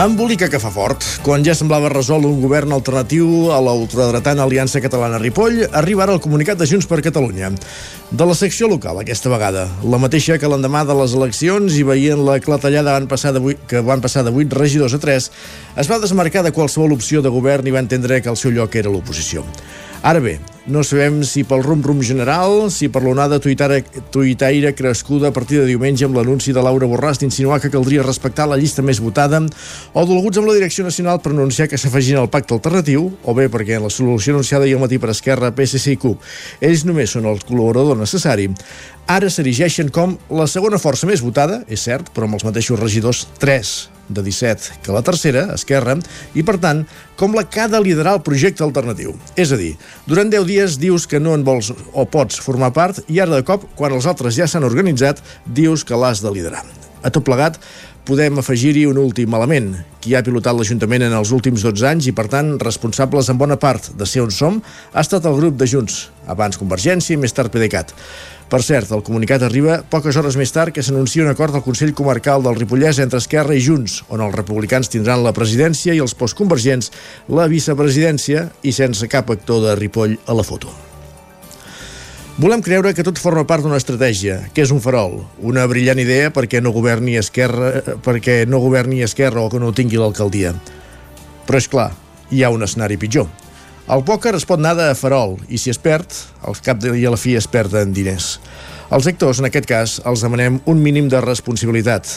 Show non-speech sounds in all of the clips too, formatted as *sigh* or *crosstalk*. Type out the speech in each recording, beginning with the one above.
Embolica que fa fort. Quan ja semblava resolt un govern alternatiu a l'ultradretana Aliança Catalana-Ripoll, arriba ara el comunicat de Junts per Catalunya. De la secció local, aquesta vegada. La mateixa que l'endemà de les eleccions i veient la clatellada van passar de 8, que van passar de 8 regidors a 3, es va desmarcar de qualsevol opció de govern i va entendre que el seu lloc era l'oposició. Ara bé, no sabem si pel rum-rum general, si per l'onada tuitaire crescuda a partir de diumenge amb l'anunci de Laura Borràs d'insinuar que caldria respectar la llista més votada, o dolguts amb la direcció nacional per anunciar que s'afegin al pacte alternatiu, o bé perquè en la solució anunciada ahir al matí per Esquerra, PSC i CUP ells només són el col·laborador necessari, ara s'erigeixen com la segona força més votada, és cert, però amb els mateixos regidors 3 de 17 que la tercera, Esquerra, i per tant, com la que ha de liderar el projecte alternatiu. És a dir, durant 10 dies dius que no en vols o pots formar part i ara de cop, quan els altres ja s'han organitzat, dius que l'has de liderar. A tot plegat, podem afegir-hi un últim element. Qui ha pilotat l'Ajuntament en els últims 12 anys i, per tant, responsables en bona part de ser on som, ha estat el grup de Junts, abans Convergència i més tard PDeCAT. Per cert, el comunicat arriba poques hores més tard que s'anuncia un acord del Consell Comarcal del Ripollès entre Esquerra i Junts, on els republicans tindran la presidència i els postconvergents la vicepresidència i sense cap actor de Ripoll a la foto. Volem creure que tot forma part d'una estratègia, que és un farol, una brillant idea perquè no governi Esquerra, perquè no governi Esquerra o que no tingui l'alcaldia. Però és clar, hi ha un escenari pitjor. El pòquer es pot anar de farol i si es perd, al cap i a la fi es perden diners. Els actors, en aquest cas, els demanem un mínim de responsabilitat,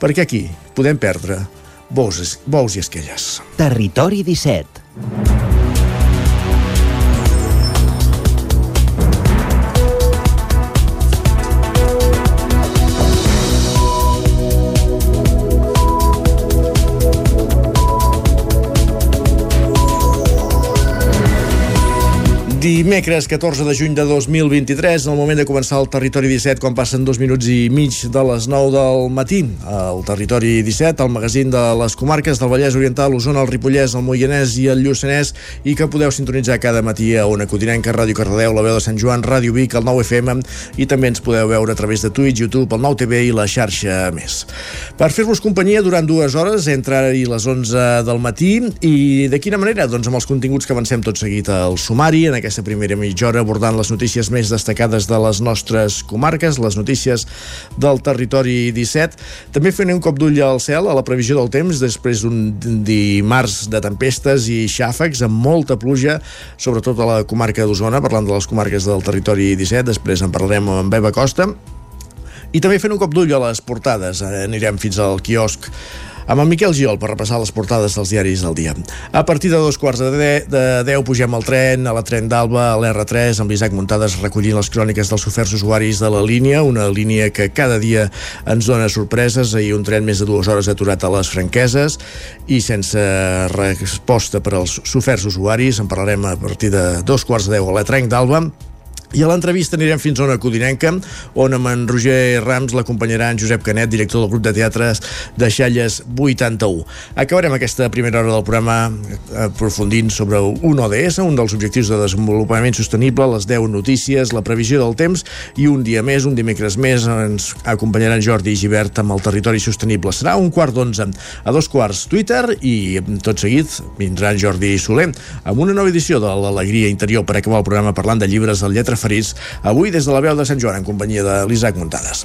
perquè aquí podem perdre bous, bous i esquelles. Territori 17 Dimecres 14 de juny de 2023, en el moment de començar el Territori 17, quan passen dos minuts i mig de les 9 del matí. El Territori 17, el magazín de les comarques del Vallès Oriental, l'Osona, el Ripollès, el Moianès i el Lluçanès, i que podeu sintonitzar cada matí a Ona Codinenca, Ràdio Cardedeu, la veu de Sant Joan, Ràdio Vic, el 9 FM, i també ens podeu veure a través de Twitch, YouTube, el 9 TV i la xarxa més. Per fer-vos companyia durant dues hores, entre ara i les 11 del matí, i de quina manera? Doncs amb els continguts que avancem tot seguit al sumari, en aquest aquesta primera mitja hora abordant les notícies més destacades de les nostres comarques, les notícies del territori 17. També fent un cop d'ull al cel a la previsió del temps després d'un dimarts de tempestes i xàfecs amb molta pluja, sobretot a la comarca d'Osona, parlant de les comarques del territori 17, després en parlarem amb Eva Costa. I també fent un cop d'ull a les portades, anirem fins al quiosc amb en Miquel Giol per repassar les portades dels diaris del dia. A partir de dos quarts de, de, de 10 pugem al tren, a la tren d'Alba, a l'R3, amb l'Isaac Muntades recollint les cròniques dels oferts usuaris de la línia, una línia que cada dia ens dona sorpreses, ahir un tren més de dues hores aturat a les franqueses i sense resposta per als soferts usuaris, en parlarem a partir de dos quarts de 10 a la tren d'Alba, i a l'entrevista anirem fins a una Codinenca, on amb en Roger Rams l'acompanyarà en Josep Canet, director del grup de teatres de Xalles 81. Acabarem aquesta primera hora del programa aprofundint sobre un ODS, un dels objectius de desenvolupament sostenible, les 10 notícies, la previsió del temps i un dia més, un dimecres més, ens acompanyaran Jordi Givert amb el territori sostenible. Serà un quart d'onze a dos quarts Twitter i tot seguit vindrà en Jordi Soler amb una nova edició de l'Alegria Interior per acabar el programa parlant de llibres del lletra referits avui des de la veu de Sant Joan en companyia de l'Isaac Muntades.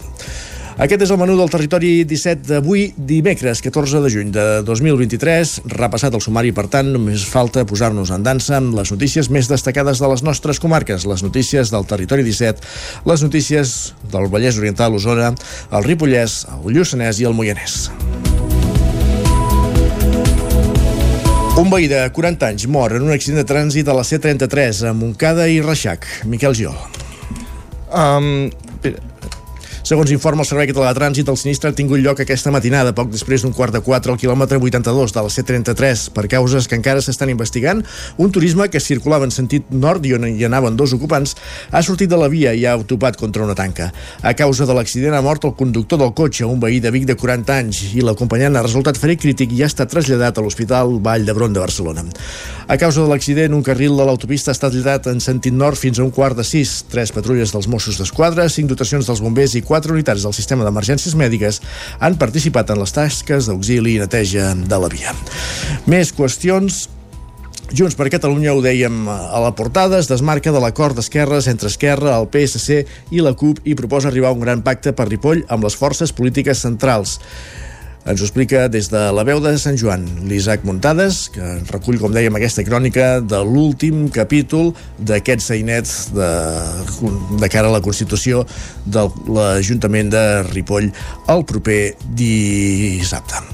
Aquest és el menú del territori 17 d'avui, dimecres 14 de juny de 2023. Repassat el sumari, per tant, només falta posar-nos en dansa amb les notícies més destacades de les nostres comarques, les notícies del territori 17, les notícies del Vallès Oriental, Osona, el Ripollès, el Lluçanès i el Moianès. Un veí de 40 anys mor en un accident de trànsit a la C-33 a Montcada i Reixac. Miquel Giol. Um, Segons informa el Servei Català de Trànsit, el sinistre ha tingut lloc aquesta matinada, poc després d'un quart de quatre al quilòmetre 82 de la C33, per causes que encara s'estan investigant. Un turisme que circulava en sentit nord i on hi anaven dos ocupants ha sortit de la via i ha topat contra una tanca. A causa de l'accident ha mort el conductor del cotxe, un veí de Vic de 40 anys, i l'acompanyant ha resultat ferit crític i ha estat traslladat a l'Hospital Vall d'Hebron de Barcelona. A causa de l'accident, un carril de l'autopista ha estat trasllat en sentit nord fins a un quart de sis. Tres patrulles dels Mossos d'Esquadra, cinc dotacions dels bombers i quatre unitats del sistema d'emergències mèdiques han participat en les tasques d'auxili i neteja de la via. Més qüestions Junts per Catalunya, ho dèiem a la portada, es desmarca de l'acord d'esquerres entre Esquerra, el PSC i la CUP i proposa arribar a un gran pacte per Ripoll amb les forces polítiques centrals. Ens ho explica des de la veu de Sant Joan, l'Isaac Muntades, que recull, com dèiem, aquesta crònica de l'últim capítol d'aquest seinet de, de cara a la Constitució de l'Ajuntament de Ripoll el proper dissabte.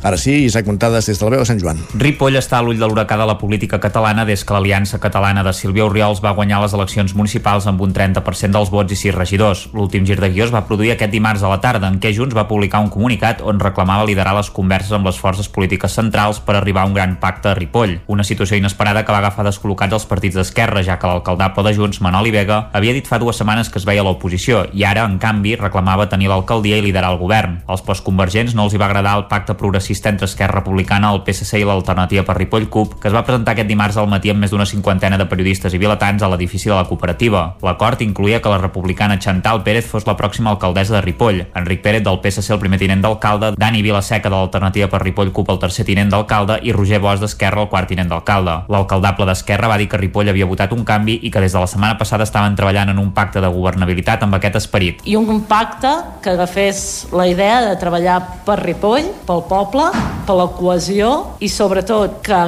Ara sí, Isaac Montades des de la veu de Sant Joan. Ripoll està a l'ull de l'huracà de la política catalana des que l'Aliança Catalana de Sílvia Oriols va guanyar les eleccions municipals amb un 30% dels vots i 6 regidors. L'últim gir de guió es va produir aquest dimarts a la tarda, en què Junts va publicar un comunicat on reclamava liderar les converses amb les forces polítiques centrals per arribar a un gran pacte a Ripoll. Una situació inesperada que va agafar descol·locats els partits d'esquerra, ja que l'alcaldable de Junts, Manoli Vega, havia dit fa dues setmanes que es veia a l'oposició i ara, en canvi, reclamava tenir l'alcaldia i liderar el govern. Als postconvergents no els hi va agradar el pacte progressista progressista entre Esquerra Republicana, el PSC i l'Alternativa per Ripoll CUP, que es va presentar aquest dimarts al matí amb més d'una cinquantena de periodistes i vilatans a l'edifici de la cooperativa. L'acord incluïa que la republicana Chantal Pérez fos la pròxima alcaldessa de Ripoll, Enric Pérez del PSC el primer tinent d'alcalde, Dani Vilaseca de l'Alternativa per Ripoll CUP el tercer tinent d'alcalde i Roger Bosch d'Esquerra el quart tinent d'alcalde. L'alcaldable d'Esquerra va dir que Ripoll havia votat un canvi i que des de la setmana passada estaven treballant en un pacte de governabilitat amb aquest esperit. I un pacte que agafés la idea de treballar per Ripoll, pel poble, per la cohesió i sobretot que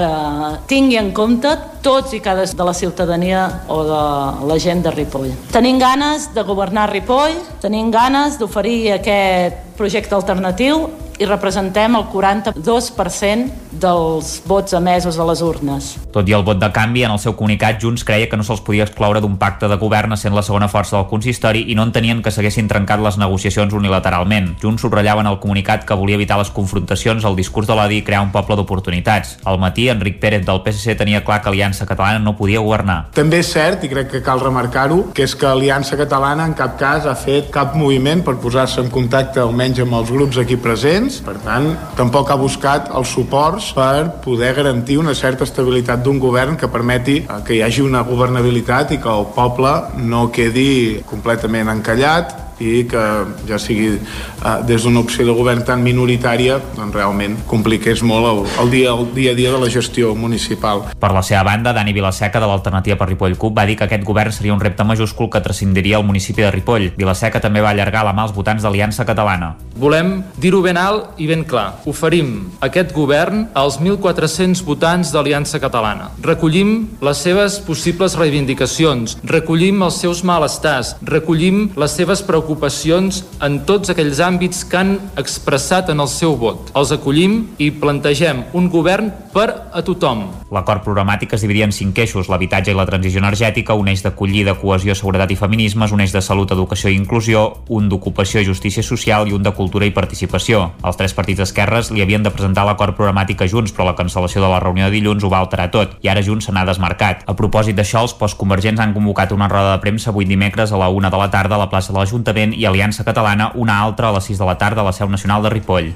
tingui en compte tots i cada de la ciutadania o de la gent de Ripoll. Tenim ganes de governar Ripoll, tenim ganes d'oferir aquest projecte alternatiu i representem el 42% dels vots emesos a les urnes. Tot i el vot de canvi, en el seu comunicat, Junts creia que no se'ls podia excloure d'un pacte de govern sent la segona força del consistori i no entenien que s'haguessin trencat les negociacions unilateralment. Junts subratllava en el comunicat que volia evitar les confrontacions, el discurs de l'odi i crear un poble d'oportunitats. Al matí, Enric Pérez del PSC tenia clar que Aliança Catalana no podia governar. També és cert, i crec que cal remarcar-ho, que és que Aliança Catalana en cap cas ha fet cap moviment per posar-se en contacte almenys amb els grups aquí presents. Per tant, tampoc ha buscat els suports per poder garantir una certa estabilitat d'un govern que permeti eh, que hi hagi una governabilitat i que el poble no quedi completament encallat i que ja sigui eh, des d'una opció de govern tan minoritària doncs realment compliqués molt el, el, dia, el dia a dia de la gestió municipal. Per la seva banda, Dani Vilaseca de l'Alternativa per Ripoll CUP va dir que aquest govern seria un repte majúscul que transcendiria el municipi de Ripoll. Vilaseca també va allargar la mà als votants d'Aliança Catalana. Volem dir-ho ben alt i ben clar. Oferim aquest govern als 1.400 votants d'Aliança Catalana. Recollim les seves possibles reivindicacions, recollim els seus malestars, recollim les seves preocupacions preocupacions en tots aquells àmbits que han expressat en el seu vot. Els acollim i plantegem un govern per a tothom. L'acord programàtic es dividia en cinc eixos, l'habitatge i la transició energètica, un eix d'acollida, cohesió, seguretat i feminismes, un eix de salut, educació i inclusió, un d'ocupació i justícia social i un de cultura i participació. Els tres partits d'esquerres li havien de presentar l'acord programàtic a Junts, però la cancel·lació de la reunió de dilluns ho va alterar tot, i ara Junts se n'ha desmarcat. A propòsit d'això, els postconvergents han convocat una roda de premsa avui dimecres a la una de la tarda a la plaça de l'Ajuntament Parlament i Aliança Catalana, una altra a les 6 de la tarda a la seu nacional de Ripoll.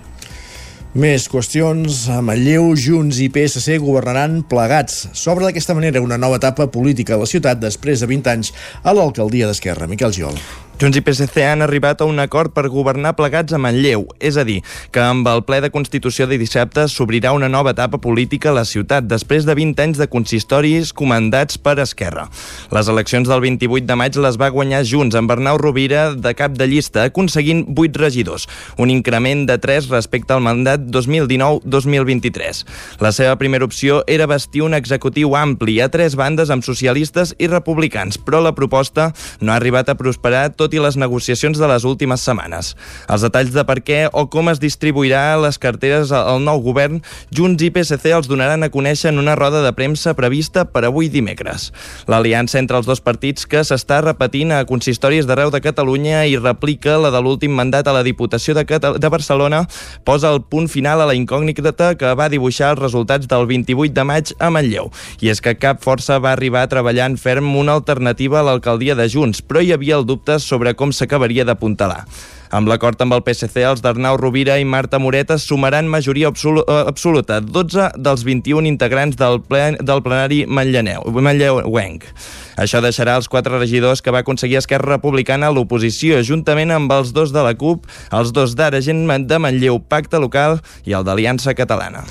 Més qüestions. A Manlleu, Junts i PSC governaran plegats. S'obre d'aquesta manera una nova etapa política a la ciutat després de 20 anys a l'alcaldia d'Esquerra. Miquel Giol. Junts i PSC han arribat a un acord per governar plegats a Manlleu, és a dir, que amb el ple de Constitució de dissabte s'obrirà una nova etapa política a la ciutat després de 20 anys de consistoris comandats per Esquerra. Les eleccions del 28 de maig les va guanyar Junts amb Bernau Rovira de cap de llista, aconseguint 8 regidors, un increment de 3 respecte al mandat 2019-2023. La seva primera opció era vestir un executiu ampli a tres bandes amb socialistes i republicans, però la proposta no ha arribat a prosperar tot tot i les negociacions de les últimes setmanes. Els detalls de per què o com es distribuirà les carteres al nou govern, Junts i PSC els donaran a conèixer en una roda de premsa prevista per avui dimecres. L'aliança entre els dos partits que s'està repetint a consistoris d'arreu de Catalunya i replica la de l'últim mandat a la Diputació de, de Barcelona posa el punt final a la incògnita que va dibuixar els resultats del 28 de maig a Manlleu. I és que cap força va arribar a treballar en ferm una alternativa a l'alcaldia de Junts, però hi havia el dubte sobre com s'acabaria d'apuntalar. Amb l'acord amb el PSC, els d'Arnau Rovira i Marta Moreta sumaran majoria absoluta, 12 dels 21 integrants del, plen, del plenari manlleuenc. Això deixarà els quatre regidors que va aconseguir Esquerra Republicana a l'oposició, juntament amb els dos de la CUP, els dos d'Ara Gent de Manlleu, Pacte Local i el d'Aliança Catalana.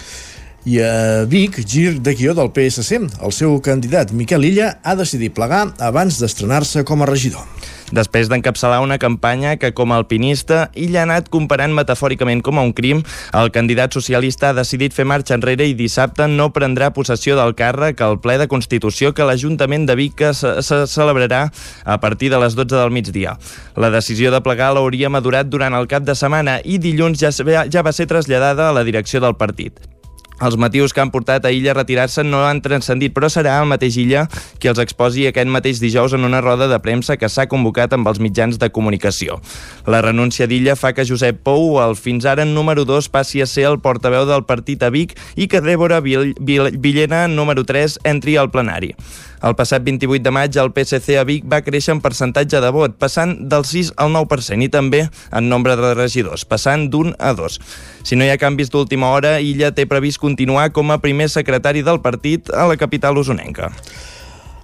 I a Vic, gir de guió del PSC. El seu candidat, Miquel Illa, ha decidit plegar abans d'estrenar-se com a regidor després d'encapçalar una campanya que, com a alpinista, ell ha anat comparant metafòricament com a un crim, el candidat socialista ha decidit fer marxa enrere i dissabte no prendrà possessió del càrrec al ple de Constitució que l'Ajuntament de Vic se, se celebrarà a partir de les 12 del migdia. La decisió de plegar l'hauria madurat durant el cap de setmana i dilluns ja, ja va ser traslladada a la direcció del partit. Els motius que han portat a Illa a retirar-se no han transcendit, però serà el mateix Illa qui els exposi aquest mateix dijous en una roda de premsa que s'ha convocat amb els mitjans de comunicació. La renúncia d'Illa fa que Josep Pou, el fins ara número 2, passi a ser el portaveu del partit a Vic i que Débora Villena, número 3, entri al plenari. El passat 28 de maig, el PSC a Vic va créixer en percentatge de vot, passant del 6 al 9% i també en nombre de regidors, passant d'un a dos. Si no hi ha canvis d'última hora, Illa té previst continuar com a primer secretari del partit a la capital usonenca.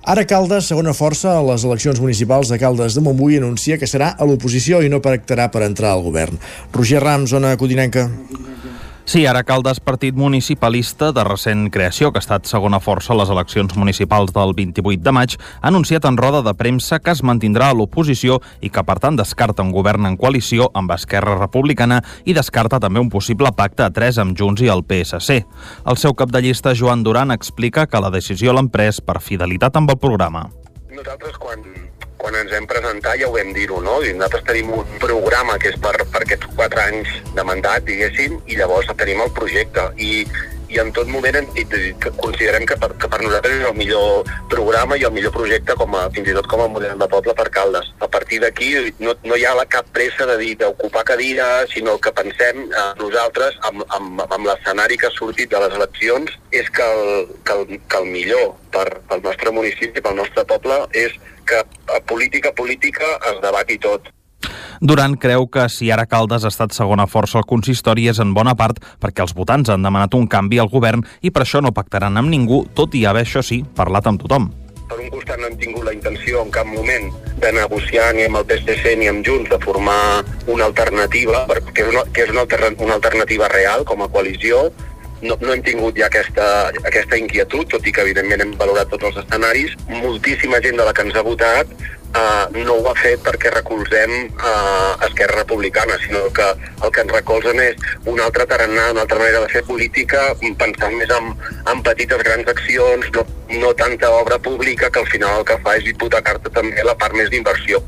Ara Caldes, segona força a les eleccions municipals de Caldes de Montbui, anuncia que serà a l'oposició i no pactarà per entrar al govern. Roger Ram, zona codinenca. Sí, ara Caldes, partit municipalista de recent creació, que ha estat segona força a les eleccions municipals del 28 de maig, ha anunciat en roda de premsa que es mantindrà a l'oposició i que, per tant, descarta un govern en coalició amb Esquerra Republicana i descarta també un possible pacte a tres amb Junts i el PSC. El seu cap de llista, Joan Duran, explica que la decisió l'han pres per fidelitat amb el programa. Nosaltres, quan quan ens hem presentat ja ho vam dir-ho, no? I nosaltres tenim un programa que és per, per aquests quatre anys de mandat, diguéssim, i llavors tenim el projecte. I, i en tot moment hem dit que considerem que per, que per nosaltres és el millor programa i el millor projecte com a, fins i tot com a model de poble per Caldes. A partir d'aquí no, no hi ha la cap pressa de dir d'ocupar cadira, sinó que pensem eh, nosaltres amb, amb, amb l'escenari que ha sortit de les eleccions és que el, que el, que el millor per, pel nostre municipi, pel nostre poble, és que a política política es debati tot. Duran creu que si ara Caldes ha estat segona força al consistori és en bona part perquè els votants han demanat un canvi al govern i per això no pactaran amb ningú, tot i haver, això sí, parlat amb tothom. Per un costat no hem tingut la intenció en cap moment de negociar ni amb el PSC ni amb Junts de formar una alternativa, que és una, que és una, una alternativa real com a coalició, no, no hem tingut ja aquesta, aquesta inquietud, tot i que evidentment hem valorat tots els escenaris. Moltíssima gent de la que ens ha votat eh, no ho ha fet perquè recolzem eh, Esquerra Republicana, sinó que el que ens recolzen és una altra tarannà, una altra manera de fer política, pensant més en, en petites grans accions, no, no tanta obra pública que al final el que fa és hipotecar-te també la part més d'inversió.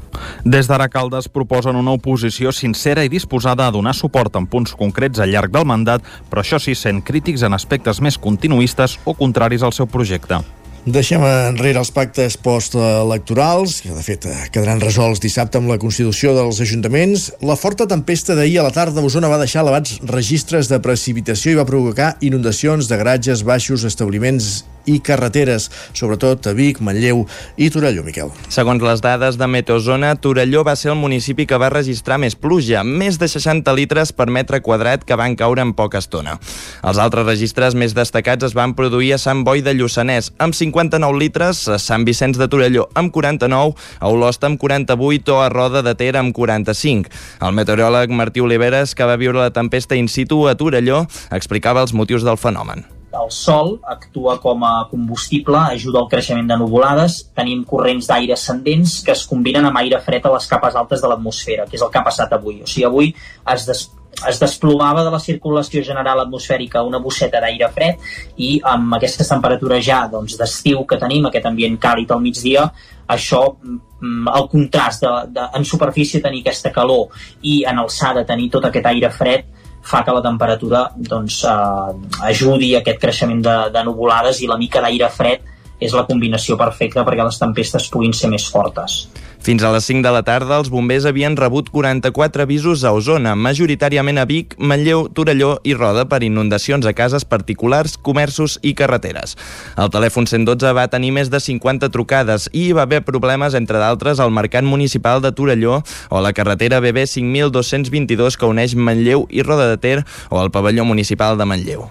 Des d'ara Caldes proposen una oposició sincera i disposada a donar suport en punts concrets al llarg del mandat, però això sí sent crítics en aspectes més continuistes o contraris al seu projecte. Deixem enrere els pactes postelectorals, que de fet quedaran resolts dissabte amb la Constitució dels Ajuntaments. La forta tempesta d'ahir a la tarda a Osona va deixar elevats registres de precipitació i va provocar inundacions de garatges, baixos, establiments i carreteres, sobretot a Vic, Manlleu i Torelló, Miquel. Segons les dades de Meteozona, Torelló va ser el municipi que va registrar més pluja, més de 60 litres per metre quadrat que van caure en poca estona. Els altres registres més destacats es van produir a Sant Boi de Lluçanès, amb 59 litres, a Sant Vicenç de Torelló amb 49, a Olost amb 48 o a Roda de Ter amb 45. El meteoròleg Martí Oliveres, que va viure la tempesta in situ a Torelló, explicava els motius del fenomen el sol actua com a combustible, ajuda al creixement de nuvolades, tenim corrents d'aire ascendents que es combinen amb aire fred a les capes altes de l'atmosfera, que és el que ha passat avui. O sigui, avui es, des es desplomava de la circulació general atmosfèrica una bosseta d'aire fred i amb aquestes temperatures ja doncs, d'estiu que tenim, aquest ambient càlid al migdia, això mm, el contrast de, de, en superfície tenir aquesta calor i en alçada tenir tot aquest aire fred fa que la temperatura doncs, eh, ajudi aquest creixement de, de nuvolades i la mica d'aire fred és la combinació perfecta perquè les tempestes puguin ser més fortes. Fins a les 5 de la tarda, els bombers havien rebut 44 avisos a Osona, majoritàriament a Vic, Manlleu, Torelló i Roda per inundacions a cases particulars, comerços i carreteres. El telèfon 112 va tenir més de 50 trucades i hi va haver problemes, entre d'altres, al Mercat Municipal de Torelló o la carretera BB 5222 que uneix Manlleu i Roda de Ter o el pavelló municipal de Manlleu.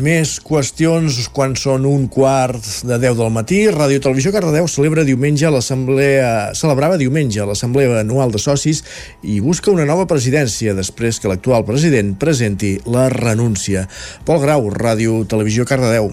Més qüestions quan són un quart de 10 del matí. Ràdio Televisió Cardedeu celebra diumenge l'assemblea celebrava diumenge l'assemblea anual de socis i busca una nova presidència després que l'actual president presenti la renúncia. Pol Grau, Ràdio Televisió Cardedeu.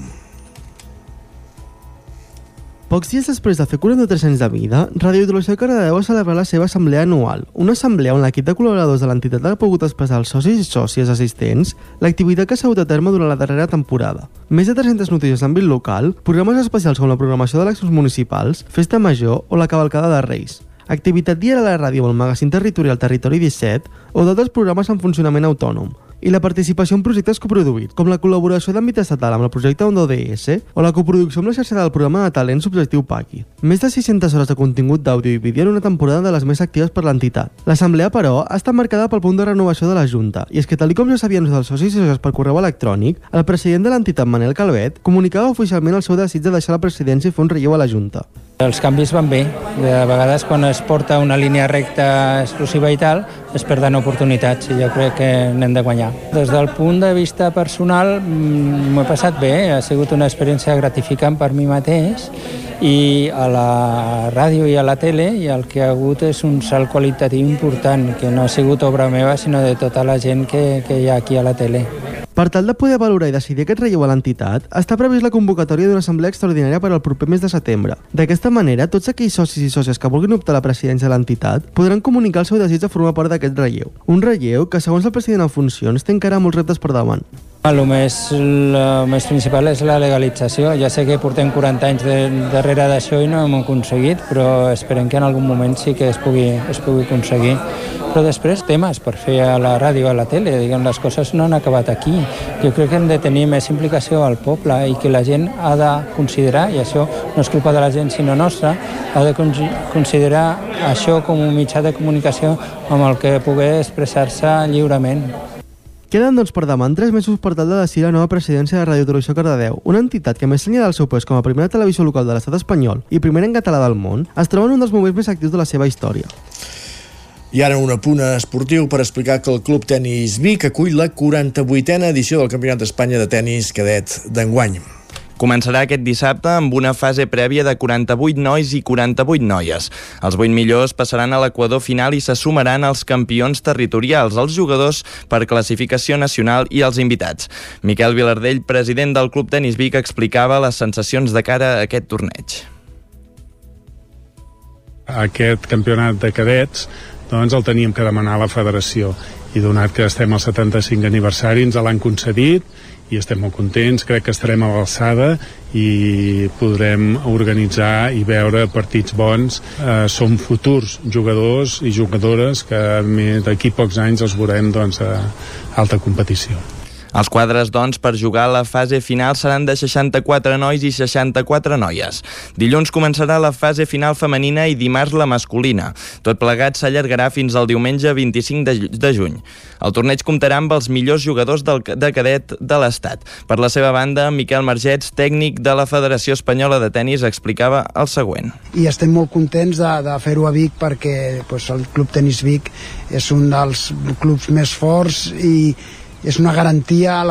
Pocs dies després de fer 43 anys de vida, Radio Televisió de Cardedeu va celebrar la seva assemblea anual, una assemblea on l'equip de col·laboradors de l'entitat ha pogut expressar als socis i sòcies assistents l'activitat que s'ha dut a terme durant la darrera temporada. Més de 300 notícies d'àmbit local, programes especials com la programació d'eleccions municipals, festa major o la cavalcada de Reis, activitat diària a la ràdio amb el magazín territorial Territori 17 o d'altres programes en funcionament autònom, i la participació en projectes coproduïts, com la col·laboració d'àmbit estatal amb el projecte Ondo DS o la coproducció amb la xarxa del programa de talent subjectiu PACI. Més de 600 hores de contingut d'àudio i vídeo en una temporada de les més actives per l'entitat. L'assemblea, però, ha estat marcada pel punt de renovació de la Junta, i és que tal com ja sabien els socis i socis per correu electrònic, el president de l'entitat, Manel Calvet, comunicava oficialment el seu desig de deixar la presidència i fer un relleu a la Junta. Els canvis van bé. De vegades quan es porta una línia recta exclusiva i tal, es perden oportunitats i jo crec que n'hem de guanyar. Des del punt de vista personal mm, m'ho he passat bé, ha sigut una experiència gratificant per mi mateix i a la ràdio i a la tele i el que ha hagut és un salt qualitatiu important, que no ha sigut obra meva sinó de tota la gent que, que hi ha aquí a la tele. Per tal de poder valorar i decidir aquest relleu a l'entitat, està previst la convocatòria d'una assemblea extraordinària per al proper mes de setembre. D'aquesta manera, tots aquells socis i sòcies que vulguin optar a la presidència de l'entitat podran comunicar el seu desig de formar part d'aquest relleu. Un relleu que, segons el president en funcions, té encara molts reptes per davant. El més, el més principal és la legalització. Ja sé que portem 40 anys de, darrere d'això i no hem aconseguit, però esperem que en algun moment sí que es pugui, es pugui aconseguir. Però després temes per fer a la ràdio, a la tele, diguem, les coses no han acabat aquí. Jo crec que hem de tenir més implicació al poble i que la gent ha de considerar, i això no és culpa de la gent sinó nostra, ha de considerar això com un mitjà de comunicació amb el que pugui expressar-se lliurement. Queden doncs per davant tres mesos per tal de decidir la nova presidència de Radio Televisió Cardedeu, una entitat que més enllà del seu pes com a primera televisió local de l'estat espanyol i primera en català del món, es troba en un dels moments més actius de la seva història. I ara un apunt esportiu per explicar que el Club Tenis Vic acull la 48a edició del Campionat d'Espanya de Tenis Cadet d'enguany. Començarà aquest dissabte amb una fase prèvia de 48 nois i 48 noies. Els 8 millors passaran a l'equador final i se sumaran als campions territorials, els jugadors per classificació nacional i els invitats. Miquel Vilardell, president del Club Tenis Vic, explicava les sensacions de cara a aquest torneig. Aquest campionat de cadets doncs el teníem que demanar a la federació i donat que estem al 75 aniversari ens l'han concedit i estem molt contents, crec que estarem a l'alçada i podrem organitzar i veure partits bons. Eh, som futurs jugadors i jugadores que d'aquí pocs anys els veurem doncs, a alta competició. Els quadres, doncs, per jugar a la fase final seran de 64 nois i 64 noies. Dilluns començarà la fase final femenina i dimarts la masculina. Tot plegat s'allargarà fins al diumenge 25 de, de juny. El torneig comptarà amb els millors jugadors del, de cadet de l'Estat. Per la seva banda, Miquel Margets, tècnic de la Federació Espanyola de Tenis, explicava el següent. I estem molt contents de, de fer-ho a Vic perquè pues, el Club Tenis Vic és un dels clubs més forts i és una garantia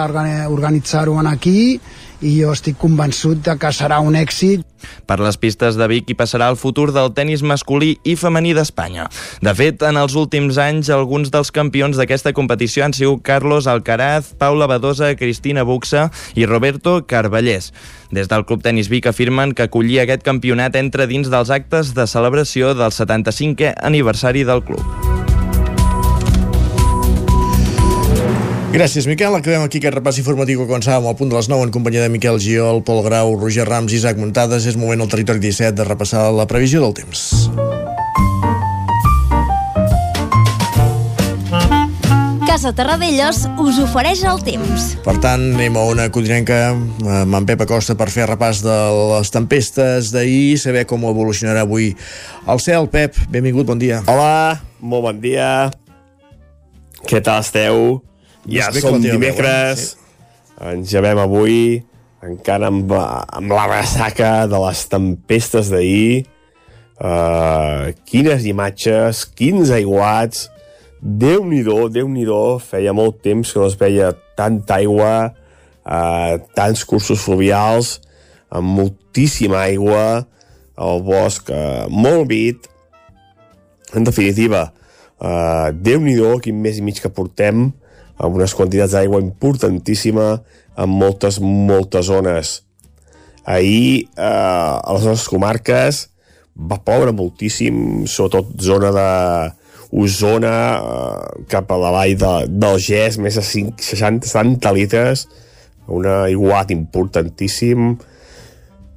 organitzar-ho aquí i jo estic convençut de que serà un èxit. Per les pistes de Vic hi passarà el futur del tennis masculí i femení d'Espanya. De fet, en els últims anys, alguns dels campions d'aquesta competició han sigut Carlos Alcaraz, Paula Badosa, Cristina Buxa i Roberto Carballés. Des del Club Tenis Vic afirmen que acollir aquest campionat entra dins dels actes de celebració del 75è aniversari del club. Gràcies, Miquel. Acabem aquí aquest repàs informatiu que començàvem al punt de les 9 en companyia de Miquel Giol, Pol Grau, Roger Rams i Isaac Muntades. És moment al territori 17 de repassar la previsió del temps. Casa Terradellos us ofereix el temps. Per tant, anem a una codinenca amb en Pep Acosta per fer repàs de les tempestes d'ahir, saber com evolucionarà avui el cel. Pep, benvingut, bon dia. Hola, molt bon dia. Què tal esteu? Ja som dimecres, ens llevem avui, encara amb, amb la ressaca de les tempestes d'ahir. Uh, quines imatges, quins aiguats, Déu-n'hi-do, déu nhi déu feia molt temps que no es veia tanta aigua, uh, tants cursos fluvials, amb moltíssima aigua, el bosc uh, molt vit. En definitiva, uh, Déu-n'hi-do quin mes i mig que portem, amb unes quantitats d'aigua importantíssima en moltes, moltes zones. Ahir, eh, a les nostres comarques, va ploure moltíssim, sobretot zona de Osona, eh, cap a la vall de, del Gès, més de 5, 60, 70 litres, un aiguat importantíssim,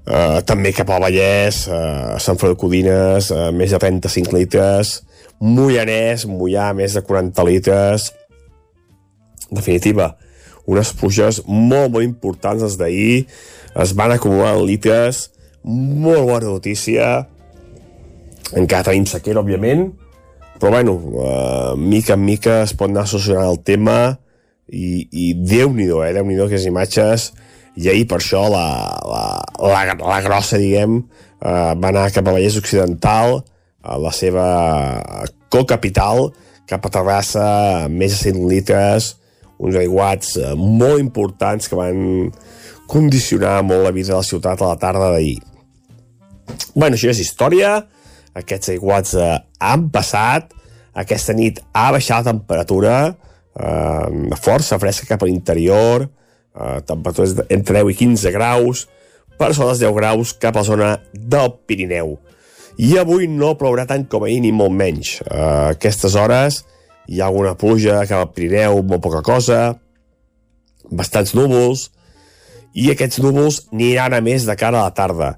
eh, també cap al Vallès, eh, Sant Feliu de Codines, eh, més de 35 litres, Mollanès, Mollà, més de 40 litres, definitiva, unes pluges molt, molt importants els d'ahir, es van acumular en litres, molt bona notícia, encara tenim sequera, òbviament, però bueno, uh, mica en mica es pot anar solucionant el tema. I, i Déu-n'hi-do, eh? Déu-n'hi-do aquestes imatges. I ahir per això la, la, la, la grossa, diguem, uh, va anar cap a Vallès Occidental, a la seva co-capital, cap a Terrassa, més de 100 litres, uns aiguats uh, molt importants que van condicionar molt la vida de la ciutat a la tarda d'ahir. Bueno, això és història, aquests aiguats eh, han passat, aquesta nit ha baixat la temperatura, eh, força fresca cap a l'interior, eh, temperatures entre 10 i 15 graus, per sobre dels 10 graus cap a la zona del Pirineu. I avui no plourà tant com ahir ni molt menys. Eh, aquestes hores hi ha alguna pluja cap al Pirineu, molt poca cosa, bastants núvols, i aquests núvols aniran a més de cara a la tarda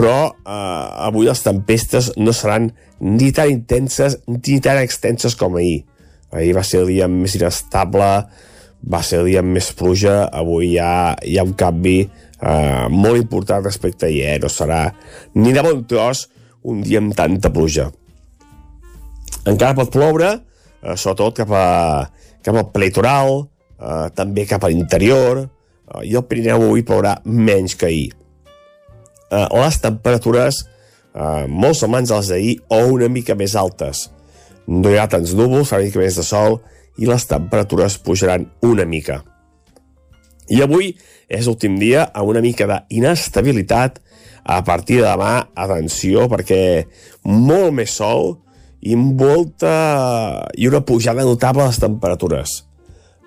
però eh, avui les tempestes no seran ni tan intenses ni tan extenses com ahir. Ahir va ser el dia més inestable, va ser el dia amb més pluja, avui hi ha, hi ha un canvi eh, molt important respecte a ahir, no serà ni de bon tros un dia amb tanta pluja. Encara pot ploure, eh, sobretot cap, a, cap al litoral, eh, també cap a l'interior, eh, i el Pirineu avui plourà menys que ahir eh, les temperatures eh, molt semblants a les d'ahir o una mica més altes. No hi ha tants núvols, farà una mica més de sol i les temperatures pujaran una mica. I avui és l'últim dia amb una mica d'inestabilitat a partir de demà, atenció, perquè molt més sol i molta... i una pujada notable de les temperatures.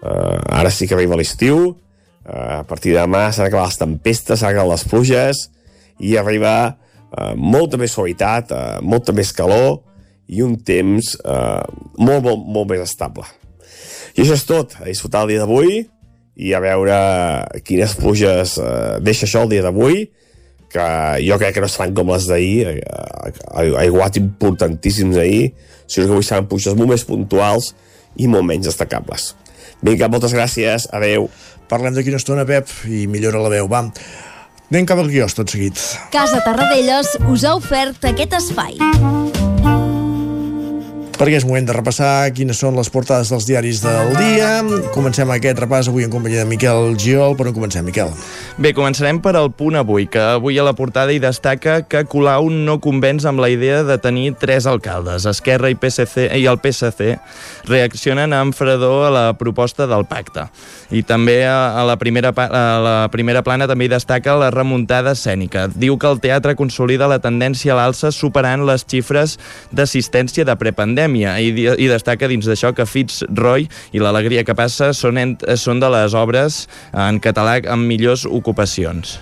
Uh, ara sí que arriba l'estiu, uh, a partir de demà s'han acabat les tempestes, s'han acabat les pluges, i arriba eh, molta més suavitat, eh, molta més calor i un temps eh, molt, molt, molt més estable. I això és tot, a disfrutar el dia d'avui i a veure quines pluges eh, deixa això el dia d'avui, que jo crec que no seran com les d'ahir, eh, aiguats importantíssims ahir, sinó que avui seran pluges molt més puntuals i molt menys destacables. Vinga, moltes gràcies, adeu. Parlem d'aquí una estona, Pep, i millora la veu, va. Anem cap al guiós tot seguit. Casa Tarradellas us ha ofert aquest espai perquè és moment de repassar quines són les portades dels diaris del dia. Comencem aquest repàs avui en companyia de Miquel Giol. Per on comencem, Miquel? Bé, començarem per al punt avui, que avui a la portada hi destaca que Colau no convenç amb la idea de tenir tres alcaldes. Esquerra i, PSC, i el PSC reaccionen amb fredor a la proposta del pacte. I també a la primera, a la primera plana també hi destaca la remuntada escènica. Diu que el teatre consolida la tendència a l'alça superant les xifres d'assistència de prepandèmia pandèmia i, i destaca dins d'això que Fitzroy i l'alegria que passa són, en, són de les obres en català amb millors ocupacions.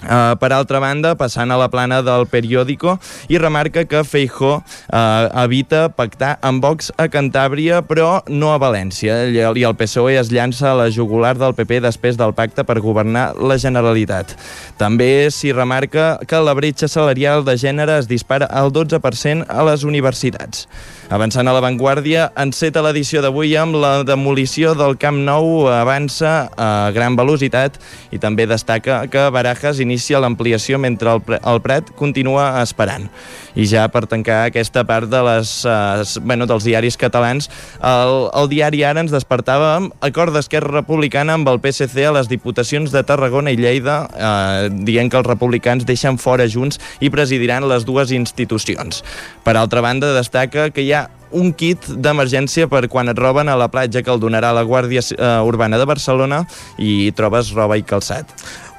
Uh, per altra banda, passant a la plana del periòdico, i remarca que Feijó uh, evita pactar amb Vox a Cantàbria, però no a València, i el PSOE es llança a la jugular del PP després del pacte per governar la Generalitat. També s'hi remarca que la bretxa salarial de gènere es dispara al 12% a les universitats. Avançant a l'avantguàrdia, enceta l'edició d'avui amb la demolició del Camp Nou avança a gran velocitat i també destaca que Barajas inicia l'ampliació mentre el, Prat continua esperant. I ja per tancar aquesta part de les, uh, bueno, dels diaris catalans, el, el diari Ara ens despertava amb acord d'Esquerra Republicana amb el PSC a les diputacions de Tarragona i Lleida, eh, dient que els republicans deixen fora Junts i presidiran les dues institucions. Per altra banda, destaca que hi ha un kit d'emergència per quan et roben a la platja que el donarà la Guàrdia eh, Urbana de Barcelona i trobes roba i calçat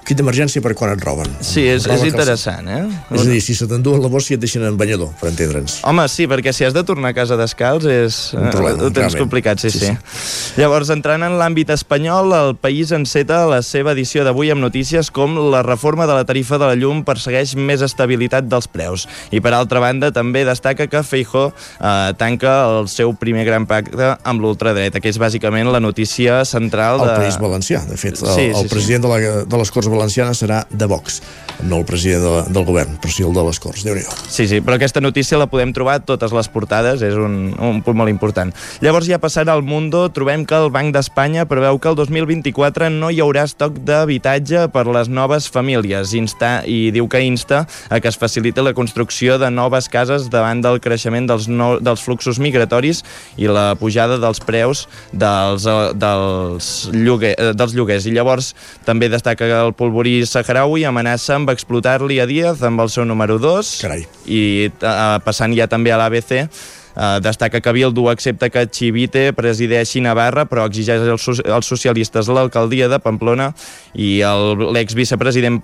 kit d'emergència per quan et roben. Sí, és, és interessant, eh? És a dir, si se t'enduen la bossa i et deixen en banyador, per entendre'ns. Home, sí, perquè si has de tornar a casa descalç és... Un problema, eh, ho tens realment. complicat, sí, Sí, sí, sí. Llavors, entrant en l'àmbit espanyol, el País enceta la seva edició d'avui amb notícies com la reforma de la tarifa de la llum persegueix més estabilitat dels preus. I, per altra banda, també destaca que Feijó eh, tanca el seu primer gran pacte amb l'ultradreta, que és bàsicament la notícia central El de... País Valencià, de fet, el, Sí, sí, el sí. president de, la, de les Corts Valencianes serà de Vox, no el president de, del govern, però sí el de les Corts, déu nhi Sí, sí, però aquesta notícia la podem trobar a totes les portades, és un, un punt molt important. Llavors, ja passant al Mundo, trobem que el Banc d'Espanya preveu que el 2024 no hi haurà estoc d'habitatge per les noves famílies insta, i diu que insta a que es faciliti la construcció de noves cases davant del creixement dels, no, dels fluxos migratoris i la pujada dels preus dels, eh, dels, lloguer, eh, dels lloguers. I llavors també destaca el polvorí saharaui amenaça amb explotar-li a Díaz amb el seu número 2 Carai. i uh, passant ja també a l'ABC Uh, destaca que Bildu accepta que Chivite presideixi Navarra, però exigeix als, so als socialistes l'alcaldia de Pamplona i l'ex-vicepresident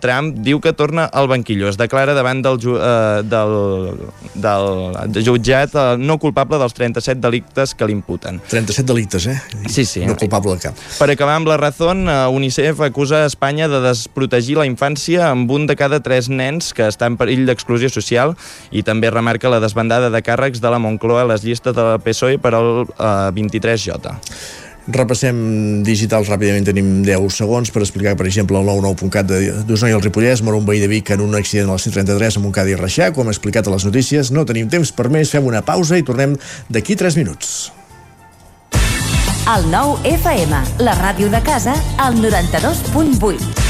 Trump diu que torna al banquillo. Es declara davant del, ju uh, del, del jutjat uh, no culpable dels 37 delictes que l'imputen. 37 delictes, eh? Sí, sí. No culpable de cap. Per acabar amb la Razón, eh, UNICEF acusa Espanya de desprotegir la infància amb un de cada tres nens que està en perill d'exclusió social i també remarca la desbandada de càrrecs de la Moncloa a les llistes de la PSOE per al eh, 23J. Repassem digitals ràpidament, tenim 10 segons per explicar, per exemple, el 99.cat de- d'Osona i el Ripollès, mor un veí de Vic en un accident a la C33 amb un cadi reixà, com hem explicat a les notícies. No tenim temps per més, fem una pausa i tornem d'aquí 3 minuts. El nou FM, la ràdio de casa, al 92.8.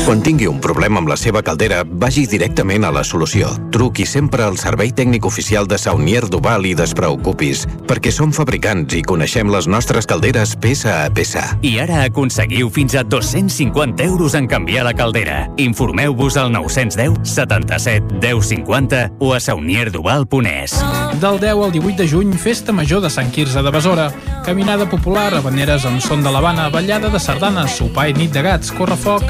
Quan tingui un problema amb la seva caldera, vagi directament a la solució. Truqui sempre al servei tècnic oficial de Saunier Duval i despreocupis, perquè som fabricants i coneixem les nostres calderes peça a peça. I ara aconseguiu fins a 250 euros en canviar la caldera. Informeu-vos al 910 77 10 50 o a saunierduval.es. Del 10 al 18 de juny, Festa Major de Sant Quirze de Besora. Caminada popular, habaneres amb son de l'Havana, ballada de sardanes, sopar i nit de gats, correfoc,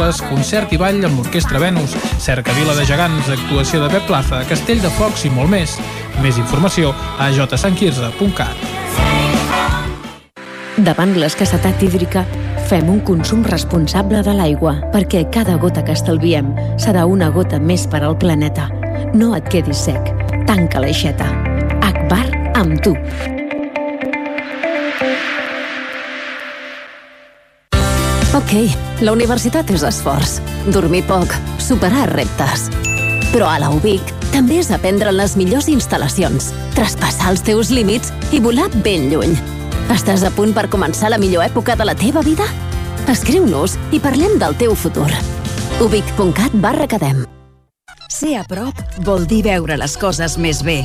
espectacles, concert i ball amb l'Orquestra Venus, cercavila de gegants, actuació de Pep Plaza, castell de focs i molt més. Més informació a jsantquirze.cat. Davant l'escassetat hídrica, fem un consum responsable de l'aigua, perquè cada gota que estalviem serà una gota més per al planeta. No et quedis sec. Tanca l'aixeta. Akbar amb tu. Ok, la universitat és esforç, dormir poc, superar reptes. Però a la UBIC també és aprendre en les millors instal·lacions, traspassar els teus límits i volar ben lluny. Estàs a punt per començar la millor època de la teva vida? Escriu-nos i parlem del teu futur. ubic.cat barra academ. Ser a prop vol dir veure les coses més bé.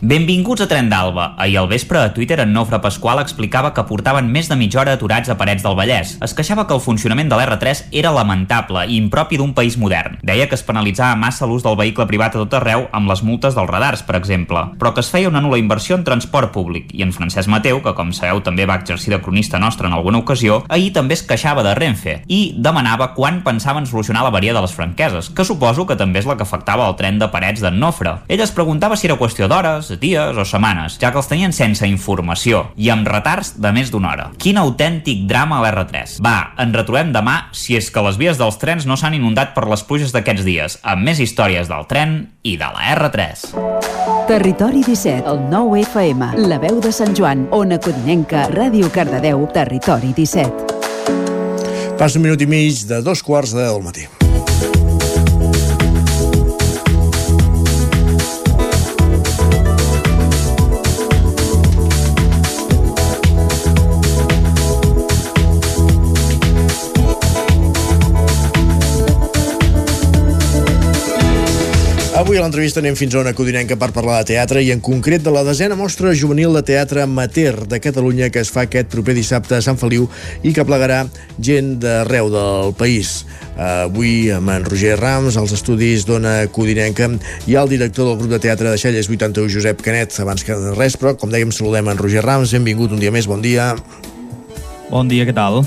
Benvinguts a Tren d'Alba. Ahir al vespre a Twitter en Nofre Pasqual explicava que portaven més de mitja hora aturats a Parets del Vallès. Es queixava que el funcionament de l'R3 era lamentable i impropi d'un país modern. Deia que es penalitzava massa l'ús del vehicle privat a tot arreu amb les multes dels radars, per exemple, però que es feia una nula inversió en transport públic. I en Francesc Mateu, que com sabeu també va exercir de cronista nostre en alguna ocasió, ahir també es queixava de Renfe i demanava quan pensaven solucionar la varia de les franqueses, que suposo que també és la que afectava el tren de Parets d'en Nofre. Ell es preguntava si era qüestió d'hores, dies o setmanes, ja que els tenien sense informació i amb retards de més d'una hora. Quin autèntic drama a l'R3. Va, en retrobem demà si és que les vies dels trens no s'han inundat per les pluges d'aquests dies, amb més històries del tren i de la R3. Territori 17, el 9 FM, la veu de Sant Joan, Ona Codinenca, Ràdio Cardedeu, Territori 17. Passa un minut i mig de dos quarts del matí. Avui a l'entrevista anem fins a una codinenca per parlar de teatre i en concret de la desena mostra juvenil de teatre amateur de Catalunya que es fa aquest proper dissabte a Sant Feliu i que plegarà gent d'arreu del país. Avui amb en Roger Rams, als estudis d'Ona Codinenca i el director del grup de teatre de Xelles 81, Josep Canet. Abans que res, però, com dèiem, saludem en Roger Rams. Benvingut un dia més, bon dia. Bon dia, què tal?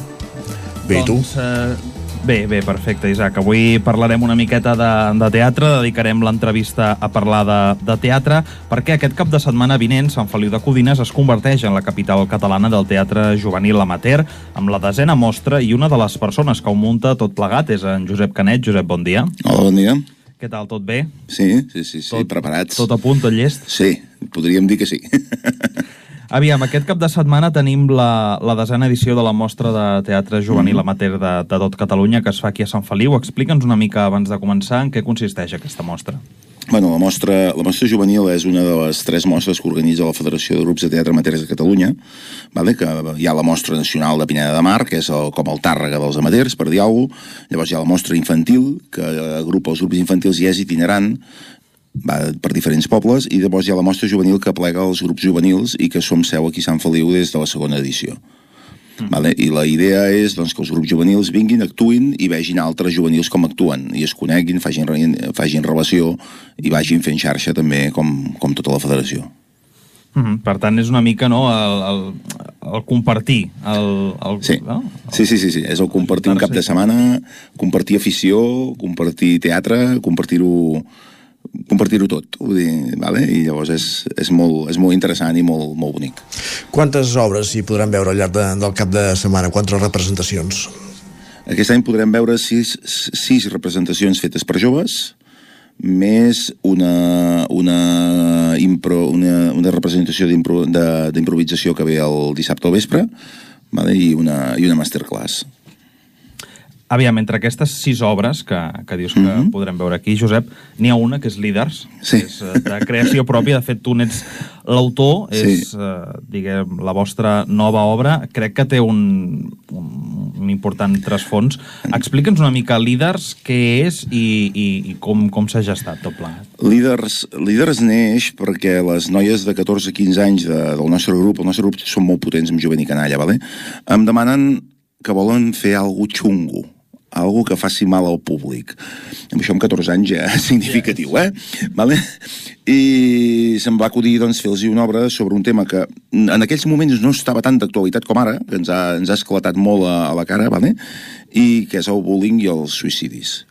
Bé, i tu? Doncs, eh, bé, bé, perfecte, Isaac. Avui parlarem una miqueta de, de teatre, dedicarem l'entrevista a parlar de, de teatre, perquè aquest cap de setmana vinent Sant Feliu de Codines es converteix en la capital catalana del teatre juvenil amateur, amb la desena mostra, i una de les persones que ho munta tot plegat és en Josep Canet. Josep, bon dia. Hola, bon dia. Què tal, tot bé? Sí, sí, sí, sí tot, preparats. Tot a punt, tot llest? Sí, podríem dir que sí. *laughs* Aviam, aquest cap de setmana tenim la, la desena edició de la mostra de teatre juvenil mm. amateur de, de tot Catalunya que es fa aquí a Sant Feliu. Explica'ns una mica abans de començar en què consisteix aquesta mostra. Bueno, la mostra, la mostra juvenil és una de les tres mostres que organitza la Federació de Grups de Teatre Amateurs de Catalunya, vale? que hi ha la mostra nacional de Pineda de Mar, que és el, com el tàrrega dels amateurs, per dir alguna cosa, llavors hi ha la mostra infantil, que agrupa els grups infantils i és itinerant, va per diferents pobles, i llavors hi ha la mostra juvenil que plega els grups juvenils i que som seu aquí a Sant Feliu des de la segona edició. Mm. Vale? I la idea és doncs, que els grups juvenils vinguin, actuin i vegin altres juvenils com actuen i es coneguin, facin, facin relació i vagin fent xarxa també com, com tota la federació. Mm -hmm. Per tant, és una mica no, el, el, el compartir. El, el, sí. No? sí, sí, sí, sí. És el compartir un cap de setmana, compartir afició, compartir teatre, compartir-ho compartir-ho tot, vull dir, vale? i llavors és, és, molt, és molt interessant i molt, molt bonic. Quantes obres hi podran veure al llarg de, del cap de setmana? Quantes representacions? Aquest any podrem veure sis, sis representacions fetes per joves, més una, una, impro, una, una representació d'improvisació que ve el dissabte al vespre, vale? i, una, i una masterclass. Aviam, entre aquestes sis obres que, que dius que mm -hmm. podrem veure aquí, Josep, n'hi ha una que és Líders, sí. que és eh, de creació pròpia. De fet, tu n'ets l'autor, és, sí. eh, diguem, la vostra nova obra. Crec que té un, un, un important trasfons. Explica'ns una mica Líders, què és i, i, i com, com s'ha gestat tot plegat. Líders, líders neix perquè les noies de 14-15 anys de, del nostre grup, el nostre grup són molt potents amb jovent i canalla, vale? em demanen que volen fer alguna xungo, algo que faci mal al públic. Amb això amb 14 anys ja és significatiu, eh? Vale? I se'm va acudir doncs, fer-los una obra sobre un tema que en aquells moments no estava tan d'actualitat com ara, que ens ha, ens ha esclatat molt a, a la cara, vale? i que és el bullying i els suïcidis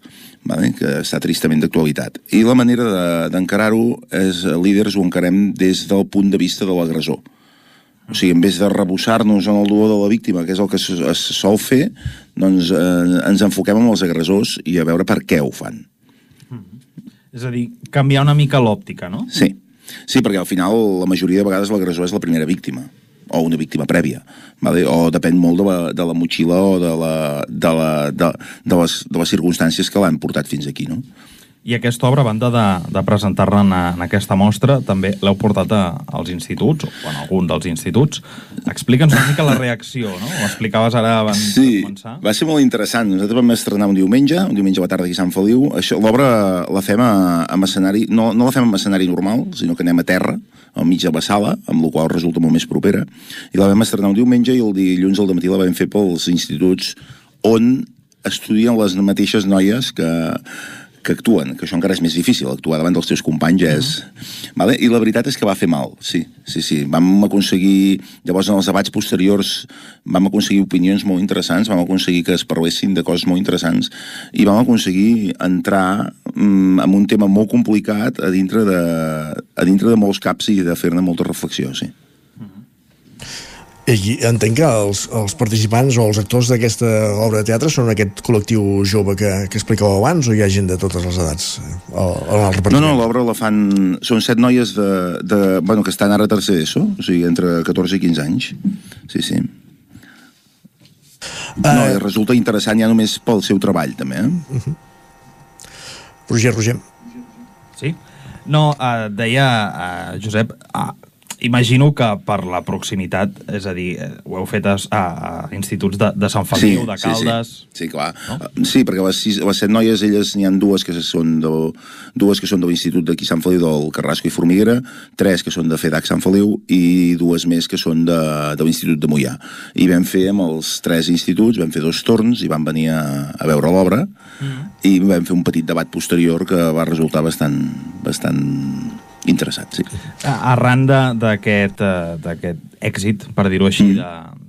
vale? que està tristament d'actualitat. I la manera d'encarar-ho de, és, líders, ho encarem des del punt de vista de l'agressor. O sigui, en vez de rebossar-nos en el dolor de la víctima, que és el que es, sol fer, doncs eh, ens enfoquem en els agressors i a veure per què ho fan. És a dir, canviar una mica l'òptica, no? Sí. Sí, perquè al final la majoria de vegades l'agressor és la primera víctima o una víctima prèvia, vale? o depèn molt de la, de la motxilla o de, la, de, la, de, de, les, de les circumstàncies que l'han portat fins aquí, no? I aquesta obra, a banda de, de presentar-la en, en aquesta mostra, també l'heu portat a, als instituts, o en algun dels instituts. Explica'ns una mica la reacció, no? Ho explicaves ara abans sí, de començar. va ser molt interessant. Nosaltres vam estrenar un diumenge, un diumenge a la tarda aquí a Sant Feliu. Això, l'obra la fem a, a escenari, no, no la fem en escenari normal, sinó que anem a terra, al mig de la sala, amb la qual resulta molt més propera. I la vam estrenar un diumenge i el dilluns al matí la vam fer pels instituts on estudien les mateixes noies que, que actuen, que això encara és més difícil, actuar davant dels teus companys ja és... Uh-huh. Vale? I la veritat és que va fer mal, sí, sí, sí. Vam aconseguir, llavors en els debats posteriors, vam aconseguir opinions molt interessants, vam aconseguir que es parlessin de coses molt interessants i vam aconseguir entrar mm, en un tema molt complicat a dintre de, a dintre de molts caps i de fer-ne molta reflexió, sí. I entenc que els, els participants o els actors d'aquesta obra de teatre són aquest col·lectiu jove que, que explicàveu abans o hi ha gent de totes les edats al, al No, no, l'obra la fan... Són set noies de, de, bueno, que estan ara a tercer ESO, o sigui, entre 14 i 15 anys. Sí, sí. No, uh... resulta interessant ja només pel seu treball, també, eh? Uh -huh. Roger, Roger. Sí? No, uh, deia, uh, Josep, uh, imagino que per la proximitat, és a dir, eh, ho heu fet a, a instituts de, de Sant Feliu, sí, de Caldes... Sí, sí. sí clar. No? Sí, perquè les, sis, les set noies, elles n'hi han dues que són de, dues que són de l'Institut d'aquí Sant Feliu del Carrasco i Formiguera, tres que són de FEDAC Sant Feliu i dues més que són de, de l'Institut de Mollà. I vam fer amb els tres instituts, vam fer dos torns i van venir a, a veure l'obra mm. i vam fer un petit debat posterior que va resultar bastant, bastant interessat, sí. Arran d'aquest èxit, per dir-ho així, mm. de,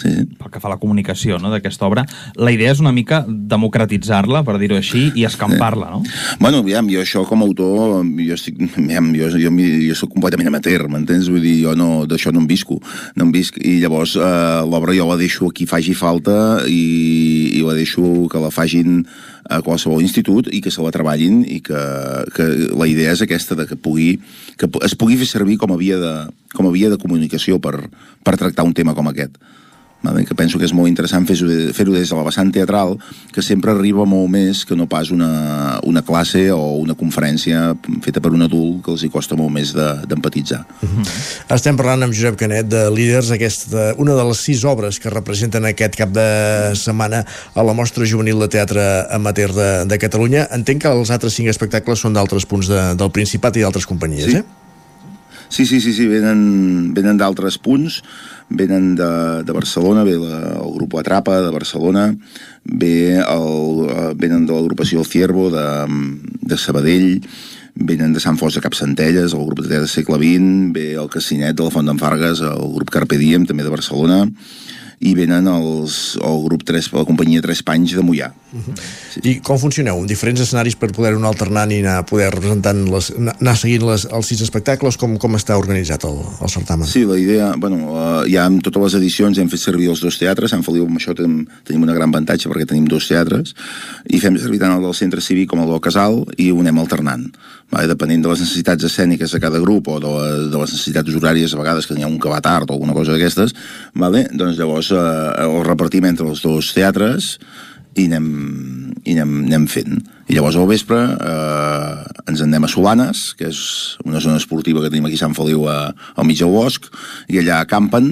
sí. pel que fa a la comunicació no, d'aquesta obra, la idea és una mica democratitzar-la, per dir-ho així, i escampar-la, no? Bueno, aviam, jo això com a autor, jo estic, aviam, jo, jo, jo, soc completament amateur, m'entens? Vull dir, jo no, d'això no en visco, no en visc, i llavors eh, l'obra jo la deixo a qui faci falta i, i la deixo que la fagin a qualsevol institut i que se la treballin i que, que la idea és aquesta de que, pugui, que es pugui fer servir com a via de, com a via de comunicació per, per tractar un tema com aquest? Que penso que és molt interessant fer-ho fer des de la vessant teatral, que sempre arriba molt més que no pas una, una classe o una conferència feta per un adult que els hi costa molt més d'empatitzar. De, uh -huh. Estem parlant amb Josep Canet de Líders, aquesta, una de les sis obres que representen aquest cap de setmana a la Mostra Juvenil de Teatre Amateur de, de Catalunya. Entenc que els altres cinc espectacles són d'altres punts de, del Principat i d'altres companyies, sí. eh? Sí, sí, sí, sí venen, venen d'altres punts venen de, de Barcelona, ve la, el grup Atrapa de Barcelona, ve el, eh, venen de l'agrupació El Ciervo de, de Sabadell, venen de Sant Fos de Capcentelles, el grup de teatre segle XX, ve el Cassinet de la Font d'en Fargues, el grup Carpe Diem, també de Barcelona, i venen els, el grup 3, la companyia Tres Panys de Mollà. Uh -huh. I com funcioneu? Amb diferents escenaris per poder anar alternant i anar poder representant les, anar seguint les, els sis espectacles? Com, com està organitzat el, el certamen? Sí, la idea, bueno, uh, ja amb totes les edicions hem fet servir els dos teatres, Sant Feliu amb això tenim, tenim una gran avantatge perquè tenim dos teatres, i fem servir tant el del centre cívic com el del casal i ho anem alternant. Vale, depenent de les necessitats escèniques de cada grup o de, de les necessitats horàries a vegades que n'hi ha un que va tard o alguna cosa d'aquestes, vale? doncs llavors eh, el repartim entre els dos teatres i anem, i anem, anem fent. I llavors al vespre eh, ens en anem a Solanes, que és una zona esportiva que tenim aquí a Sant Feliu a, al mig del bosc, i allà acampen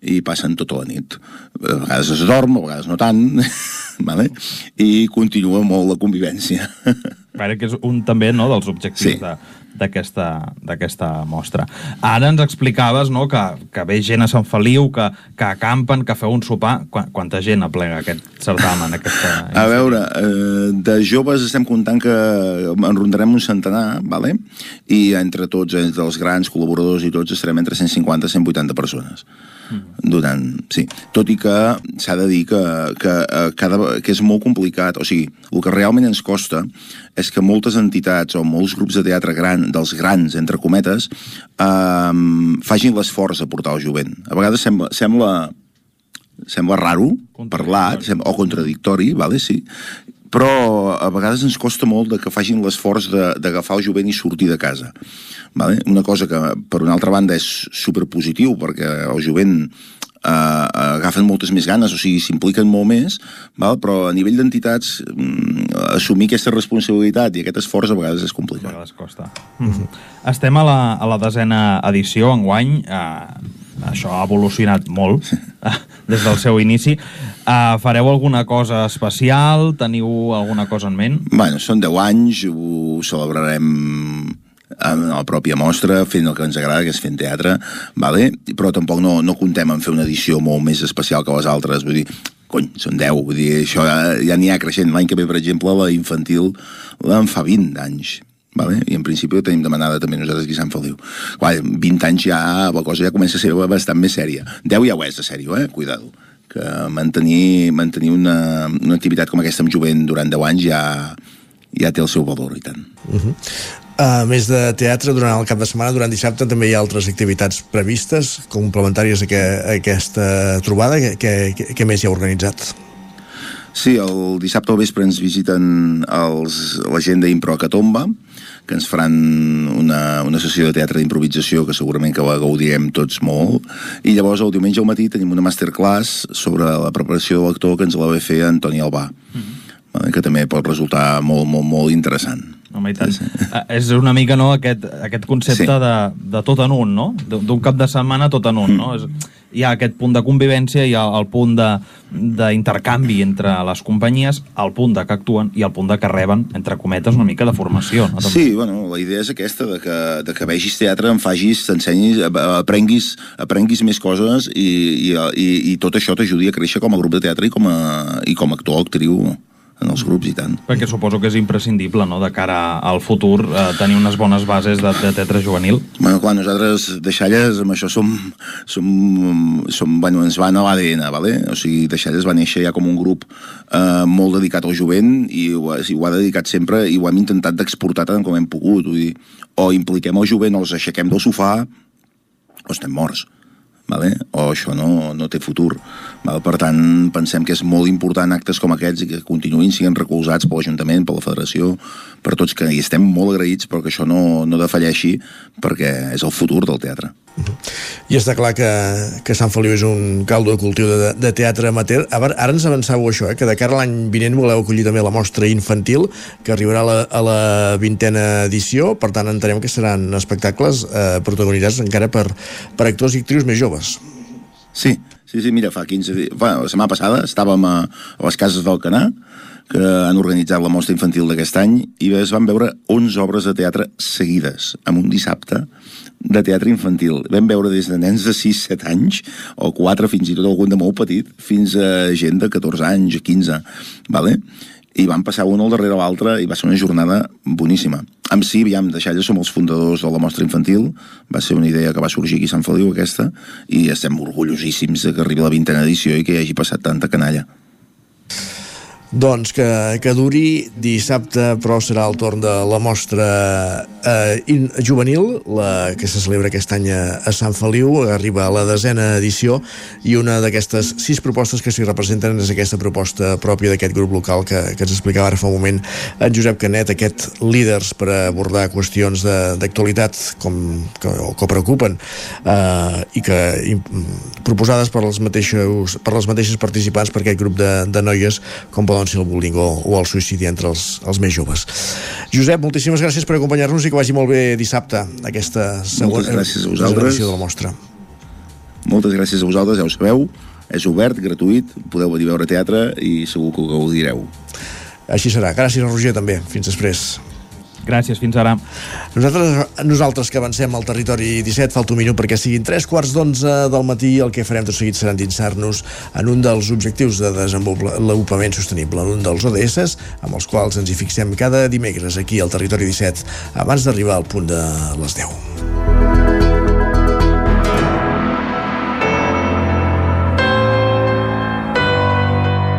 i passen tota la nit. A vegades es dorm, a vegades no tant, *laughs* vale? i continua molt la convivència. Veure que és un també no, dels objectius Sí. de d'aquesta mostra. Ara ens explicaves no, que, que ve gent a Sant Feliu, que, que acampen, que feu un sopar. Qua, quanta gent aplega aquest certamen? Aquesta... A veure, eh, de joves estem comptant que en rondarem un centenar, vale? i entre tots, entre els grans col·laboradors i tots, estarem entre 150 i 180 persones. Durant, sí. Tot i que s'ha de dir que, que, eh, cada, que és molt complicat. O sigui, el que realment ens costa és que moltes entitats o molts grups de teatre gran, dels grans, entre cometes, eh, facin l'esforç de portar el jovent. A vegades sembla, sembla, sembla raro parlar, o contradictori, vale, sí, però a vegades ens costa molt de que facin l'esforç d'agafar el jovent i sortir de casa. Vale? Una cosa que, per una altra banda, és superpositiu, perquè el jovent eh, agafen moltes més ganes, o sigui, s'impliquen molt més, val? però a nivell d'entitats mm, assumir aquesta responsabilitat i aquest esforç a vegades és complicat. A vegades costa. Mm -hmm. Estem a la, a la desena edició, enguany. Eh, això ha evolucionat molt *laughs* des del seu inici. Eh, fareu alguna cosa especial? Teniu alguna cosa en ment? Bueno, són 10 anys, ho celebrarem en la pròpia mostra, fent el que ens agrada, que és fent teatre, vale? però tampoc no, no contem en fer una edició molt més especial que les altres, vull dir, cony, són 10, vull dir, això ja, ja n'hi ha creixent. L'any que ve, per exemple, la infantil l'en fa 20 anys, vale? i en principi ho tenim demanada també nosaltres aquí a Sant Feliu. Clar, 20 anys ja, la cosa ja comença a ser bastant més sèria. 10 ja ho és de sèrio, eh? Cuidado que mantenir, mantenir una, una activitat com aquesta amb jovent durant 10 anys ja, ja té el seu valor, i tant. Uh -huh. A més de teatre, durant el cap de setmana, durant dissabte, també hi ha altres activitats previstes, complementàries a, que, a aquesta trobada. Què més hi ha organitzat? Sí, el dissabte al vespre ens visiten els, la gent d'Impro a Catomba, que ens faran una, una sessió de teatre d'improvisació que segurament que la gaudirem tots molt i llavors el diumenge al matí tenim una masterclass sobre la preparació de l'actor que ens la va fer Antoni Albà mm -hmm. que també pot resultar molt, molt, molt interessant Home, i tant. Sí, sí. És una mica no, aquest, aquest concepte Sí. de, de tot en un, no? D'un cap de setmana tot en un, no? És, hi ha aquest punt de convivència, hi ha el punt d'intercanvi entre les companyies, el punt de que actuen i el punt de que reben, entre cometes, una mica de formació. No? Sí, bueno, la idea és aquesta, de que, de que vegis teatre, en facis, t'ensenyis, aprenguis, aprenguis més coses i, i, i, i tot això t'ajudi a créixer com a grup de teatre i com a, i com a actor o actriu en els grups i tant. Perquè suposo que és imprescindible, no?, de cara al futur, eh, tenir unes bones bases de, de teatre juvenil. Bueno, clar, nosaltres de Xalles amb això som, som, som bueno, ens van a l'ADN, vale? o sigui, de Xalles va néixer ja com un grup eh, molt dedicat al jovent i ho, i ho ha dedicat sempre i ho hem intentat d'exportar tant com hem pogut, vull dir, o impliquem el jovent o els aixequem del sofà o estem morts vale? o això no, no té futur. Vale? Per tant, pensem que és molt important actes com aquests i que continuïn siguin recolzats per l'Ajuntament, per la Federació, per tots que hi estem molt agraïts però que això no, no defalleixi perquè és el futur del teatre. I està clar que, que Sant Feliu és un caldo de cultiu de, de teatre amateur. Ara, ara ens avançàveu això, eh, que de cara a l'any vinent voleu acollir també la mostra infantil, que arribarà a la, a la vintena edició, per tant entenem que seran espectacles eh, protagonitzats encara per, per actors i actrius més joves. Sí, sí, sí, mira, fa 15 dies... Bueno, la setmana passada estàvem a, a les cases del Canà, que han organitzat la mostra infantil d'aquest any, i es van veure 11 obres de teatre seguides, en un dissabte, de teatre infantil. Vam veure des de nens de 6-7 anys, o 4, fins i tot algun de molt petit, fins a gent de 14 anys, 15, vale? I van passar un al darrere l'altre i va ser una jornada boníssima. Amb si, aviam, de Xalla som els fundadors de la mostra infantil, va ser una idea que va sorgir aquí a Sant Feliu, aquesta, i estem orgullosíssims que arribi la vintena edició i que hi hagi passat tanta canalla. Doncs que, que duri. Dissabte, però serà el torn de la mostra eh, in, juvenil, la que se celebra aquest any a, Sant Feliu, arriba a la desena edició, i una d'aquestes sis propostes que s'hi representen és aquesta proposta pròpia d'aquest grup local que, que ens explicava ara fa un moment en Josep Canet, aquest líders per abordar qüestions d'actualitat com, que, que preocupen eh, i que im, proposades per les, mateixos, per les mateixes participants per aquest grup de, de noies com poden doncs, si el bullying o, o el suïcidi entre els, els més joves. Josep, moltíssimes gràcies per acompanyar-nos i que vagi molt bé dissabte aquesta segona gràcies a vosaltres. edició de la mostra. Moltes gràcies a vosaltres, ja ho sabeu. És obert, gratuït, podeu venir a veure teatre i segur que ho gaudireu. Així serà. Gràcies a Roger també. Fins després. Gràcies, fins ara. Nosaltres, nosaltres que avancem al territori 17, falta un minut perquè siguin tres quarts d'onze del matí, el que farem tot seguit serà endinsar-nos en un dels objectius de desenvolupament sostenible, en un dels ODS, amb els quals ens hi fixem cada dimecres aquí al territori 17, abans d'arribar al punt de les 10.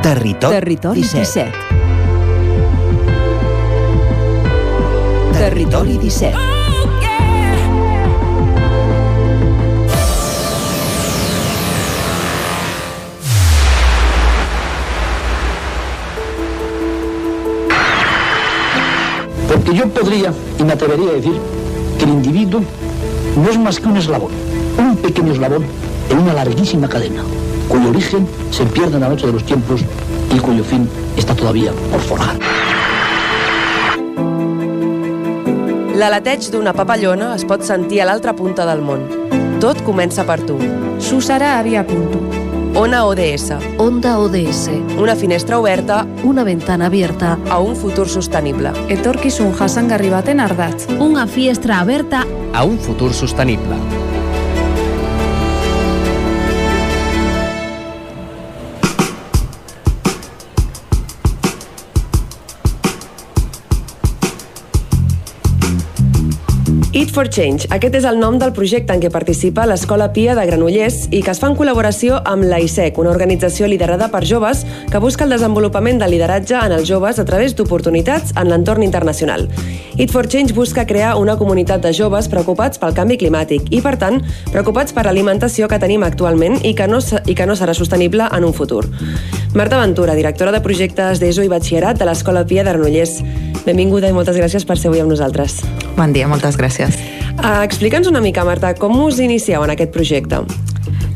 Territori, Territori 17. 17. Territori 17. Porque yo podría y me atrevería a decir que el individuo no es más que un eslabón, un pequeño eslabón en una larguísima cadena, cuyo origen se pierde en la noche de los tiempos y cuyo fin está todavía por forjar. L'aleteig d'una papallona es pot sentir a l'altra punta del món. Tot comença per tu. Su sarà a via punto. Ona ODS. Onda ODS. Una finestra oberta Una ventana abierta. a un futur sostenible. Etorkizun jasangarri baten ardatz. Una fiestra aberta A un futur sostenible. For Change. Aquest és el nom del projecte en què participa l'Escola Pia de Granollers i que es fa en col·laboració amb l'AISEC, una organització liderada per joves que busca el desenvolupament del lideratge en els joves a través d'oportunitats en l'entorn internacional. Eat for Change busca crear una comunitat de joves preocupats pel canvi climàtic i, per tant, preocupats per l'alimentació que tenim actualment i que, no, i que no serà sostenible en un futur. Marta Ventura, directora de projectes d'ESO i batxillerat de l'Escola Pia de Granollers. Benvinguda i moltes gràcies per ser avui amb nosaltres. Bon dia, moltes gràcies. Uh, Explica'ns una mica, Marta, com us inicieu en aquest projecte?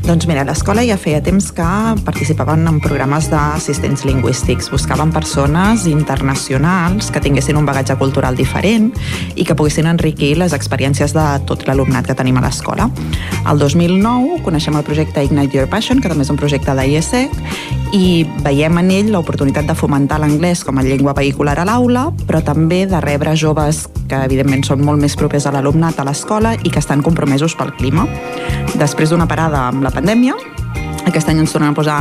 Doncs mira, l'escola ja feia temps que participaven en programes d'assistents lingüístics. Buscaven persones internacionals que tinguessin un bagatge cultural diferent i que poguessin enriquir les experiències de tot l'alumnat que tenim a l'escola. El 2009 coneixem el projecte Ignite Your Passion, que també és un projecte d'IESEC, i veiem en ell l'oportunitat de fomentar l'anglès com a llengua vehicular a l'aula, però també de rebre joves que evidentment són molt més propers a l'alumnat a l'escola i que estan compromesos pel clima. Després d'una parada amb la pandèmia, aquest any ens tornem a posar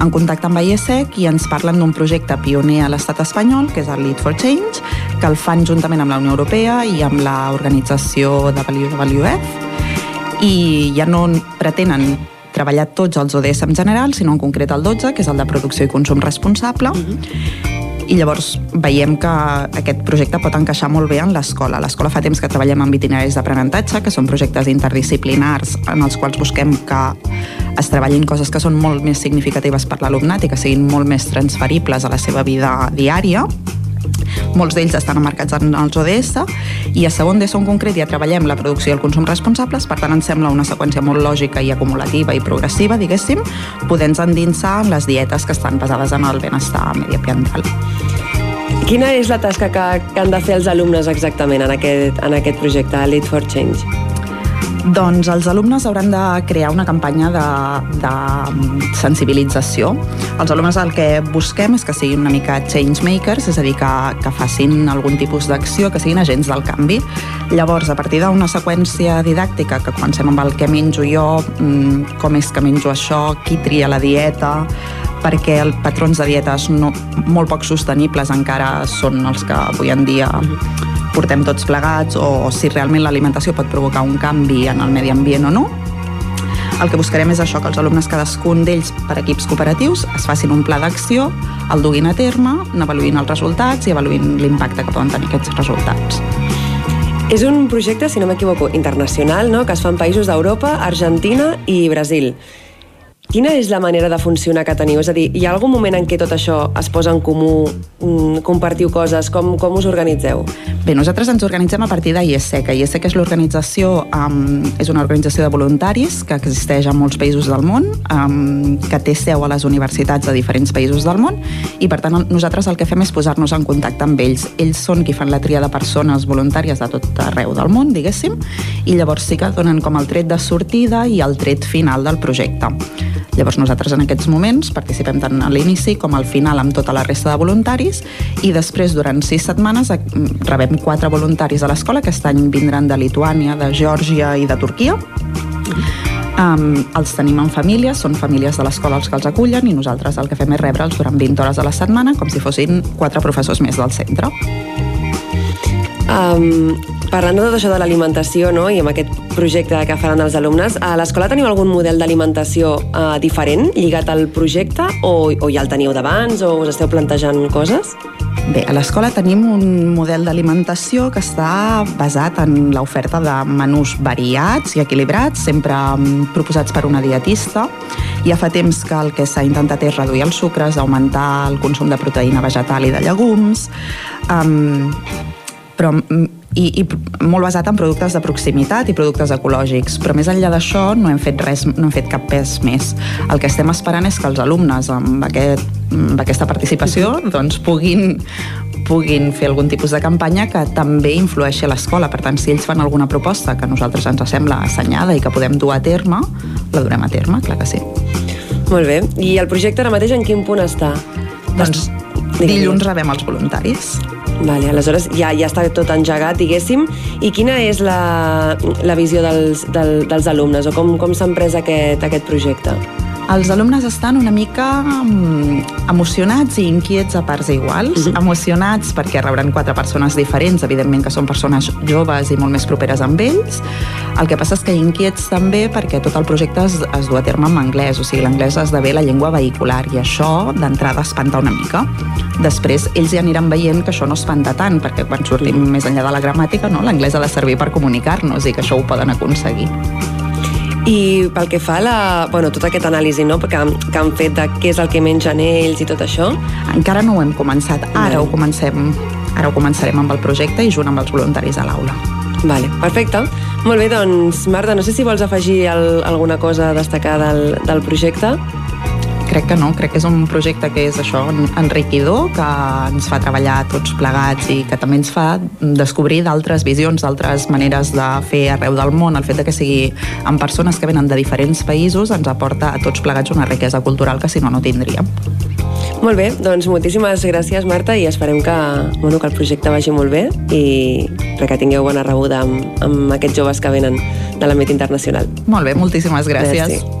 en contacte amb IESEC i ens parlen d'un projecte pioner a l'estat espanyol, que és el Lead for Change, que el fan juntament amb la Unió Europea i amb l'organització WWF i ja no pretenen treballar tots els ODS en general, sinó en concret el 12, que és el de producció i consum responsable, i llavors veiem que aquest projecte pot encaixar molt bé en l'escola. L'escola fa temps que treballem amb itineraris d'aprenentatge, que són projectes interdisciplinars en els quals busquem que es treballin coses que són molt més significatives per l'alumnat i que siguin molt més transferibles a la seva vida diària molts d'ells estan emmarcats en els ODS i a segon d'ESO en concret ja treballem la producció i el consum responsables, per tant ens sembla una seqüència molt lògica i acumulativa i progressiva, diguéssim, podent endinsar en les dietes que estan basades en el benestar mediambiental. Quina és la tasca que, que han de fer els alumnes exactament en aquest, en aquest projecte, Lead for Change? Doncs els alumnes hauran de crear una campanya de, de sensibilització. Els alumnes el que busquem és que siguin una mica change makers, és a dir, que, que facin algun tipus d'acció, que siguin agents del canvi. Llavors, a partir d'una seqüència didàctica, que comencem amb el que menjo jo, mm, com és que menjo això, qui tria la dieta, perquè els patrons de dietes no, molt poc sostenibles encara són els que avui en dia portem tots plegats o si realment l'alimentació pot provocar un canvi en el medi ambient o no. El que buscarem és això, que els alumnes, cadascun d'ells per equips cooperatius, es facin un pla d'acció, el duguin a terme, n'avaluïn els resultats i avaluïn l'impacte que poden tenir aquests resultats. És un projecte, si no m'equivoco, internacional, no?, que es fa en països d'Europa, Argentina i Brasil. Quina és la manera de funcionar que teniu? És a dir, hi ha algun moment en què tot això es posa en comú, mm, compartiu coses? Com, com us organitzeu? Bé, nosaltres ens organitzem a partir d'IESEC. IESEC és l'organització, um, és una organització de voluntaris que existeix a molts països del món, um, que té seu a les universitats de diferents països del món, i per tant nosaltres el que fem és posar-nos en contacte amb ells. Ells són qui fan la tria de persones voluntàries de tot arreu del món, diguéssim, i llavors sí que donen com el tret de sortida i el tret final del projecte. Llavors nosaltres en aquests moments participem tant a l'inici com al final amb tota la resta de voluntaris i després durant sis setmanes rebem quatre voluntaris a l'escola que aquest any vindran de Lituània, de Geòrgia i de Turquia Um, els tenim en famílies, són famílies de l'escola els que els acullen i nosaltres el que fem és rebre'ls durant 20 hores a la setmana com si fossin quatre professors més del centre. Um, parlant de tot això de l'alimentació no? i amb aquest projecte que faran els alumnes, a l'escola teniu algun model d'alimentació uh, diferent lligat al projecte o, o ja el teníeu d'abans o us esteu plantejant coses? Bé, a l'escola tenim un model d'alimentació que està basat en l'oferta de menús variats i equilibrats, sempre mm, proposats per una dietista. Ja fa temps que el que s'ha intentat és reduir els sucres, augmentar el consum de proteïna vegetal i de llegums, um, però mm, i, i molt basat en productes de proximitat i productes ecològics, però més enllà d'això no hem fet res, no hem fet cap pes més. El que estem esperant és que els alumnes amb, aquest, amb aquesta participació doncs, puguin, puguin fer algun tipus de campanya que també influeixi a l'escola. Per tant, si ells fan alguna proposta que a nosaltres ens sembla assenyada i que podem dur a terme, la durem a terme, clar que sí. Molt bé. I el projecte ara mateix en quin punt està? Doncs dilluns rebem els voluntaris. Vale, aleshores ja, ja està tot engegat, diguéssim. I quina és la, la visió dels, del, dels alumnes o com, com s'han pres aquest, aquest projecte? Els alumnes estan una mica um, emocionats i inquiets a parts iguals. Uh -huh. Emocionats perquè rebran quatre persones diferents, evidentment que són persones joves i molt més properes amb ells. El que passa és que inquiets també perquè tot el projecte es, es du a terme en anglès, o sigui, l'anglès esdevé la llengua vehicular i això d'entrada espanta una mica. Després ells ja aniran veient que això no espanta tant, perquè quan sortim més enllà de la gramàtica, no, l'anglès ha de servir per comunicar-nos i que això ho poden aconseguir. I pel que fa a la, bueno, tota aquesta anàlisi no? que, que han fet de què és el que mengen ells i tot això? Encara no ho hem començat, ara no. ho comencem ara ho començarem amb el projecte i junt amb els voluntaris a l'aula. Vale, perfecte. Molt bé, doncs, Marta, no sé si vols afegir el, alguna cosa a destacar del, del projecte crec que no, crec que és un projecte que és això, enriquidor, que ens fa treballar tots plegats i que també ens fa descobrir d'altres visions, d'altres maneres de fer arreu del món. El fet de que sigui amb persones que venen de diferents països ens aporta a tots plegats una riquesa cultural que si no, no tindríem. Molt bé, doncs moltíssimes gràcies Marta i esperem que, bueno, que el projecte vagi molt bé i que tingueu bona rebuda amb, amb aquests joves que venen de l'àmbit internacional. Molt bé, moltíssimes gràcies. Merci.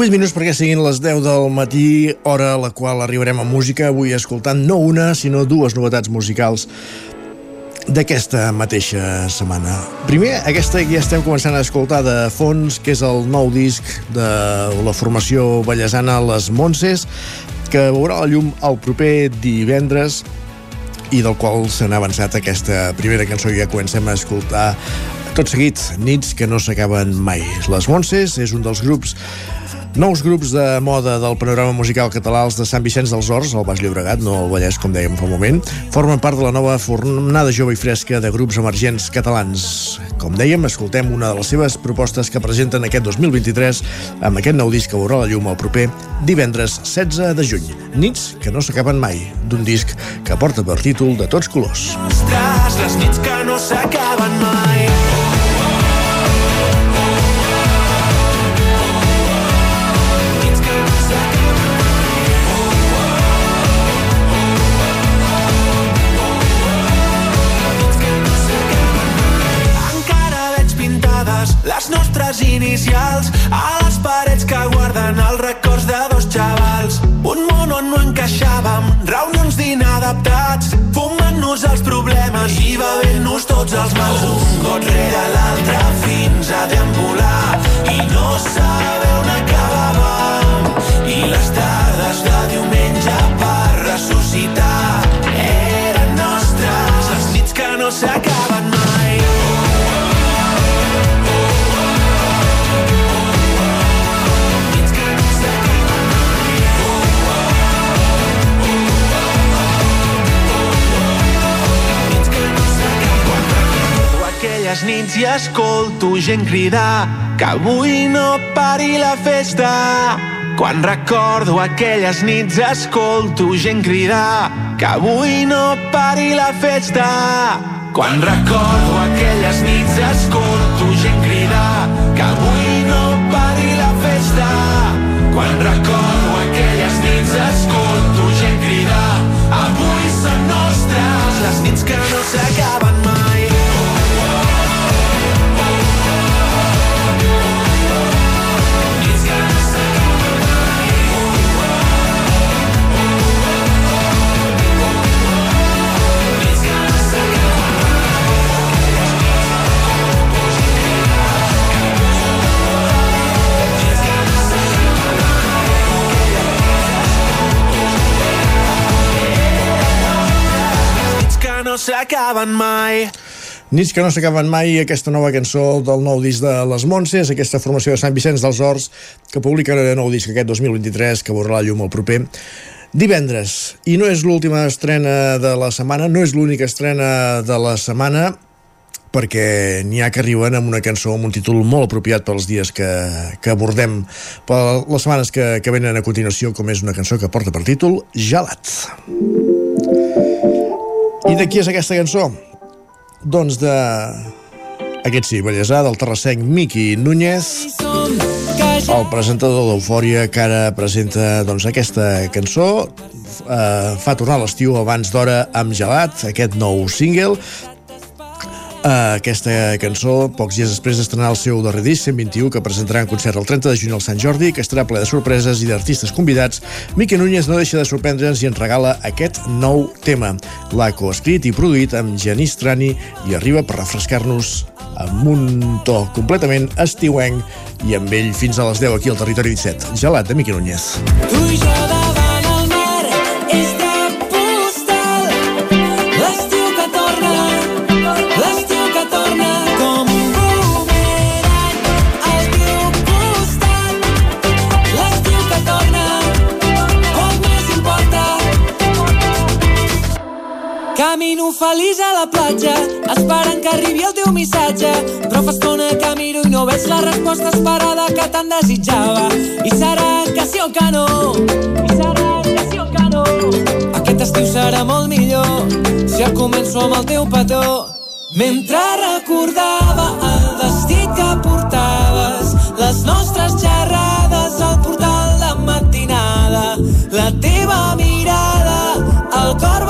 8 minuts perquè siguin les 10 del matí, hora a la qual arribarem a música, avui escoltant no una, sinó dues novetats musicals d'aquesta mateixa setmana. Primer, aquesta que ja estem començant a escoltar de fons, que és el nou disc de la formació ballesana Les Montses, que veurà la llum el proper divendres i del qual s'ha avançat aquesta primera cançó i ja comencem a escoltar tot seguit, nits que no s'acaben mai. Les Montses és un dels grups Nous grups de moda del panorama musical català, els de Sant Vicenç dels Horts, al Baix Llobregat, no al Vallès, com dèiem fa un moment, formen part de la nova fornada jove i fresca de grups emergents catalans. Com dèiem, escoltem una de les seves propostes que presenten aquest 2023 amb aquest nou disc que veurà la llum el proper divendres 16 de juny. Nits que no s'acaben mai, d'un disc que porta per títol de tots colors. les nits que no s'acaben mai inicials a les parets que guarden els records de dos xavals. Un món on no encaixàvem, reunions d'inadaptats, fumant-nos els problemes i bevent-nos tots els mals. Un got rere l'altre fins a deambular i no saber on acabàvem. I les tardes de aquelles nits i escolto gent cridar que avui no pari la festa. Quan recordo aquelles nits escolto gent cridar que avui no pari la festa. Quan recordo aquelles nits escolto gent cridar que avui no pari la festa. Quan recordo aquelles nits escolto gent cridar avui són nostres les nits que no s'acaben no s'acaben mai. Nits que no s'acaben mai, aquesta nova cançó del nou disc de Les Montses, aquesta formació de Sant Vicenç dels Horts, que publica un nou disc aquest 2023, que veurà la llum el proper divendres. I no és l'última estrena de la setmana, no és l'única estrena de la setmana, perquè n'hi ha que arriben amb una cançó amb un títol molt apropiat pels dies que, que abordem per les setmanes que, que venen a continuació, com és una cançó que porta per títol Gelat. I de qui és aquesta cançó? Doncs de... Aquest sí, bellesà, del terrassenc Miqui Núñez, el presentador d'Eufòria, que ara presenta doncs, aquesta cançó, eh, fa tornar l'estiu abans d'hora amb gelat, aquest nou single, aquesta cançó, pocs dies després d'estrenar el seu darrer disc, 121, que presentarà en concert el 30 de juny al Sant Jordi, que estarà ple de sorpreses i d'artistes convidats, Miqui Núñez no deixa de sorprendre'ns i ens regala aquest nou tema. L'ha coescrit i produït amb Genís Trani i arriba per refrescar-nos amb un to completament estiuenc i amb ell fins a les 10 aquí al Territori 17. Gelat de Miqui Núñez. Tu i jo davant Camino feliç a la platja, esperant que arribi el teu missatge. Però fa estona que miro i no veig la resposta esperada que tant desitjava. I serà que sí o que no, i serà que sí o que no. Aquest estiu serà molt millor si el començo amb el teu petó. Mentre recordava el vestit que portaves, les nostres xerrades al portal de matinada, la teva mirada, el cor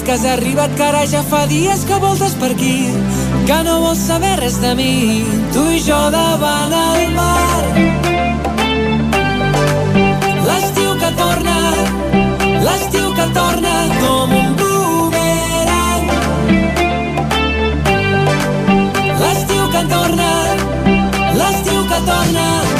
dit que has arribat, que ara ja fa dies que voltes per aquí, que no vols saber res de mi, tu i jo davant el mar. L'estiu que torna, l'estiu que torna com un boomerang. L'estiu que torna, l'estiu que torna,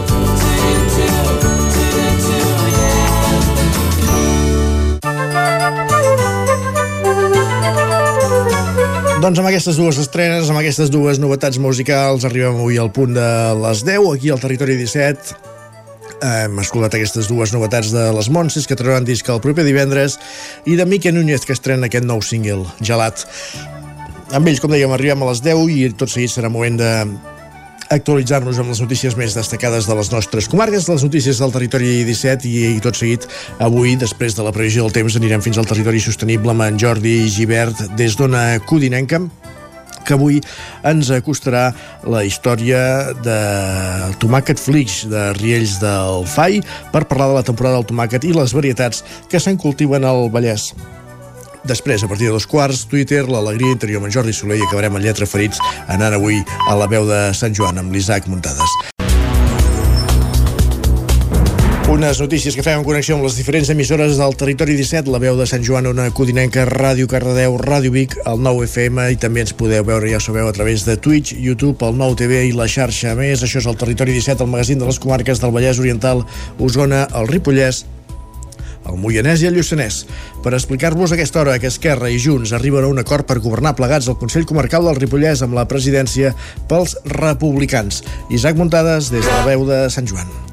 Doncs amb aquestes dues estrenes, amb aquestes dues novetats musicals, arribem avui al punt de les 10, aquí al Territori 17. Hem escoltat aquestes dues novetats de les Montses, que trauran disc el proper divendres, i de Mique Núñez, que estrena aquest nou single, Gelat. Amb ells, com dèiem, arribem a les 10 i tot seguit serà moment de actualitzar-nos amb les notícies més destacades de les nostres comarques, les notícies del territori 17 i, i tot seguit avui, després de la previsió del temps, anirem fins al territori sostenible amb en Jordi Givert des d'Ona Codinenca que avui ens acostarà la història de tomàquet flix de Riells del Fai per parlar de la temporada del tomàquet i les varietats que se'n cultiven al Vallès. Després, a partir de dos quarts, Twitter, l'alegria interior amb Jordi Soler i acabarem en lletra ferits anant avui a la veu de Sant Joan amb l'Isaac Muntades. Unes notícies que fem en connexió amb les diferents emissores del territori 17, la veu de Sant Joan, una Codinenca, Ràdio Cardedeu, Ràdio Vic, el 9 FM i també ens podeu veure, ja sabeu, a través de Twitch, YouTube, el 9 TV i la xarxa. A més, això és el territori 17, el magazín de les comarques del Vallès Oriental, Osona, el Ripollès, el Moianès i el Lluçanès, per explicar-vos aquesta hora que Esquerra i Junts arriben a un acord per governar plegats al Consell Comarcal del Ripollès amb la presidència pels republicans. Isaac Muntades, des de la veu de Sant Joan.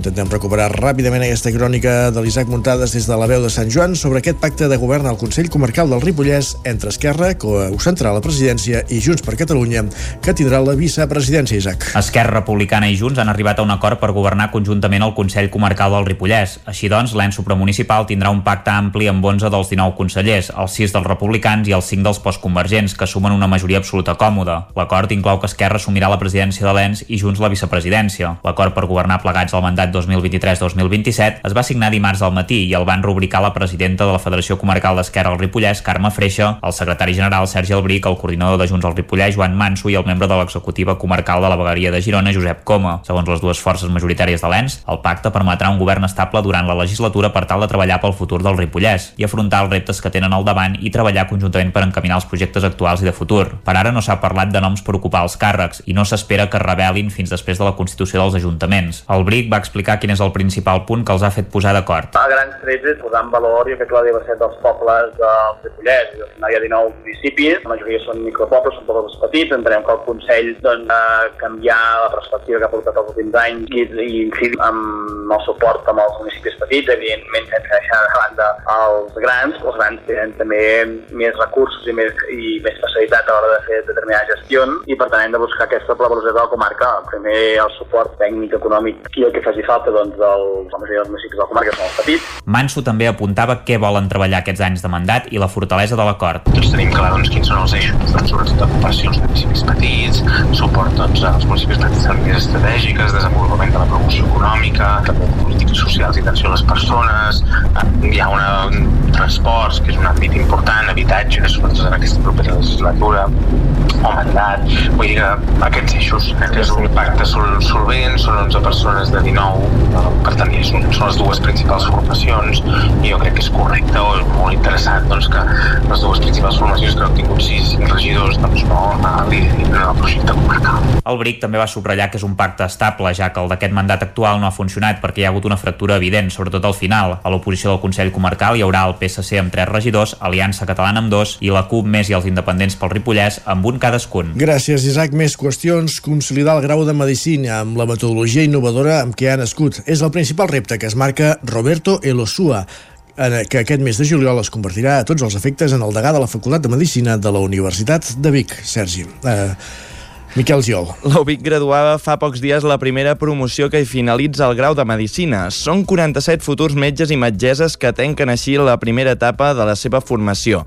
Intentem recuperar ràpidament aquesta crònica de l'Isaac Muntades des de la veu de Sant Joan sobre aquest pacte de govern al Consell Comarcal del Ripollès entre Esquerra, que ho centrarà la presidència, i Junts per Catalunya, que tindrà la vicepresidència, Isaac. Esquerra Republicana i Junts han arribat a un acord per governar conjuntament el Consell Comarcal del Ripollès. Així doncs, l'ens supramunicipal tindrà un pacte ampli amb 11 dels 19 consellers, els 6 dels republicans i els 5 dels postconvergents, que sumen una majoria absoluta còmoda. L'acord inclou que Esquerra assumirà la presidència de l'ens i Junts la vicepresidència. L'acord per governar plegats el mandat 2023-2027 es va signar dimarts al matí i el van rubricar la presidenta de la Federació Comarcal d'Esquerra al Ripollès, Carme Freixa, el secretari general Sergi Albric, el coordinador de Junts al Ripollès, Joan Manso, i el membre de l'executiva comarcal de la vegueria de Girona, Josep Coma. Segons les dues forces majoritàries de l'ENS, el pacte permetrà un govern estable durant la legislatura per tal de treballar pel futur del Ripollès i afrontar els reptes que tenen al davant i treballar conjuntament per encaminar els projectes actuals i de futur. Per ara no s'ha parlat de noms per ocupar els càrrecs i no s'espera que es revelin fins després de la constitució dels ajuntaments. El BRIC va explicar quin és el principal punt que els ha fet posar d'acord. A grans trets és posar en valor jo crec la diversitat dels pobles del Ripollès. Final hi ha 19 municipis, la majoria són micropobles, són pobles petits, entenem que el Consell doncs, ha canviar la perspectiva que ha portat els últims anys i, i incidir amb el suport amb els municipis petits, evidentment sense deixar de banda els grans, els grans tenen també més recursos i més, i més facilitat a l'hora de fer determinades gestions i per tant hem de buscar aquesta velocitat de la comarca. Primer el suport tècnic, econòmic i el que faci falta doncs, del, la majoria dels municipis de la comarca són els petits. Manso també apuntava què volen treballar aquests anys de mandat i la fortalesa de l'acord. Tots tenim clar doncs, quins són els eixos, doncs, sobretot de cooperació als municipis petits, suport doncs, als municipis petits en línies estratègiques, desenvolupament de la promoció econòmica, també polítiques socials i atenció a les persones, hi ha una, un transports, que és un àmbit important, habitatge, sobretot en aquesta propera legislatura, o mandat, vull dir que aquests eixos, és un pacte sol, solvent, són 11 persones de 19, per tant, són, són les dues principals formacions, i jo crec que és correcte o és molt interessant doncs, que les dues principals formacions que han tingut 6 regidors doncs, no, liderin el projecte comarcal. El BRIC també va subratllar que és un pacte estable, ja que el d'aquest mandat actual no ha funcionat perquè hi ha hagut una fractura evident, sobretot al final. A l'oposició del Consell Comarcal hi haurà el PSC amb 3 regidors, Aliança Catalana amb 2 i la CUP més i els independents pel Ripollès amb un cadascun. Gràcies, Isaac. Més qüestions. Consolidar el grau de Medicina amb la metodologia innovadora amb què ha nascut. És el principal repte que es marca Roberto Elosua, que aquest mes de juliol es convertirà a tots els efectes en el degà de la Facultat de Medicina de la Universitat de Vic, Sergi. Eh, Miquel Giol. La UBIC graduava fa pocs dies la primera promoció que hi finalitza el grau de Medicina. Són 47 futurs metges i metgesses que tenquen així la primera etapa de la seva formació.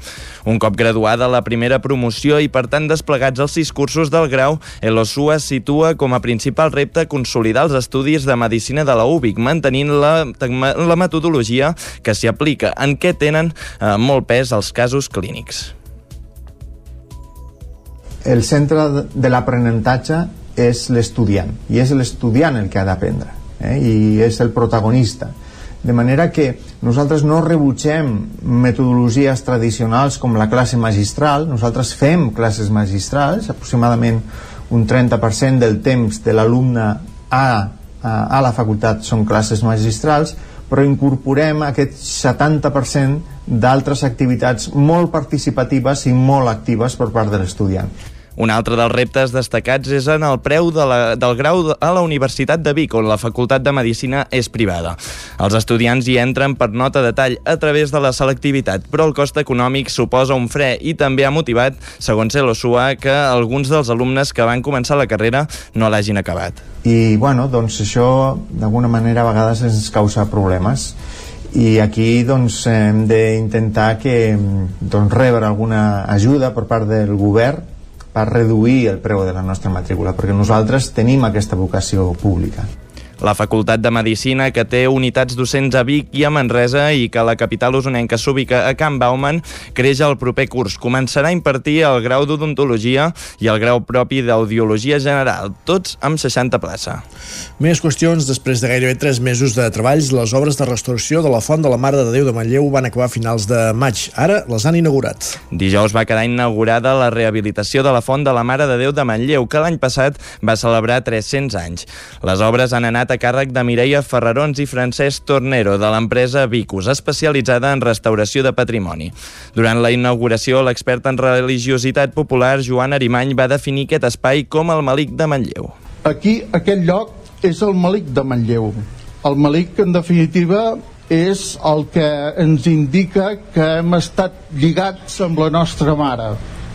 Un cop graduada la primera promoció i per tant desplegats els sis cursos del grau, l'OSUA situa com a principal repte consolidar els estudis de Medicina de la UBIC, mantenint la, la metodologia que s'hi aplica, en què tenen eh, molt pes els casos clínics el centre de l'aprenentatge és l'estudiant i és l'estudiant el que ha d'aprendre eh? i és el protagonista de manera que nosaltres no rebutgem metodologies tradicionals com la classe magistral, nosaltres fem classes magistrals, aproximadament un 30% del temps de l'alumne a, a, a la facultat són classes magistrals, però incorporem aquest 70% d'altres activitats molt participatives i molt actives per part de l'estudiant. Un altre dels reptes destacats és en el preu de la, del grau a la Universitat de Vic, on la Facultat de Medicina és privada. Els estudiants hi entren per nota de tall a través de la selectivitat, però el cost econòmic suposa un fre i també ha motivat, segons l'OSUA, que alguns dels alumnes que van començar la carrera no l'hagin acabat. I, bueno, doncs això d'alguna manera a vegades ens causa problemes i aquí doncs, hem d'intentar que doncs, rebre alguna ajuda per part del govern per reduir el preu de la nostra matrícula, perquè nosaltres tenim aquesta vocació pública. La Facultat de Medicina, que té unitats docents a Vic i a Manresa i que la capital usonenca s'ubica a Can Bauman, creix el proper curs. Començarà a impartir el grau d'odontologia i el grau propi d'audiologia general, tots amb 60 plaça. Més qüestions. Després de gairebé 3 mesos de treballs, les obres de restauració de la Font de la Mare de Déu de Manlleu van acabar a finals de maig. Ara les han inaugurat. Dijous va quedar inaugurada la rehabilitació de la Font de la Mare de Déu de Manlleu, que l'any passat va celebrar 300 anys. Les obres han anat a càrrec de Mireia Ferrarons i Francesc Tornero, de l'empresa Vicus, especialitzada en restauració de patrimoni. Durant la inauguració, l'expert en religiositat popular Joan Arimany va definir aquest espai com el Malic de Manlleu. Aquí, aquest lloc, és el Malic de Manlleu. El Malic, en definitiva, és el que ens indica que hem estat lligats amb la nostra mare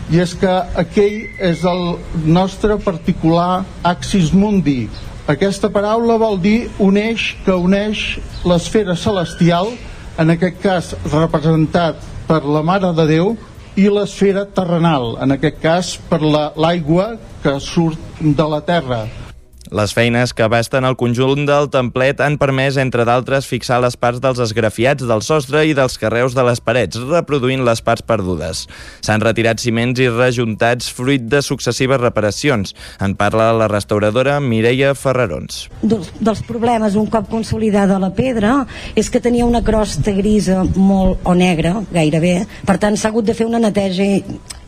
i és que aquell és el nostre particular axis mundi aquesta paraula vol dir un eix que uneix l'esfera celestial, en aquest cas representat per la Mare de Déu, i l'esfera terrenal, en aquest cas per l'aigua la, que surt de la terra. Les feines que abasten el conjunt del templet han permès, entre d'altres, fixar les parts dels esgrafiats del sostre i dels carreus de les parets, reproduint les parts perdudes. S'han retirat ciments i rejuntats fruit de successives reparacions. En parla la restauradora Mireia Ferrarons. Dels, dels problemes, un cop consolidada la pedra, és que tenia una crosta grisa molt o negra, gairebé. Per tant, s'ha hagut de fer una neteja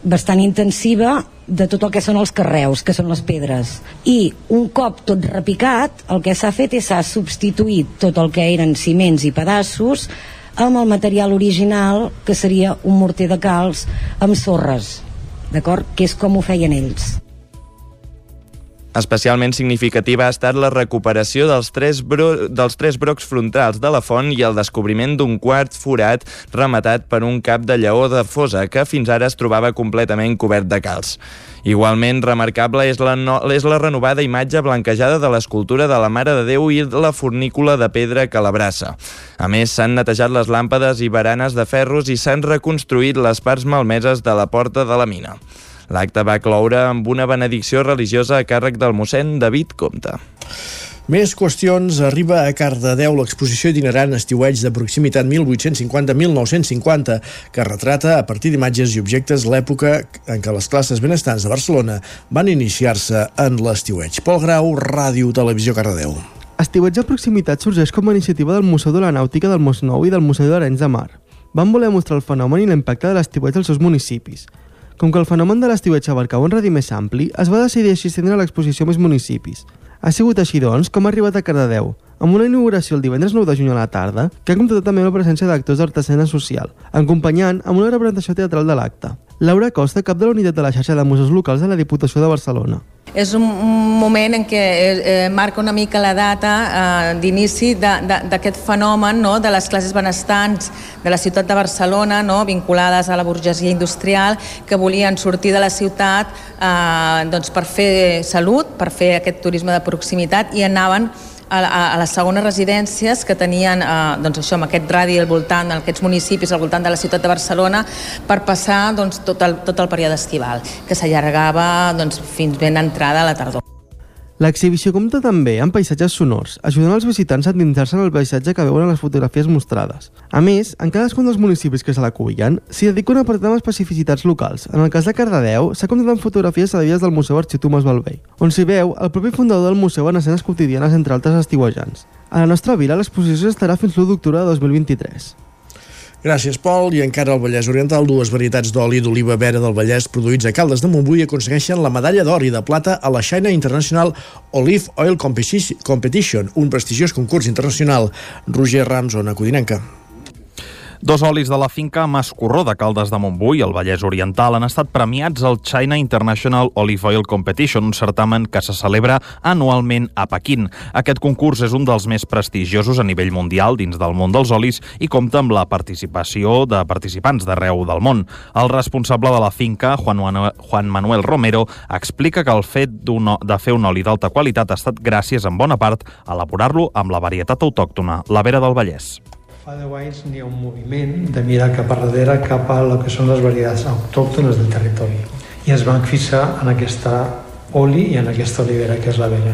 bastant intensiva de tot el que són els carreus, que són les pedres. I un cop tot repicat, el que s'ha fet és s'ha substituït tot el que eren ciments i pedaços amb el material original, que seria un morter de calç amb sorres, d'acord? Que és com ho feien ells. Especialment significativa ha estat la recuperació dels tres, bro dels tres brocs frontals de la font i el descobriment d'un quart forat rematat per un cap de lleó de fosa que fins ara es trobava completament cobert de calç. Igualment remarcable és la, no, és la renovada imatge blanquejada de l'escultura de la Mare de Déu i la fornícula de pedra que l'abraça. A més, s'han netejat les làmpades i baranes de ferros i s'han reconstruït les parts malmeses de la porta de la mina. L'acte va cloure amb una benedicció religiosa a càrrec del mossèn David Comte. Més qüestions. Arriba a Cardedeu l'exposició itinerant estiueig de proximitat 1850-1950 que retrata a partir d'imatges i objectes l'època en què les classes benestants de Barcelona van iniciar-se en l'estiueig. Pol Grau, Ràdio Televisió Cardedeu. Estiueig de proximitat sorgeix com a iniciativa del Museu de la Nàutica del Mosnou i del Museu d'Arenys de Mar. Van voler mostrar el fenomen i l'impacte de l'estiueig als seus municipis. Com que el fenomen de l'estiueig abarcava un radi més ampli, es va decidir així estendre l'exposició a més municipis. Ha sigut així, doncs, com ha arribat a Cardedeu, amb una inauguració el divendres 9 de juny a la tarda, que ha comptat també amb la presència d'actors d'artesana social, acompanyant amb una representació teatral de l'acte. Laura Costa, cap de la unitat de la xarxa de museus locals de la Diputació de Barcelona. És un moment en què eh, eh, marca una mica la data eh, d'inici d'aquest fenomen no? de les classes benestants de la ciutat de Barcelona, no? vinculades a la burgesia industrial, que volien sortir de la ciutat eh, doncs per fer salut, per fer aquest turisme de proximitat i anaven a, a, a les segones residències que tenien eh, doncs això, amb aquest radi al voltant, aquests municipis al voltant de la ciutat de Barcelona per passar doncs, tot, el, tot el període estival, que s'allargava doncs, fins ben entrada a la tardor. L'exhibició compta també amb paisatges sonors, ajudant els visitants a endinsar-se en el paisatge que veuen en les fotografies mostrades. A més, en cadascun dels municipis que se l'acullen, s'hi dedica una apartat amb especificitats locals. En el cas de Cardedeu, s'ha comptat amb fotografies cedides del Museu Arxiu Tomàs Balvei, on s'hi veu el propi fundador del museu en escenes quotidianes entre altres estiuejants. A la nostra vila, l'exposició estarà fins l'1 d'octubre de 2023. Gràcies, Pol. I encara al Vallès Oriental, dues varietats d'oli d'oliva vera del Vallès produïts a Caldes de Montbui aconsegueixen la medalla d'or i de plata a la China International Olive Oil Competition, un prestigiós concurs internacional. Roger Rams, Ona Codinenca. Dos olis de la finca Mascorró de Caldes de Montbui, al Vallès Oriental, han estat premiats al China International Olive Oil Competition, un certamen que se celebra anualment a Pequín. Aquest concurs és un dels més prestigiosos a nivell mundial dins del món dels olis i compta amb la participació de participants d'arreu del món. El responsable de la finca, Juan Manuel, Juan Manuel Romero, explica que el fet de fer un oli d'alta qualitat ha estat gràcies en bona part a elaborar-lo amb la varietat autòctona, la vera del Vallès. Fa 10 anys n'hi ha un moviment de mirar cap a darrere cap a el que són les varietats autòctones del territori. I es van fixar en aquesta oli i en aquesta olivera que és la vera.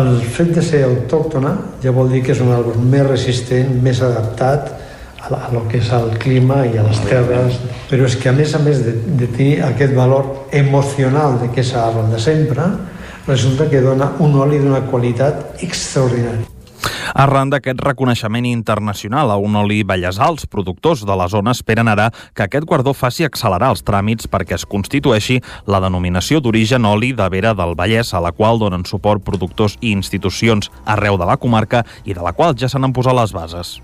El fet de ser autòctona ja vol dir que és un arbre més resistent, més adaptat a, a lo que és el clima i a les terres, però és que a més a més de, de tenir aquest valor emocional de que és arbre de sempre, resulta que dona un oli d'una qualitat extraordinària. Arran d'aquest reconeixement internacional a un oli Vallès Alts, productors de la zona esperen ara que aquest guardó faci accelerar els tràmits perquè es constitueixi la denominació d'origen oli de Vera del Vallès, a la qual donen suport productors i institucions arreu de la comarca i de la qual ja s'han posat les bases.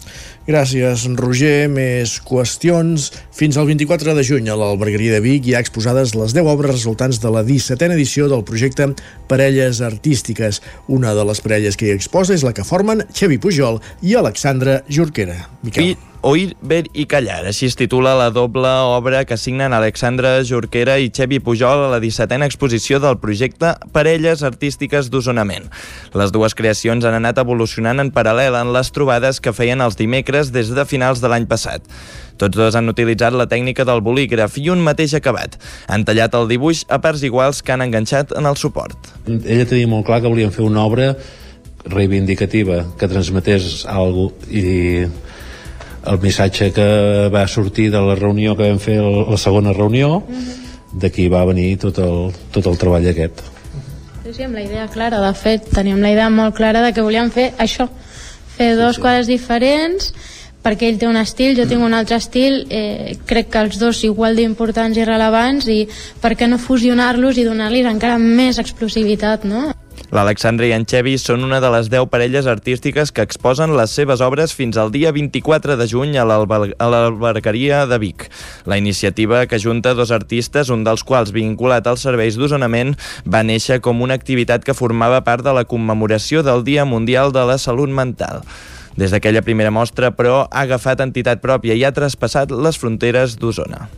Gràcies, Roger. Més qüestions. Fins al 24 de juny a l'Albergaria de Vic hi ha exposades les 10 obres resultants de la 17a edició del projecte Parelles Artístiques. Una de les parelles que hi exposa és la que formen Xevi Pujol i Alexandra Jorquera. Miquel. I Oir, Ver i Callar. Així es titula la doble obra que signen Alexandra Jorquera i Xevi Pujol a la 17a exposició del projecte Parelles Artístiques d'Osonament. Les dues creacions han anat evolucionant en paral·lel en les trobades que feien els dimecres des de finals de l'any passat. Tots dos han utilitzat la tècnica del bolígraf i un mateix acabat. Han tallat el dibuix a parts iguals que han enganxat en el suport. Ella tenia molt clar que volien fer una obra reivindicativa que transmetés alguna i el missatge que va sortir de la reunió que vam fer la segona reunió d'aquí va venir tot el, tot el treball aquest Sí, sí, amb la idea clara, de fet teníem la idea molt clara de que volíem fer això fer dos sí, sí. quadres diferents perquè ell té un estil, jo tinc un altre estil eh, crec que els dos igual d'importants i rellevants i per què no fusionar-los i donar-los encara més explosivitat no? L'Alexandre i en Xevi són una de les 10 parelles artístiques que exposen les seves obres fins al dia 24 de juny a l'Albergaria de Vic. La iniciativa que junta dos artistes, un dels quals vinculat als serveis d'usonament, va néixer com una activitat que formava part de la commemoració del Dia Mundial de la Salut Mental. Des d'aquella primera mostra, però, ha agafat entitat pròpia i ha traspassat les fronteres d'Osona.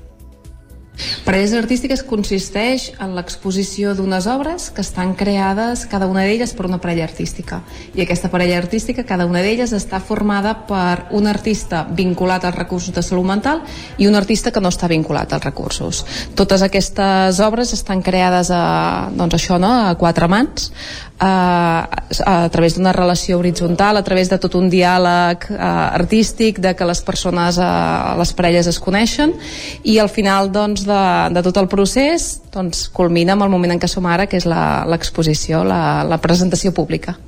Parelles artístiques consisteix en l'exposició d'unes obres que estan creades, cada una d'elles, per una parella artística. I aquesta parella artística, cada una d'elles, està formada per un artista vinculat als recursos de salut mental i un artista que no està vinculat als recursos. Totes aquestes obres estan creades a, doncs això, no? a quatre mans, a, a través d'una relació horitzontal, a través de tot un diàleg uh, artístic, de que les persones, uh, les parelles es coneixen i al final doncs, de, de tot el procés doncs, culmina amb el moment en què som ara, que és l'exposició, la, la presentació pública.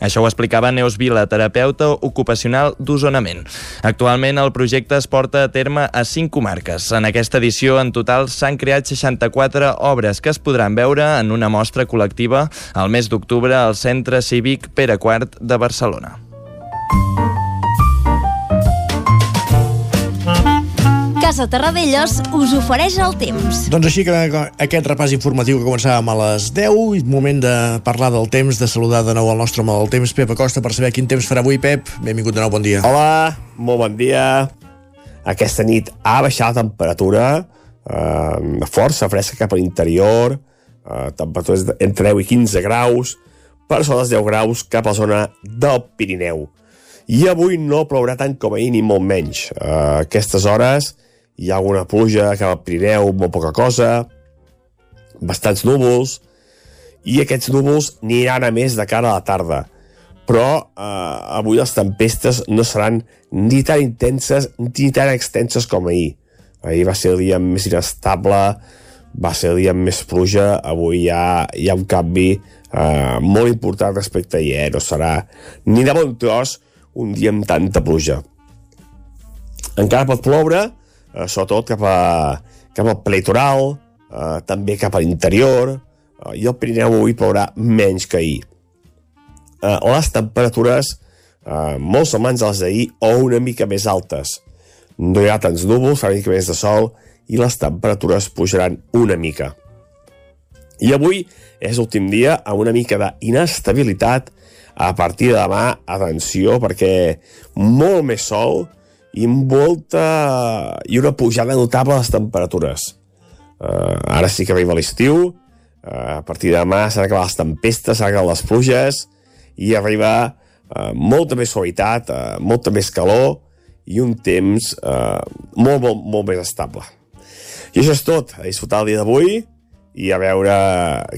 Això ho explicava Neus Vila, terapeuta ocupacional d'Osonament. Actualment el projecte es porta a terme a 5 comarques. En aquesta edició, en total, s'han creat 64 obres que es podran veure en una mostra col·lectiva al mes d'octubre al Centre Cívic Pere Quart de Barcelona. Casa Terradellos us ofereix el temps. Doncs així que aquest repàs informatiu que començàvem a les 10, moment de parlar del temps, de saludar de nou el nostre home del temps, Pep Acosta, per saber quin temps farà avui, Pep. Benvingut de nou, bon dia. Hola, molt bon dia. Aquesta nit ha baixat la temperatura, eh, força fresca cap a l'interior, eh, temperatures entre 10 i 15 graus, per sobre dels 10 graus cap a la zona del Pirineu. I avui no plourà tant com ahir ni molt menys. Eh, a aquestes hores hi ha alguna pluja cap al Pirineu, molt poca cosa, bastants núvols, i aquests núvols aniran a més de cara a la tarda. Però eh, avui les tempestes no seran ni tan intenses ni tan extenses com ahir. Ahir va ser el dia més inestable, va ser el dia amb més pluja, avui hi ha, hi ha un canvi eh, molt important respecte a ahir, no serà ni de bon tros un dia amb tanta pluja. Encara pot ploure, eh, sobretot cap, a, cap al prelitoral, eh, també cap a l'interior, eh, i el Pirineu avui plourà menys que ahir. Eh, les temperatures eh, molt semblants a les d'ahir o una mica més altes. No hi ha tants núvols, farà una mica més de sol i les temperatures pujaran una mica. I avui és l'últim dia amb una mica d'inestabilitat a partir de demà, atenció, perquè molt més sol i molta... i una pujada notable a les temperatures. Uh, ara sí que arriba l'estiu, uh, a partir de demà s'han acabat les tempestes, s'han acabat les pluges, i arriba uh, molta més suavitat, uh, molta més calor, i un temps uh, molt, molt, molt més estable. I això és tot, a disfrutar el dia d'avui, i a veure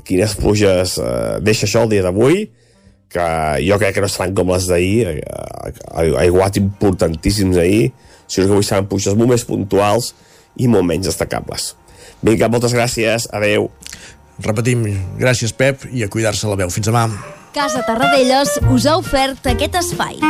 quines pluges uh, deixa això el dia d'avui, que jo crec que no seran com les d'ahir, aiguats importantíssims ahir, sinó que avui seran puixes molt més puntuals i molt menys destacables. Vinga, moltes gràcies, adeu. Repetim, gràcies Pep i a cuidar-se la veu. Fins demà. Casa Tarradellas us ha ofert aquest espai.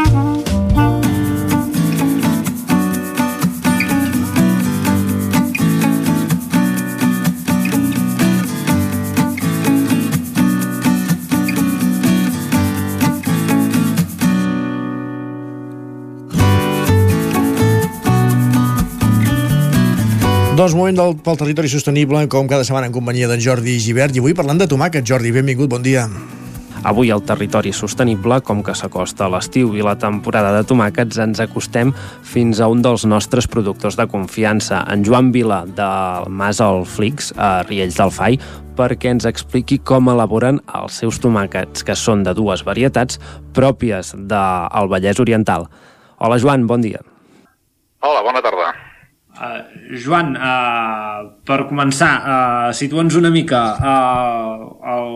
Doncs moment del, pel territori sostenible, com cada setmana en companyia d'en Jordi Givert, i avui parlant de tomàquet. Jordi, benvingut, bon dia. Avui al territori sostenible, com que s'acosta l'estiu i la temporada de tomàquets, ens acostem fins a un dels nostres productors de confiança, en Joan Vila, del Mas al Flix, a Riells del Fai, perquè ens expliqui com elaboren els seus tomàquets, que són de dues varietats pròpies del Vallès Oriental. Hola, Joan, bon dia. Hola, bona tarda. Uh, Joan, uh, per començar, uh, situa'ns una mica uh, el,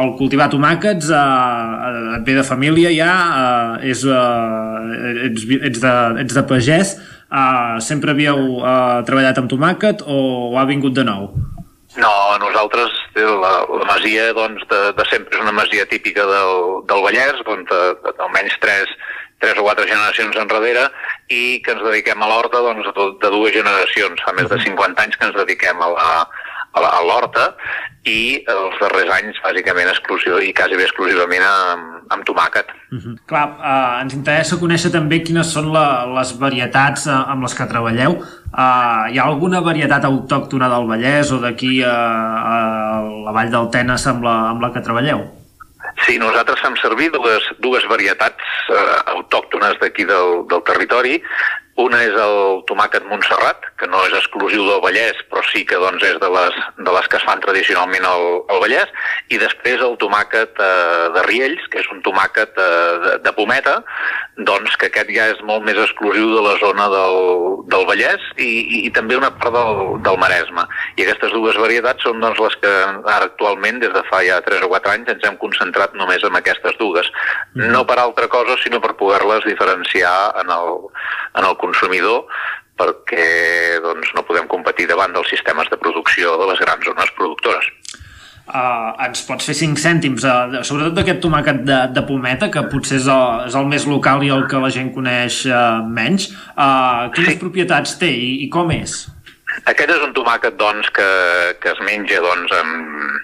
el cultivar tomàquets uh, et ve de família ja, uh, és, uh, ets, ets, de, ets de pagès, uh, sempre havíeu uh, treballat amb tomàquet o, ha vingut de nou? No, nosaltres, la, la masia doncs, de, de sempre és una masia típica del, del Vallès, de, de, almenys tres, tres o quatre generacions enrere i que ens dediquem a l'horta doncs, de, dues generacions. Fa més de 50 anys que ens dediquem a la, a l'horta i els darrers anys bàsicament exclusiu i quasi bé exclusivament amb, amb tomàquet. Uh -huh. Clar, uh, ens interessa conèixer també quines són la, les varietats uh, amb les que treballeu. Uh, hi ha alguna varietat autòctona del Vallès o d'aquí a, a la Vall del Tenes amb la, amb la que treballeu? Sí, nosaltres fem servir dues, dues varietats eh, autòctones d'aquí del, del territori. Una és el tomàquet Montserrat, que no és exclusiu del Vallès, però sí que doncs, és de les, de les que es fan tradicionalment al, al Vallès, i després el tomàquet eh, de Riells, que és un tomàquet eh, de, de pometa, doncs que aquest ja és molt més exclusiu de la zona del, del Vallès i, i, i també una part del, del Maresme. I aquestes dues varietats són doncs, les que ara actualment, des de fa ja 3 o 4 anys, ens hem concentrat només en aquestes dues. Mm. No per altra cosa, sinó per poder-les diferenciar en el, en el consumidor perquè doncs, no podem competir davant dels sistemes de producció de les grans zones productores. Uh, ens pots fer 5 cèntims, uh, sobretot d'aquest tomàquet de, de pometa, que potser és el, és el més local i el que la gent coneix uh, menys. Uh, quines sí. propietats té i, i com és? Aquest és un tomàquet doncs, que, que es menja doncs, amb,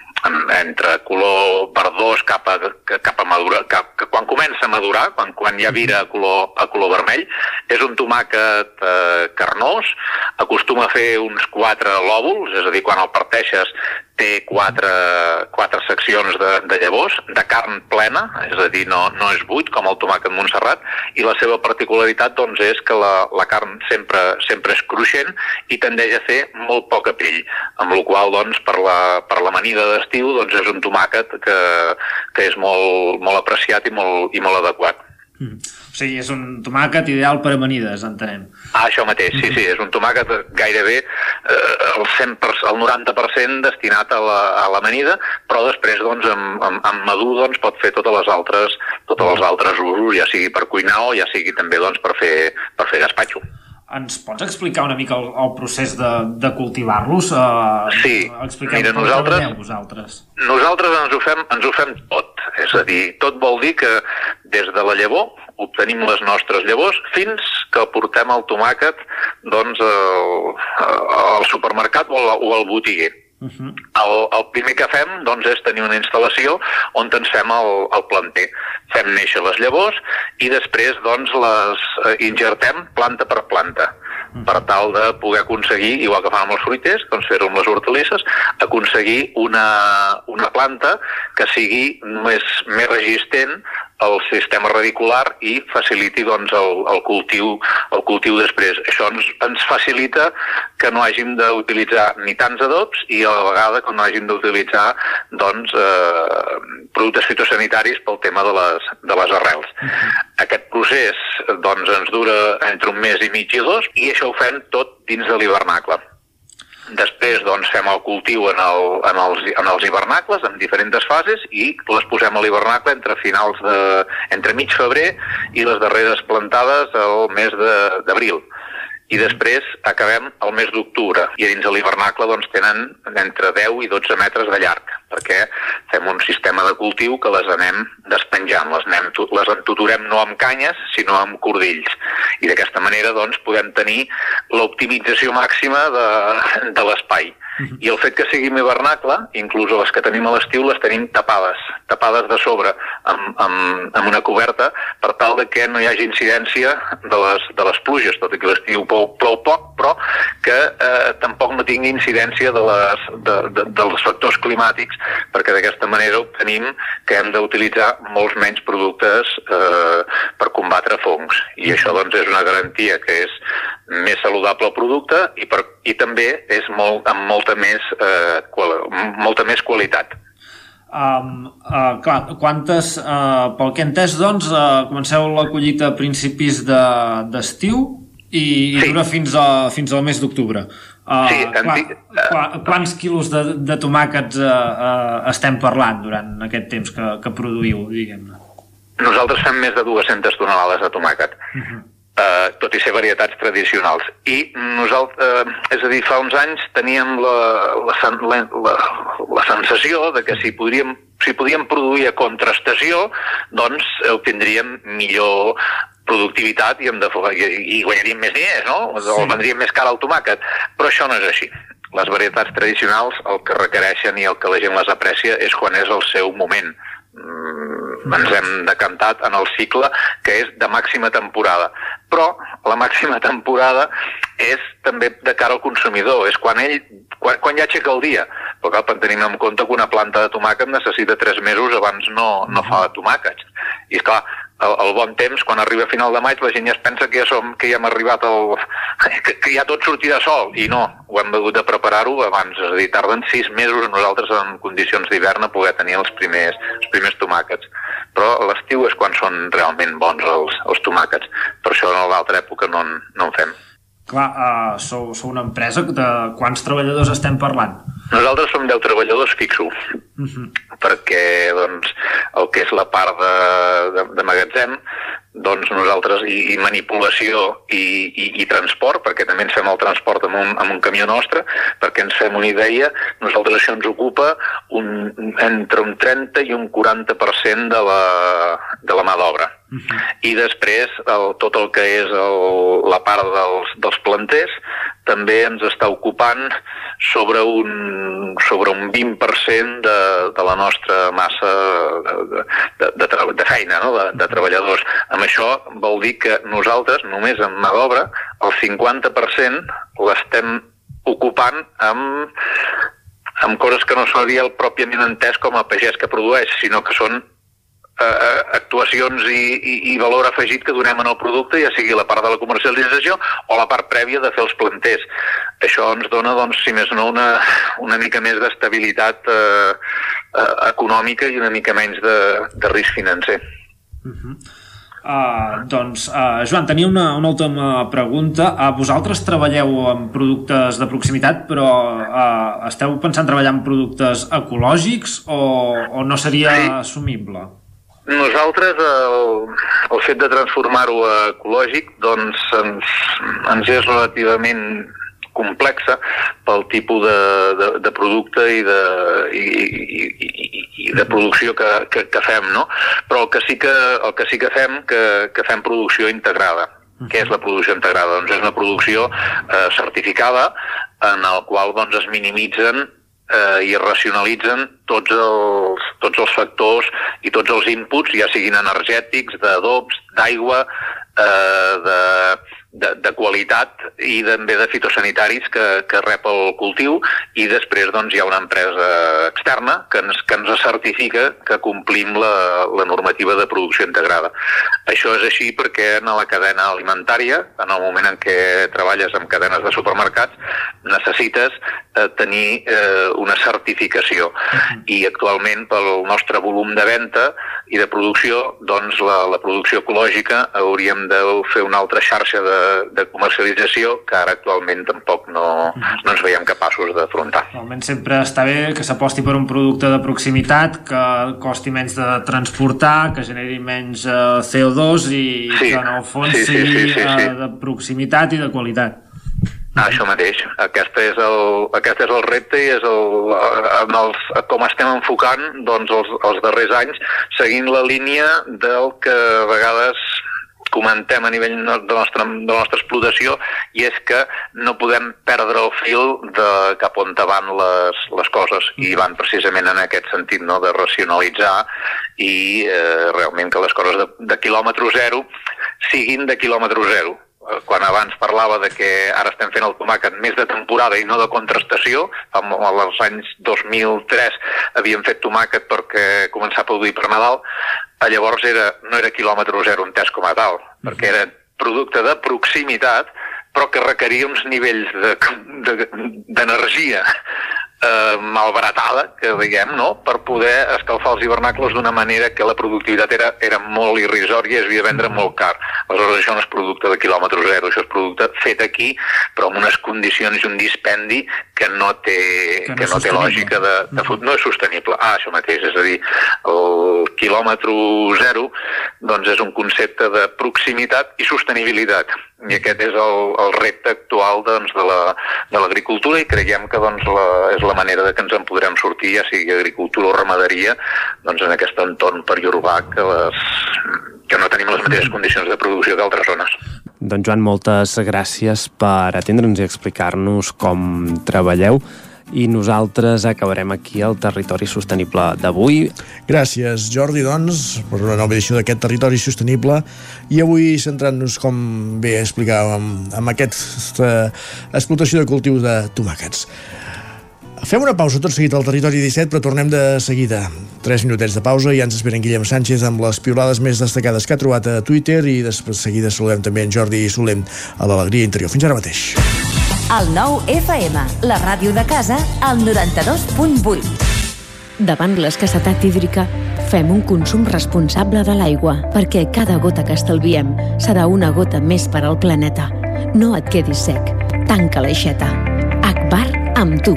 entre color verdós cap a, cap a madura, cap, que quan comença a madurar, quan, quan ja vira a color, a color vermell. És un tomàquet eh, carnós, acostuma a fer uns quatre lòbuls, és a dir, quan el parteixes té quatre, quatre seccions de, de llavors, de carn plena, és a dir, no, no és buit com el tomàquet Montserrat, i la seva particularitat doncs, és que la, la carn sempre, sempre és cruixent i tendeix a fer molt poca pell, amb la qual doncs, per, la, per l'amanida d'estiu doncs, és un tomàquet que, que és molt, molt apreciat i molt, i molt adequat. Mm. O sigui, és un tomàquet ideal per amanides, entenem. Ah, això mateix, sí, sí, és un tomàquet gairebé eh, el, 100%, el 90% destinat a l'amanida, la, però després, doncs, amb, amb, amb madur, doncs, pot fer totes les altres, totes els altres usos, ja sigui per cuinar o ja sigui també, doncs, per fer, per fer gaspatxo. Ens pots explicar una mica el, el procés de, de cultivar-los? Uh, sí, mira, nosaltres, vosaltres. nosaltres ens ho, fem, ens ho fem tot. És a dir, tot vol dir que des de la llavor obtenim les nostres llavors fins que portem el tomàquet doncs, al, al supermercat o al, o al botiguer. Uh -huh. el, el primer que fem doncs, és tenir una instal·lació on ens fem el, el planter. Fem néixer les llavors i després doncs, les eh, ingertem planta per planta per tal de poder aconseguir, igual que fan amb els fruiters, doncs fer-ho amb les hortalisses, aconseguir una, una planta que sigui més, més resistent el sistema radicular i faciliti doncs, el, el, cultiu, el cultiu després. Això ens, ens facilita que no hàgim d'utilitzar ni tants adobs i a la vegada que no hàgim d'utilitzar doncs, eh, productes fitosanitaris pel tema de les, de les arrels. Uh -huh. Aquest procés doncs, ens dura entre un mes i mig i dos i això ho fem tot dins de l'hivernacle. Després doncs, fem el cultiu en, el, en, els, en els hivernacles, en diferents fases, i les posem a l'hivernacle entre finals de, entre mig febrer i les darreres plantades al mes d'abril i després acabem el mes d'octubre. I dins de l'hivernacle doncs, tenen entre 10 i 12 metres de llarg perquè fem un sistema de cultiu que les anem despenjant, les, anem, les entuturem no amb canyes sinó amb cordills i d'aquesta manera doncs, podem tenir l'optimització màxima de, de l'espai i el fet que siguin hivernacle, inclús les que tenim a l'estiu, les tenim tapades, tapades de sobre, amb, amb, amb una coberta, per tal de que no hi hagi incidència de les, de les pluges, tot i que l'estiu plou, plou poc, però que eh, tampoc no tingui incidència de les, de, de, dels factors climàtics, perquè d'aquesta manera obtenim que hem d'utilitzar molts menys productes eh, per combatre fongs. I això doncs, és una garantia que és més saludable el producte i, per, i també és molt, amb molta més, eh, qual, molta més qualitat. Um, uh, clar, quantes, uh, pel que he entès, doncs, uh, comenceu la collita a principis d'estiu de, i, i sí. dura fins, a, fins al mes d'octubre. Uh, sí, qua, qua, quants quilos de, de tomàquets uh, uh, estem parlant durant aquest temps que, que produïu, diguem-ne? Nosaltres fem més de 200 tonelades de tomàquet. Uh -huh eh, tot i ser varietats tradicionals. I nosaltres, eh, és a dir, fa uns anys teníem la, la, la, la, la sensació de que si podríem, si podíem produir a contrastació, doncs obtindríem millor productivitat i, hem de, i, guanyaríem més diners, no? Sí. O vendríem més car al tomàquet. Però això no és així. Les varietats tradicionals el que requereixen i el que la gent les aprecia és quan és el seu moment ens hem decantat en el cicle que és de màxima temporada. Però la màxima *laughs* temporada és també de cara al consumidor, és quan ell quan, quan ja aixeca el dia. Però cal tenir en compte que una planta de tomàquet necessita tres mesos abans no, no fa tomàquets. I és clar, el, el bon temps, quan arriba a final de maig, la gent ja es pensa que ja, som, que ja hem arribat al... *laughs* Que, que ja tot sortirà sol, i no, ho hem hagut de preparar-ho abans, és a dir, tarden sis mesos nosaltres en condicions d'hivern a poder tenir els primers, els primers tomàquets. Però l'estiu és quan són realment bons els, els tomàquets, per això en l'altra època no, no en fem. Clar, uh, sou, sou una empresa de quants treballadors estem parlant? Nosaltres som 10 treballadors fixos, uh -huh. perquè doncs, el que és la part de, de, de magatzem, doncs nosaltres, i, i manipulació i, i, i transport, perquè també ens fem el transport amb un, amb un camió nostre, perquè ens fem una idea, nosaltres això ens ocupa un, entre un 30 i un 40% de la, de la mà d'obra. Uh -huh. I després el, tot el que és el, la part dels, dels planters també ens està ocupant sobre un, sobre un 20% de, de la nostra massa de, de, de, de, feina, no? de, de treballadors. Amb això vol dir que nosaltres, només amb mà d'obra, el 50% l'estem ocupant amb, amb coses que no seria el pròpiament entès com a pagès que produeix, sinó que són eh, actuacions i, i, i valor afegit que donem en el producte, ja sigui la part de la comercialització o la part prèvia de fer els planters. Això ens dona, doncs, si més no, una, una mica més d'estabilitat eh, eh, econòmica i una mica menys de, de risc financer. Uh -huh. Uh, doncs, uh, Joan, tenia una, una última pregunta. Uh, vosaltres treballeu amb productes de proximitat, però uh, esteu pensant treballar en productes ecològics o, o no seria sí. assumible? Nosaltres, el, el fet de transformar-ho a ecològic, doncs ens, ens és relativament complexa pel tipus de, de, de producte i de, i, i, i, i de producció que, que, que fem, no? Però el que sí que, el que, sí que fem, que, que fem producció integrada. Què és la producció integrada? Doncs és una producció eh, certificada en el qual doncs, es minimitzen eh, i racionalitzen tots els, tots els factors i tots els inputs, ja siguin energètics, d'adobs, d'aigua, eh, de, de, de qualitat i també de fitosanitaris que, que rep el cultiu. I després doncs, hi ha una empresa externa que ens, que ens certifica que complim la, la normativa de producció integrada. Això és així perquè en la cadena alimentària, en el moment en què treballes amb cadenes de supermercats, necessites eh, tenir eh, una certificació. I actualment pel nostre volum de venda i de producció, doncs la, la producció ecològica hauríem de fer una altra xarxa de, de comercialització que ara actualment tampoc no, no ens veiem capaços d'afrontar. Normalment sempre està bé que s'aposti per un producte de proximitat que costi menys de transportar, que generi menys eh, CO2 i sí, que en el fons sí, sí, sigui sí, sí, sí, sí. de proximitat i de qualitat. Ah, això mateix. Aquest és el, aquest és el repte i és el, en els, com estem enfocant doncs, els, els darrers anys, seguint la línia del que a vegades comentem a nivell de, nostra, de la nostra explotació i és que no podem perdre el fil de cap on van les, les coses i van precisament en aquest sentit no? de racionalitzar i eh, realment que les coses de, de quilòmetre zero siguin de quilòmetre zero quan abans parlava de que ara estem fent el tomàquet més de temporada i no de contrastació, als anys 2003 havíem fet tomàquet perquè començar a produir per Nadal, llavors era, no era quilòmetre zero entès com a tal, uh -huh. perquè era producte de proximitat, però que requeria uns nivells d'energia de, de, eh, malbaratada, que diguem, no? per poder escalfar els hivernacles d'una manera que la productivitat era, era molt irrisòria i es havia de vendre molt car. Aleshores això no és producte de quilòmetre zero, això és producte fet aquí, però amb unes condicions i un dispendi que no té, que no, que no té lògica de, de fut, no és sostenible. Ah, això mateix, és a dir, el quilòmetre zero doncs és un concepte de proximitat i sostenibilitat i aquest és el, el repte actual doncs, de l'agricultura la, i creiem que doncs, la, és la manera de que ens en podrem sortir, ja sigui agricultura o ramaderia, doncs, en aquest entorn periurbà que, les, que no tenim les mateixes condicions de producció que altres zones. Doncs Joan, moltes gràcies per atendre'ns i explicar-nos com treballeu i nosaltres acabarem aquí el territori sostenible d'avui. Gràcies, Jordi, doncs, per una nova edició d'aquest territori sostenible i avui centrant-nos, com bé explicàvem, amb aquesta explotació de cultius de tomàquets. Fem una pausa tot seguit al Territori 17, però tornem de seguida. 3 minutets de pausa i ja ens esperen Guillem Sánchez amb les piulades més destacades que ha trobat a Twitter i després de seguida saludem també en Jordi Solem a l'Alegria Interior. Fins ara mateix. El nou FM, la ràdio de casa, al 92.8. Davant l'escassetat hídrica, fem un consum responsable de l'aigua, perquè cada gota que estalviem serà una gota més per al planeta. No et quedis sec. Tanca l'aixeta. Akbar amb tu.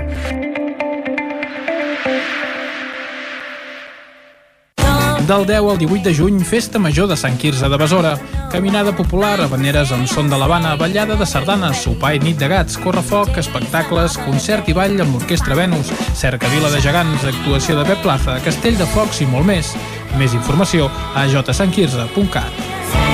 Del 10 al 18 de juny, Festa Major de Sant Quirze de Besora. Caminada popular, habaneres amb son de l'Havana, ballada de sardanes, sopar i nit de gats, correfoc, espectacles, concert i ball amb l'Orquestra Venus, cerca Vila de Gegants, actuació de Pep Plaza, Castell de Focs i molt més. Més informació a jsantquirze.cat.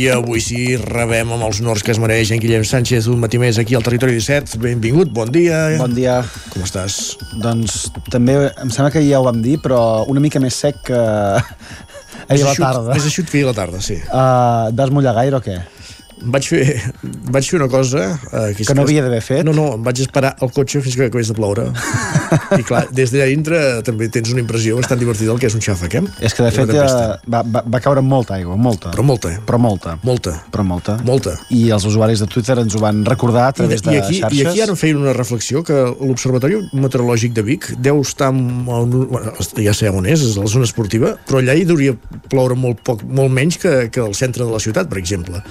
I avui sí rebem amb els honors que es mereix en Guillem Sánchez un matí més aquí al territori 17. Benvingut, bon dia. Bon dia. Com estàs? Doncs també em sembla que ja ho vam dir, però una mica més sec que *laughs* ahir a la tarda. Més eixut que ahir a la tarda, sí. Uh, D'has mullar gaire o què? Vaig fer, *laughs* vaig fer una cosa... Eh, Que no havia d'haver fet? No, no, em vaig esperar al cotxe fins que acabés de ploure. *laughs* I clar, des d'allà dintre també tens una impressió bastant divertida del que és un xàfec, eh? És que de fet ja, tempesta. va, va, va caure molta aigua, molta. Però molta, eh? Però molta. Molta. Però molta. Molta. I els usuaris de Twitter ens ho van recordar a través de I aquí, xarxes. I aquí ara em feien una reflexió que l'Observatori Meteorològic de Vic deu estar en bueno, ja sé on és, és la zona esportiva, però allà hi hauria ploure molt, poc, molt menys que, que al centre de la ciutat, per exemple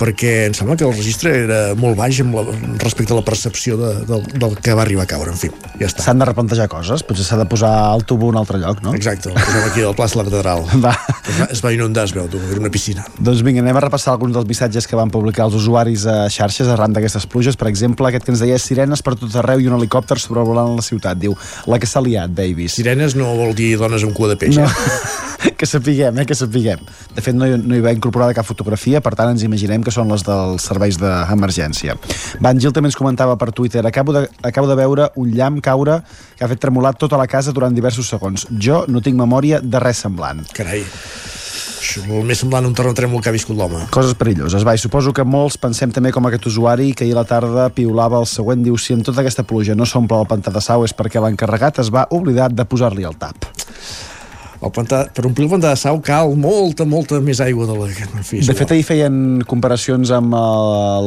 perquè em sembla que el registre era molt baix amb la, respecte a la percepció de, del, del que va arribar a caure, en fi, ja està. S'han de replantejar coses, potser s'ha de posar el tubo a un altre lloc, no? Exacte, el posem aquí al plaça de la catedral. *laughs* Va. Es va, es va inundar, es veu, tu, era una piscina. Doncs vinga, anem a repassar alguns dels missatges que van publicar els usuaris a xarxes arran d'aquestes pluges. Per exemple, aquest que ens deia sirenes per tot arreu i un helicòpter sobrevolant la ciutat. Diu, la que s'ha liat, babies. Sirenes no vol dir dones amb cua de peix, No. eh? *laughs* que sapiguem, eh, que sapiguem. De fet, no hi, no hi va incorporada cap fotografia, per tant ens imaginem que són les dels serveis d'emergència. Van Gil també ens comentava per Twitter acabo de, acabo de veure un llamp caure que ha fet tremolar tota la casa durant diversos segons. Jo no tinc memòria de res semblant. Carai. Això, el més semblant a un terratrèmol que ha viscut l'home. Coses perilloses. Va, i suposo que molts pensem també com aquest usuari que ahir a la tarda piulava el següent. Diu, si amb tota aquesta pluja no s'omple el pantà de sau és perquè l'encarregat es va oblidar de posar-li el tap. El pantà, per omplir el pantà de sau cal molta, molta més aigua de la que... En fi, De fet, ahir feien comparacions amb eh,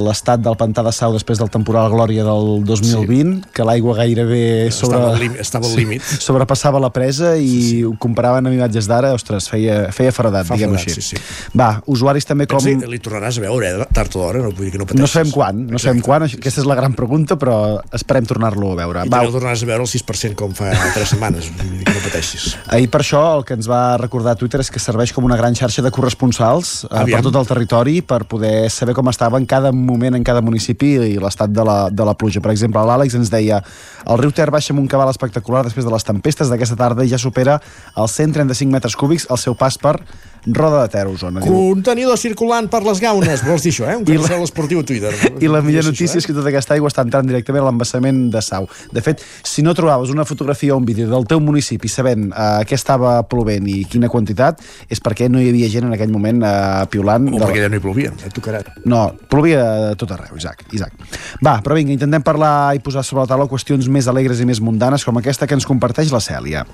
l'estat del pantà de Sau després del temporal Glòria del 2020, sí. que l'aigua gairebé sobre... Estava al límit- estava al límit. Sobrepassava la presa i sí, sí. ho comparaven amb imatges d'ara, ostres, feia, feia feredat, Fa diguem-ho així. sí, sí. Va, usuaris també com... Pensa, li tornaràs a veure, eh, tard o d'hora, no vull dir que no pateixis. No sabem quan, no sabem quan, aquesta és la gran pregunta, però esperem tornar-lo a veure. I Va, també el tornaràs a veure el 6% com fa 3 setmanes, vull dir que no pateixis. Ahir per això el que ens va recordar Twitter és que serveix com una gran xarxa de corresponsals eh, per tot el territori per poder saber com estava en cada moment en cada municipi i l'estat de, la, de la pluja. Per exemple, l'Àlex ens deia el riu Ter baixa amb un cabal espectacular després de les tempestes d'aquesta tarda i ja supera els 135 metres cúbics al seu pas per Roda de Ter, Osona. Diu, Contenidor circulant per les gaunes, vols dir això, eh? Un I la- esportiu a Twitter. *laughs* I la millor notícia això, és que tota aquesta aigua està entrant directament a l'embassament de Sau. De fet, si no trobaves una fotografia o un vídeo del teu municipi sabent uh, què estava plovent i quina quantitat, és perquè no hi havia gent en aquell moment uh, piulant. O perquè ja no hi plovia, et tocarà. No, plovia de tot arreu, Isaac, Isaac. Va, però vinga, intentem parlar i posar sobre la taula qüestions més alegres i més mundanes com aquesta que ens comparteix la Cèlia.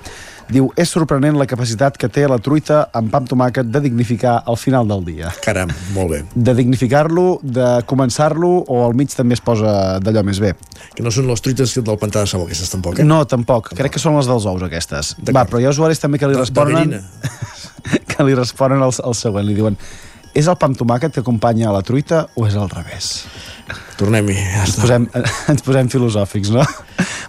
Diu, és sorprenent la capacitat que té la truita amb pa amb tomàquet de dignificar al final del dia. Caram, molt bé. De dignificar-lo, de començar-lo o al mig també es posa d'allò més bé. Que no són les truites del pantà de sabó, aquestes tampoc, eh? No, tampoc. Crec que són les dels ous, aquestes. Va, però hi ha usuaris també que li responen... *laughs* que li responen el, el següent. Li diuen, és el pa amb tomàquet que acompanya a la truita o és al revés? Tornem-hi. Ja ens, posem, *laughs* ens posem filosòfics, no?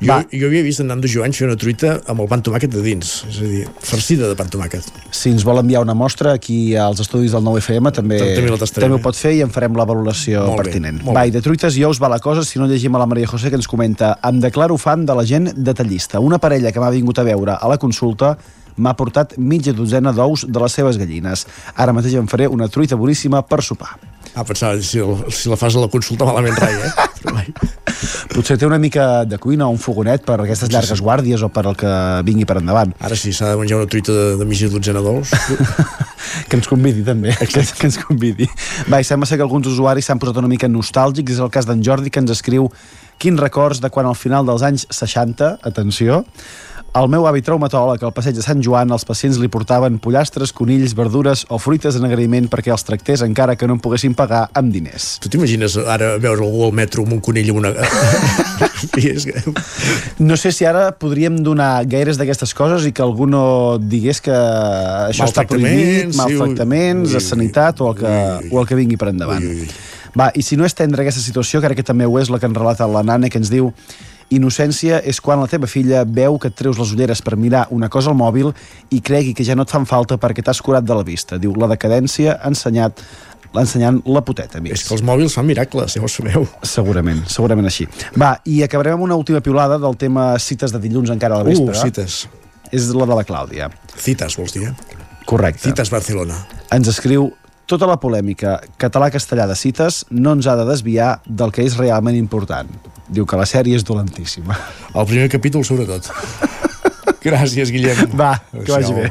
Jo, jo havia vist en Nando Joans fer una truita amb el pa amb tomàquet de dins, és a dir, farcida de pa amb tomàquet. Si ens vol enviar una mostra aquí als estudis del 9FM també, També també ho eh? pot fer i en farem la valoració Molt bé, pertinent. molt Va, bé. i de truites i ous va la cosa si no llegim a la Maria José que ens comenta em declaro fan de la gent detallista. Una parella que m'ha vingut a veure a la consulta m'ha portat mitja dotzena d'ous de les seves gallines. Ara mateix em faré una truita boníssima per sopar. Ah, pensava, si, si la fas a la consulta malament rai, eh? *laughs* Potser té una mica de cuina o un fogonet per aquestes llargues guàrdies o per el que vingui per endavant. Ara sí, s'ha de menjar una truita de, de mitja dotzena d'ous. *laughs* que ens convidi també, que, *laughs* que ens convidi. Va, i sembla ser que alguns usuaris s'han posat una mica nostàlgics, és el cas d'en Jordi que ens escriu quins records de quan al final dels anys 60, atenció, al meu avi traumatòleg al passeig de Sant Joan els pacients li portaven pollastres, conills, verdures o fruites en agraïment perquè els tractés encara que no en poguessin pagar amb diners. Tu t'imagines ara veure algú al metro amb un conill una... *laughs* I que... No sé si ara podríem donar gaires d'aquestes coses i que algú no digués que això està prohibit, Maltractaments, sí, ui, a sanitat o el que, o el que vingui per endavant. Va, i si no és tendre aquesta situació, crec que també ho és la que ens relata la Nana, que ens diu Innocència és quan la teva filla veu que et treus les ulleres per mirar una cosa al mòbil i cregui que ja no et fan falta perquè t'has curat de la vista. Diu, la decadència ha ensenyat ensenyant la poteta, amics. És que els mòbils fan miracles, ja ho sabeu. Segurament, segurament així. Va, i acabarem amb una última piulada del tema cites de dilluns encara a la vespre. Uh, cites. És la de la Clàudia. Cites, vols dir, eh? Correcte. Cites Barcelona. Ens escriu tota la polèmica català-castellà de cites no ens ha de desviar del que és realment important. Diu que la sèrie és dolentíssima. El primer capítol, sobretot. *laughs* Gràcies, Guillem. Va, que vagi bé.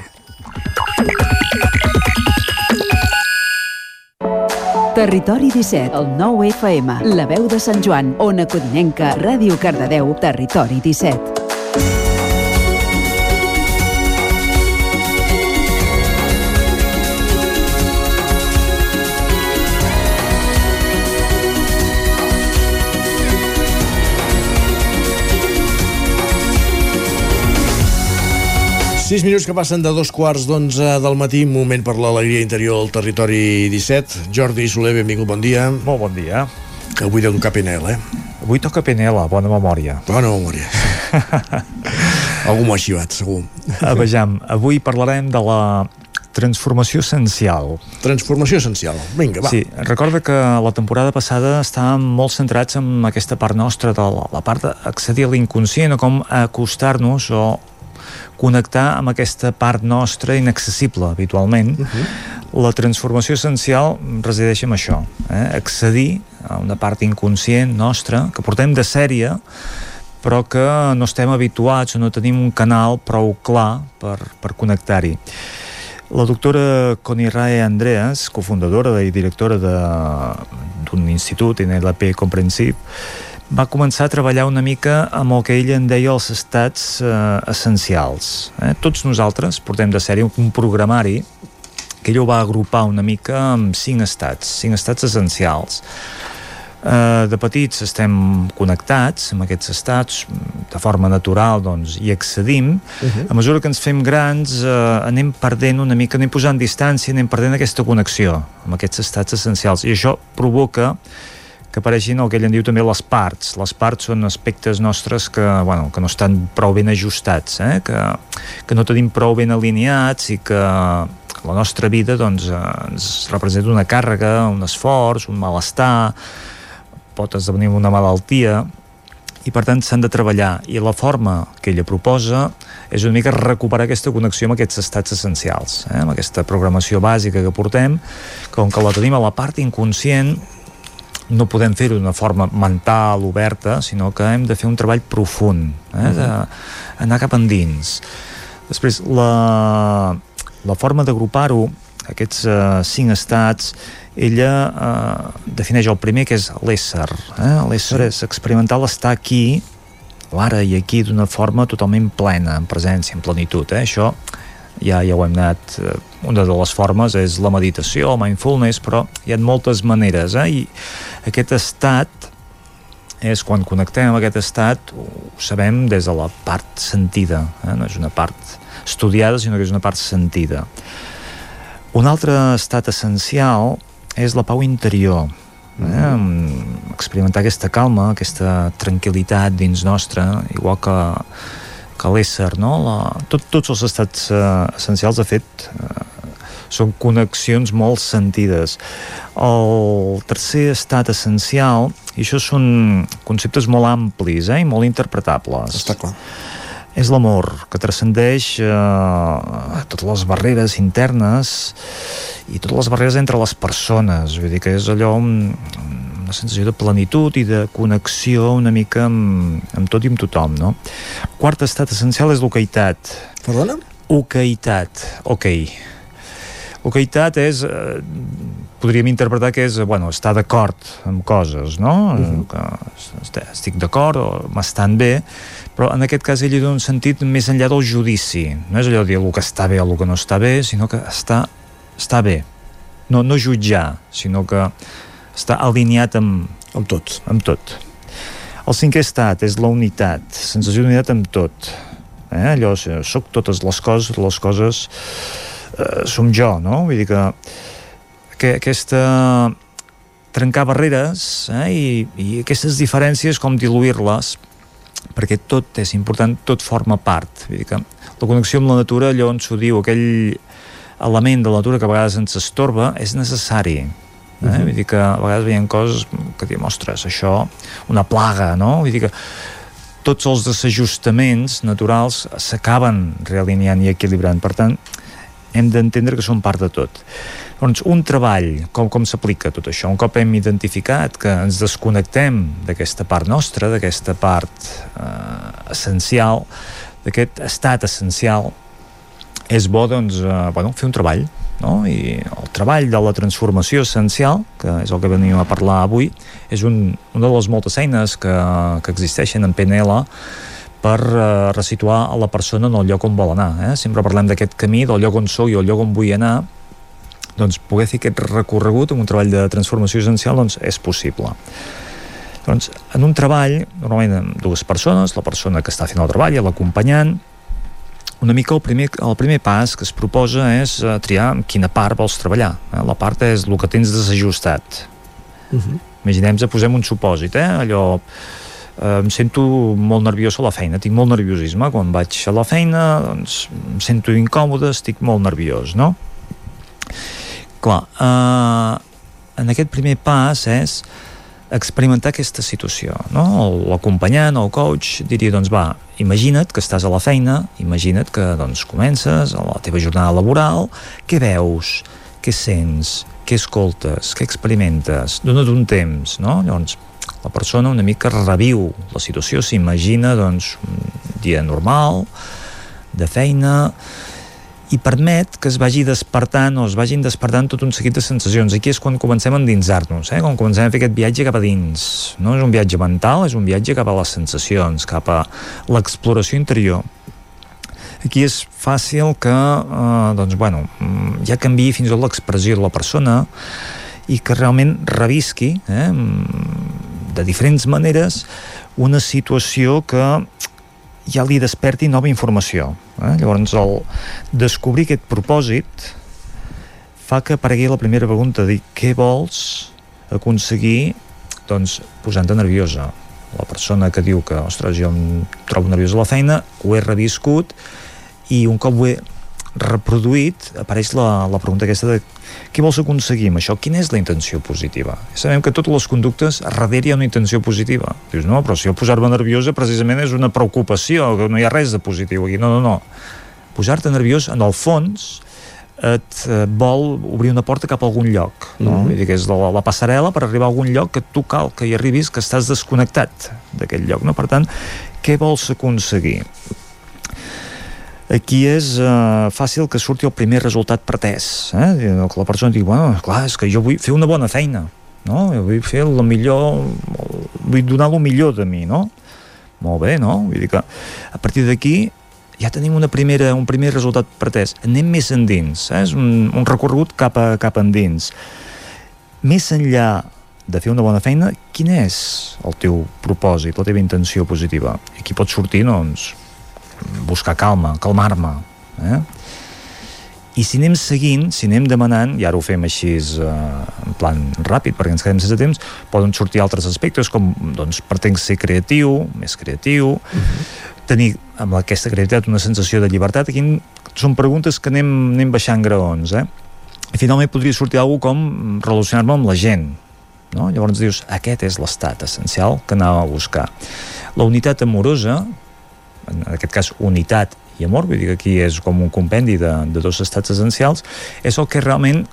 Territori 17, el 9 FM, la veu de Sant Joan, Ona Codinenca, Ràdio Cardedeu, Territori 17. Sis minuts que passen de dos quarts d'onze del matí, moment per l'alegria interior al territori 17. Jordi Soler, benvingut, bon dia. Molt bon dia. Que avui deu tocar PNL, eh? Avui toca PNL, bona memòria. Bona memòria. *laughs* Algú m'ho ha xivat, segur. Ah, vejam, avui parlarem de la transformació essencial. Transformació essencial. Vinga, va. Sí, recorda que la temporada passada estàvem molt centrats en aquesta part nostra de la, la part d'accedir a l'inconscient o com acostar-nos o connectar amb aquesta part nostra inaccessible habitualment. Uh -huh. La transformació essencial resideix en això, eh? accedir a una part inconscient nostra que portem de sèrie però que no estem habituats o no tenim un canal prou clar per, per connectar-hi. La doctora Connie Rae Andreas, cofundadora i directora d'un institut, NLP Comprensive, va començar a treballar una mica amb el que ella en deia els estats eh, essencials. Eh? Tots nosaltres portem de sèrie un programari que ella ho va agrupar una mica amb cinc estats, cinc estats essencials. Uh, de petits estem connectats amb aquests estats de forma natural doncs, i accedim uh -huh. a mesura que ens fem grans uh, anem perdent una mica, anem posant distància anem perdent aquesta connexió amb aquests estats essencials i això provoca que apareixin el que ell en diu també les parts. Les parts són aspectes nostres que, bueno, que no estan prou ben ajustats, eh? que, que no tenim prou ben alineats i que la nostra vida doncs, ens representa una càrrega, un esforç, un malestar, pot esdevenir una malaltia, i per tant s'han de treballar i la forma que ella proposa és una mica recuperar aquesta connexió amb aquests estats essencials eh? amb aquesta programació bàsica que portem com que la tenim a la part inconscient no podem fer-ho d'una forma mental, oberta, sinó que hem de fer un treball profund, eh? d'anar cap endins. Després, la, la forma d'agrupar-ho, aquests uh, cinc estats, ella uh, defineix el primer, que és l'ésser. Eh? L'ésser és experimental estar aquí, l'ara i aquí, d'una forma totalment plena, en presència, en plenitud. Eh? Això ja, ja ho hem anat eh, una de les formes és la meditació, el mindfulness però hi ha moltes maneres eh? i aquest estat és quan connectem amb aquest estat ho sabem des de la part sentida eh? no és una part estudiada sinó que és una part sentida un altre estat essencial és la pau interior eh? experimentar aquesta calma aquesta tranquil·litat dins nostra igual que que l'ésser, no? La, tot, tots els estats uh, essencials, de fet, uh, són connexions molt sentides. El tercer estat essencial, i això són conceptes molt amplis eh, i molt interpretables. Està clar. És l'amor, que transcendeix uh, totes les barreres internes i totes les barreres entre les persones. Vull dir que és allò una sensació de plenitud i de connexió una mica amb, amb tot i amb tothom, no? Quart estat essencial és l'oqueitat. Perdona? Oqueitat, ok. Oqueitat és, eh, podríem interpretar que és, bueno, estar d'acord amb coses, no? Uh -huh. que estic d'acord o m'estan bé, però en aquest cas ell hi dona un sentit més enllà del judici. No és allò de dir el que està bé o el que no està bé, sinó que està, està bé. No, no jutjar, sinó que està alineat amb, amb tot. Amb tot. El cinquè estat és la unitat, sensació d'unitat amb tot. Eh? Allò, soc totes les coses, les coses eh, som jo, no? Vull dir que, que aquesta trencar barreres eh? I, i aquestes diferències com diluir-les perquè tot és important, tot forma part vull dir que la connexió amb la natura allò on s'ho diu, aquell element de la natura que a vegades ens estorba és necessari Eh? Uh -huh. Vull dir que a vegades veiem coses que diuen, ostres, això, una plaga, no? Vull dir que tots els desajustaments naturals s'acaben realineant i equilibrant. Per tant, hem d'entendre que són part de tot. Doncs un treball, com, com s'aplica tot això? Un cop hem identificat que ens desconnectem d'aquesta part nostra, d'aquesta part eh, essencial, d'aquest estat essencial, és bo doncs, eh, bueno, fer un treball no? i el treball de la transformació essencial, que és el que venim a parlar avui, és un, una de les moltes eines que, que existeixen en PNL per uh, resituar a la persona en el lloc on vol anar. Eh? Sempre parlem d'aquest camí, del lloc on sou i el lloc on vull anar, doncs poder fer aquest recorregut amb un treball de transformació essencial doncs és possible. Doncs en un treball, normalment amb dues persones, la persona que està fent el treball i l'acompanyant, una mica el primer, el primer pas que es proposa és uh, triar quina part vols treballar. Eh? La part és el que tens desajustat. Uh -huh. Imaginem-nos, posem un supòsit, eh? allò eh, em sento molt nerviós a la feina, tinc molt nerviosisme quan vaig a la feina, doncs em sento incòmode, estic molt nerviós, no? Clar, eh, en aquest primer pas és experimentar aquesta situació. No? L'acompanyant o el coach diria, doncs va, imagina't que estàs a la feina, imagina't que doncs, comences a la teva jornada laboral, què veus, què sents, què escoltes, què experimentes, dona't un temps, no? Llavors, la persona una mica reviu la situació, s'imagina doncs, un dia normal, de feina, i permet que es vagi despertant o es vagin despertant tot un seguit de sensacions. Aquí és quan comencem a endinsar-nos, eh? quan comencem a fer aquest viatge cap a dins. No és un viatge mental, és un viatge cap a les sensacions, cap a l'exploració interior. Aquí és fàcil que eh, doncs, bueno, ja canvi fins i tot l'expressió de la persona i que realment revisqui eh, de diferents maneres una situació que ja li desperti nova informació. Eh? Llavors, el descobrir aquest propòsit fa que aparegui la primera pregunta, dir què vols aconseguir doncs, posant-te nerviosa. La persona que diu que, ostres, jo em trobo nerviós a la feina, ho he reviscut i un cop ho he reproduït, apareix la, la pregunta aquesta de què vols aconseguir amb això? Quina és la intenció positiva? Sabem que totes les conductes darrere hi ha una intenció positiva. Dius, no, però si jo posar-me nerviosa precisament és una preocupació, que no hi ha res de positiu aquí. No, no, no. Posar-te nerviós, en el fons, et eh, vol obrir una porta cap a algun lloc no? Mm -hmm. Vull dir que és la, la passarel·la per arribar a algun lloc que tu cal que hi arribis que estàs desconnectat d'aquell lloc no? per tant, què vols aconseguir? Aquí és uh, fàcil que surti el primer resultat pretès eh? que la persona digui, bueno, clar, és que jo vull fer una bona feina no? jo vull fer el millor vull donar el millor de mi no? molt bé, no? Vull dir que a partir d'aquí ja tenim una primera, un primer resultat pretès anem més endins, eh? és un, un recorregut cap, a, cap endins més enllà de fer una bona feina, quin és el teu propòsit, la teva intenció positiva? I aquí pot sortir, doncs, buscar calma, calmar-me. Eh? I si anem seguint, si anem demanant, i ara ho fem així eh, en plan ràpid perquè ens quedem sense temps, poden sortir altres aspectes com doncs, pretenc ser creatiu, més creatiu, uh mhm. -huh. tenir amb aquesta creativitat una sensació de llibertat. Aquí són preguntes que anem, anem baixant graons. Eh? I finalment podria sortir alguna com relacionar-me amb la gent. No? Llavors dius, aquest és l'estat essencial que anava a buscar. La unitat amorosa, en aquest cas unitat i amor, vull dir que aquí és com un compendi de, de dos estats essencials, és el que realment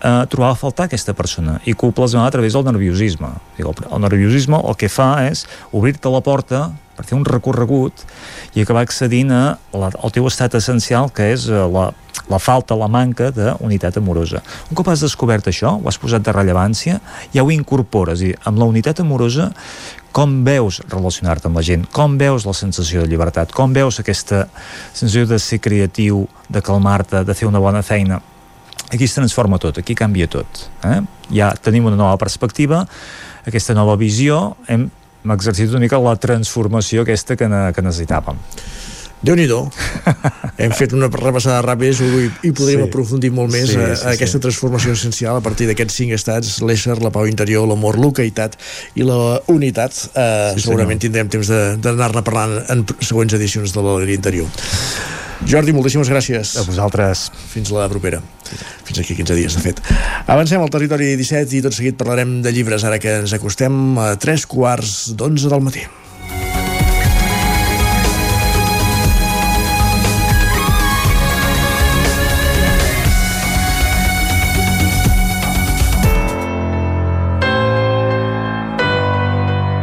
eh, trobava a faltar aquesta persona i que ho plasmava a través del nerviosisme. El, el nerviosisme el que fa és obrir-te la porta per fer un recorregut i acabar accedint a la, al teu estat essencial que és eh, la, la falta, la manca d'unitat amorosa. Un cop has descobert això, ho has posat de rellevància, ja ho incorpores i amb la unitat amorosa com veus relacionar-te amb la gent, com veus la sensació de llibertat, com veus aquesta sensació de ser creatiu, de calmar-te, de fer una bona feina. Aquí es transforma tot, aquí canvia tot. Eh? Ja tenim una nova perspectiva, aquesta nova visió, hem exercit una mica la transformació aquesta que, ne, que necessitàvem déu nhi *laughs* hem fet una repassada ràpida i, i podríem sí. aprofundir molt més sí, a, a aquesta sí. transformació essencial a partir d'aquests cinc estats, l'ésser, la pau interior, l'amor, l'ocaïtat i la unitat. Eh, sí, segurament senyor. tindrem temps d'anar-ne parlant en següents edicions de l'Alegria Interior. Jordi, moltíssimes gràcies. A vosaltres. Fins la propera. Fins aquí 15 dies, de fet. Avancem al territori 17 i tot seguit parlarem de llibres, ara que ens acostem a 3 quarts d'11 del matí.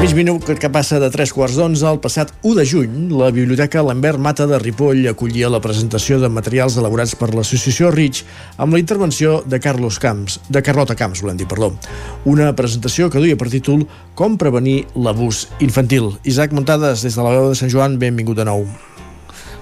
Mig minut que passa de 3 quarts d'onze, el passat 1 de juny, la Biblioteca Lambert Mata de Ripoll acollia la presentació de materials elaborats per l'associació RIC amb la intervenció de Carlos Camps, de Carlota Camps, volem dir, perdó. Una presentació que duia per títol Com prevenir l'abús infantil. Isaac Montades, des de la veu de Sant Joan, benvingut de nou.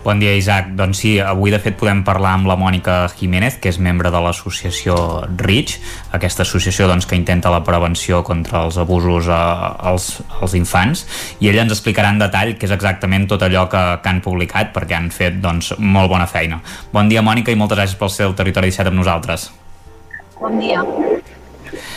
Bon dia, Isaac. Doncs sí, avui de fet podem parlar amb la Mònica Jiménez, que és membre de l'associació REACH, aquesta associació doncs, que intenta la prevenció contra els abusos a, als, als infants, i ella ens explicarà en detall què és exactament tot allò que, que han publicat, perquè han fet doncs, molt bona feina. Bon dia, Mònica, i moltes gràcies pel seu Territori 17 amb nosaltres. Bon dia.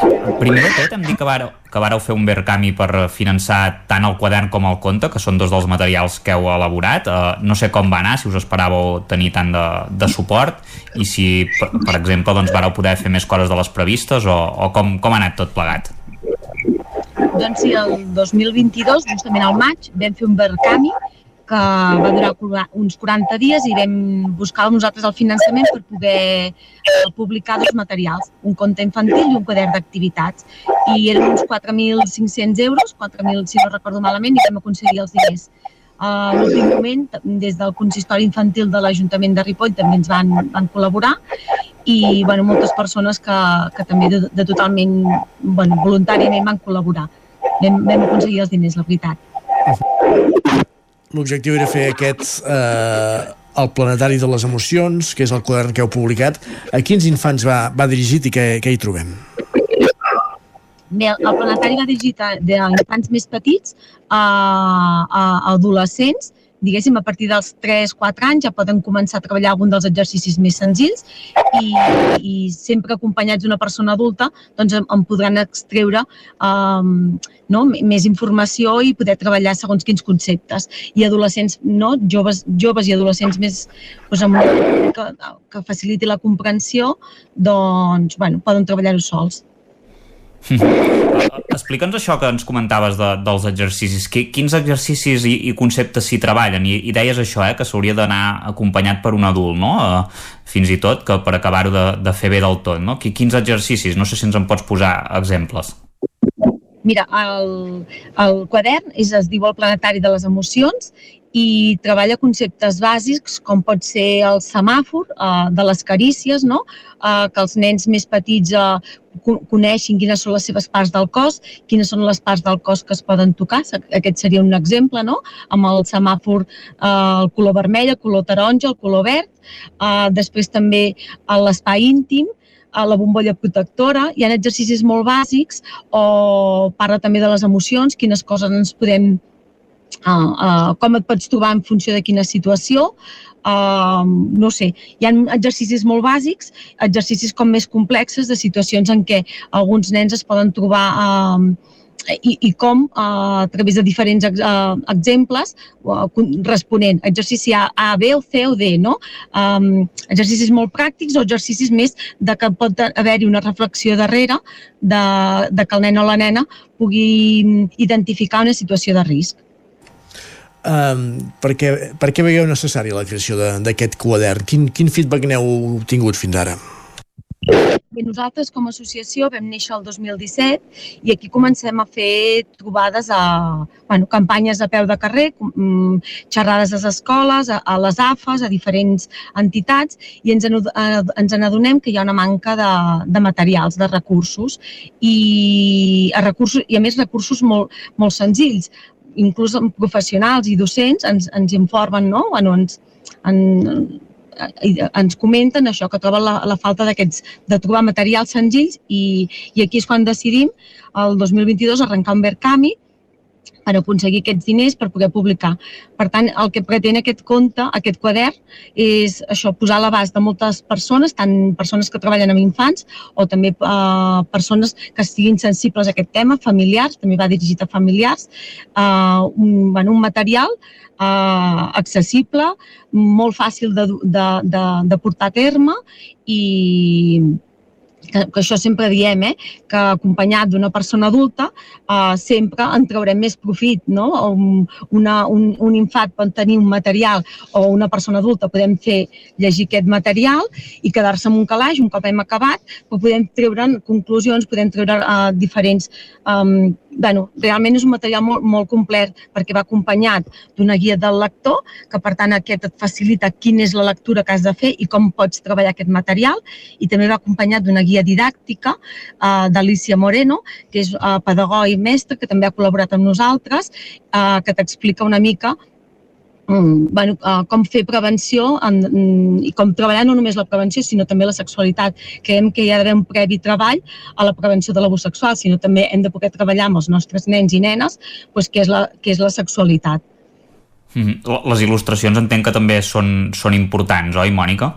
Primer de tot, em dic que vareu, que vareu fer un Verkami per finançar tant el quadern com el conte, que són dos dels materials que heu elaborat. Uh, no sé com va anar, si us esperàveu tenir tant de, de suport i si, per, per exemple, doncs, vareu poder fer més coses de les previstes o, o com, com ha anat tot plegat? Doncs sí, el 2022, justament al maig, vam fer un Verkami que va durar uns 40 dies i vam buscar nosaltres el finançament per poder eh, publicar dos materials, un conte infantil i un quadern d'activitats. I eren uns 4.500 euros, 4.000 si no recordo malament, i vam aconseguir els diners. A l'últim moment, des del consistori infantil de l'Ajuntament de Ripoll també ens van, van col·laborar i bueno, moltes persones que, que també de, de totalment bueno, voluntàriament van col·laborar. Vam, vam aconseguir els diners, la veritat l'objectiu era fer aquest eh, el Planetari de les Emocions, que és el quadern que heu publicat. A quins infants va, va dirigit i què, què hi trobem? Bé, el Planetari va dirigit a, a infants més petits, a, a, adolescents, diguéssim, a partir dels 3-4 anys ja poden començar a treballar algun dels exercicis més senzills i, i sempre acompanyats d'una persona adulta doncs en, en podran extreure um, no, més informació i poder treballar segons quins conceptes. I adolescents, no, joves, joves i adolescents més doncs, amb una que, que faciliti la comprensió, doncs, bueno, poden treballar-ho sols. *laughs* Explica'ns això que ens comentaves de, dels exercicis. Quins exercicis i, i conceptes s'hi treballen? I, I deies això, eh, que s'hauria d'anar acompanyat per un adult, no? Uh, fins i tot que per acabar-ho de, de fer bé del tot, no? Quins exercicis? No sé si ens en pots posar exemples. Mira, el, el quadern és, es diu el planetari de les emocions i treballa conceptes bàsics com pot ser el semàfor eh, de les carícies, no? eh, que els nens més petits eh, coneixin quines són les seves parts del cos, quines són les parts del cos que es poden tocar. Aquest seria un exemple, no? Amb el semàfor eh, el color vermell, el color taronja, el color verd. Eh, després també l'espai íntim, a la bombolla protectora, hi ha exercicis molt bàsics o parla també de les emocions, quines coses ens podem uh, uh, com et pots trobar en funció de quina situació, uh, no sé, hi ha exercicis molt bàsics, exercicis com més complexes de situacions en què alguns nens es poden trobar uh, i, i com a través de diferents uh, exemples uh, responent exercici A, A, B o C o D, no? Um, exercicis molt pràctics o exercicis més de que pot haver-hi una reflexió darrere de, de que el nen o la nena pugui identificar una situació de risc. Um, per, què, per què veieu necessària la creació d'aquest quadern? Quin, quin feedback n'heu obtingut fins ara? Bé, nosaltres com a associació vam néixer el 2017 i aquí comencem a fer trobades a bueno, campanyes a peu de carrer, mm, xerrades a les escoles, a, a les AFAs, a diferents entitats i ens, en, ens adonem que hi ha una manca de, de materials, de recursos i a, recursos, i a més recursos molt, molt senzills inclús professionals i docents ens, ens informen, no? Bueno, ens, en, ens comenten això, que troben la, la falta d'aquests, de trobar materials senzills i, i aquí és quan decidim el 2022 arrencar un Verkami per aconseguir aquests diners per poder publicar. Per tant, el que pretén aquest conte, aquest quadern, és això, posar a l'abast de moltes persones, tant persones que treballen amb infants o també eh, persones que estiguin sensibles a aquest tema, familiars, també va dirigit a familiars, eh, un, bueno, un material eh, accessible, molt fàcil de, de, de, de portar a terme i, que, que això sempre diem, eh, que acompanyat d'una persona adulta eh, sempre en traurem més profit. No? Un, una, un, un infant pot tenir un material o una persona adulta podem fer llegir aquest material i quedar-se amb un calaix un cop hem acabat, però podem treure conclusions, podem treure eh, diferents eh, bueno, realment és un material molt, molt complet perquè va acompanyat d'una guia del lector, que per tant aquest et facilita quina és la lectura que has de fer i com pots treballar aquest material, i també va acompanyat d'una guia didàctica uh, d'Alicia Moreno, que és uh, pedagog i mestre, que també ha col·laborat amb nosaltres, uh, que t'explica una mica bueno, uh, com fer prevenció en, mm, i com treballar no només la prevenció, sinó també la sexualitat. Creiem que hi ha d'haver un previ treball a la prevenció de l'abús sexual, sinó també hem de poder treballar amb els nostres nens i nenes pues, què, és la, què és la sexualitat. Mm -hmm. Les il·lustracions entenc que també són, són importants, oi, Mònica?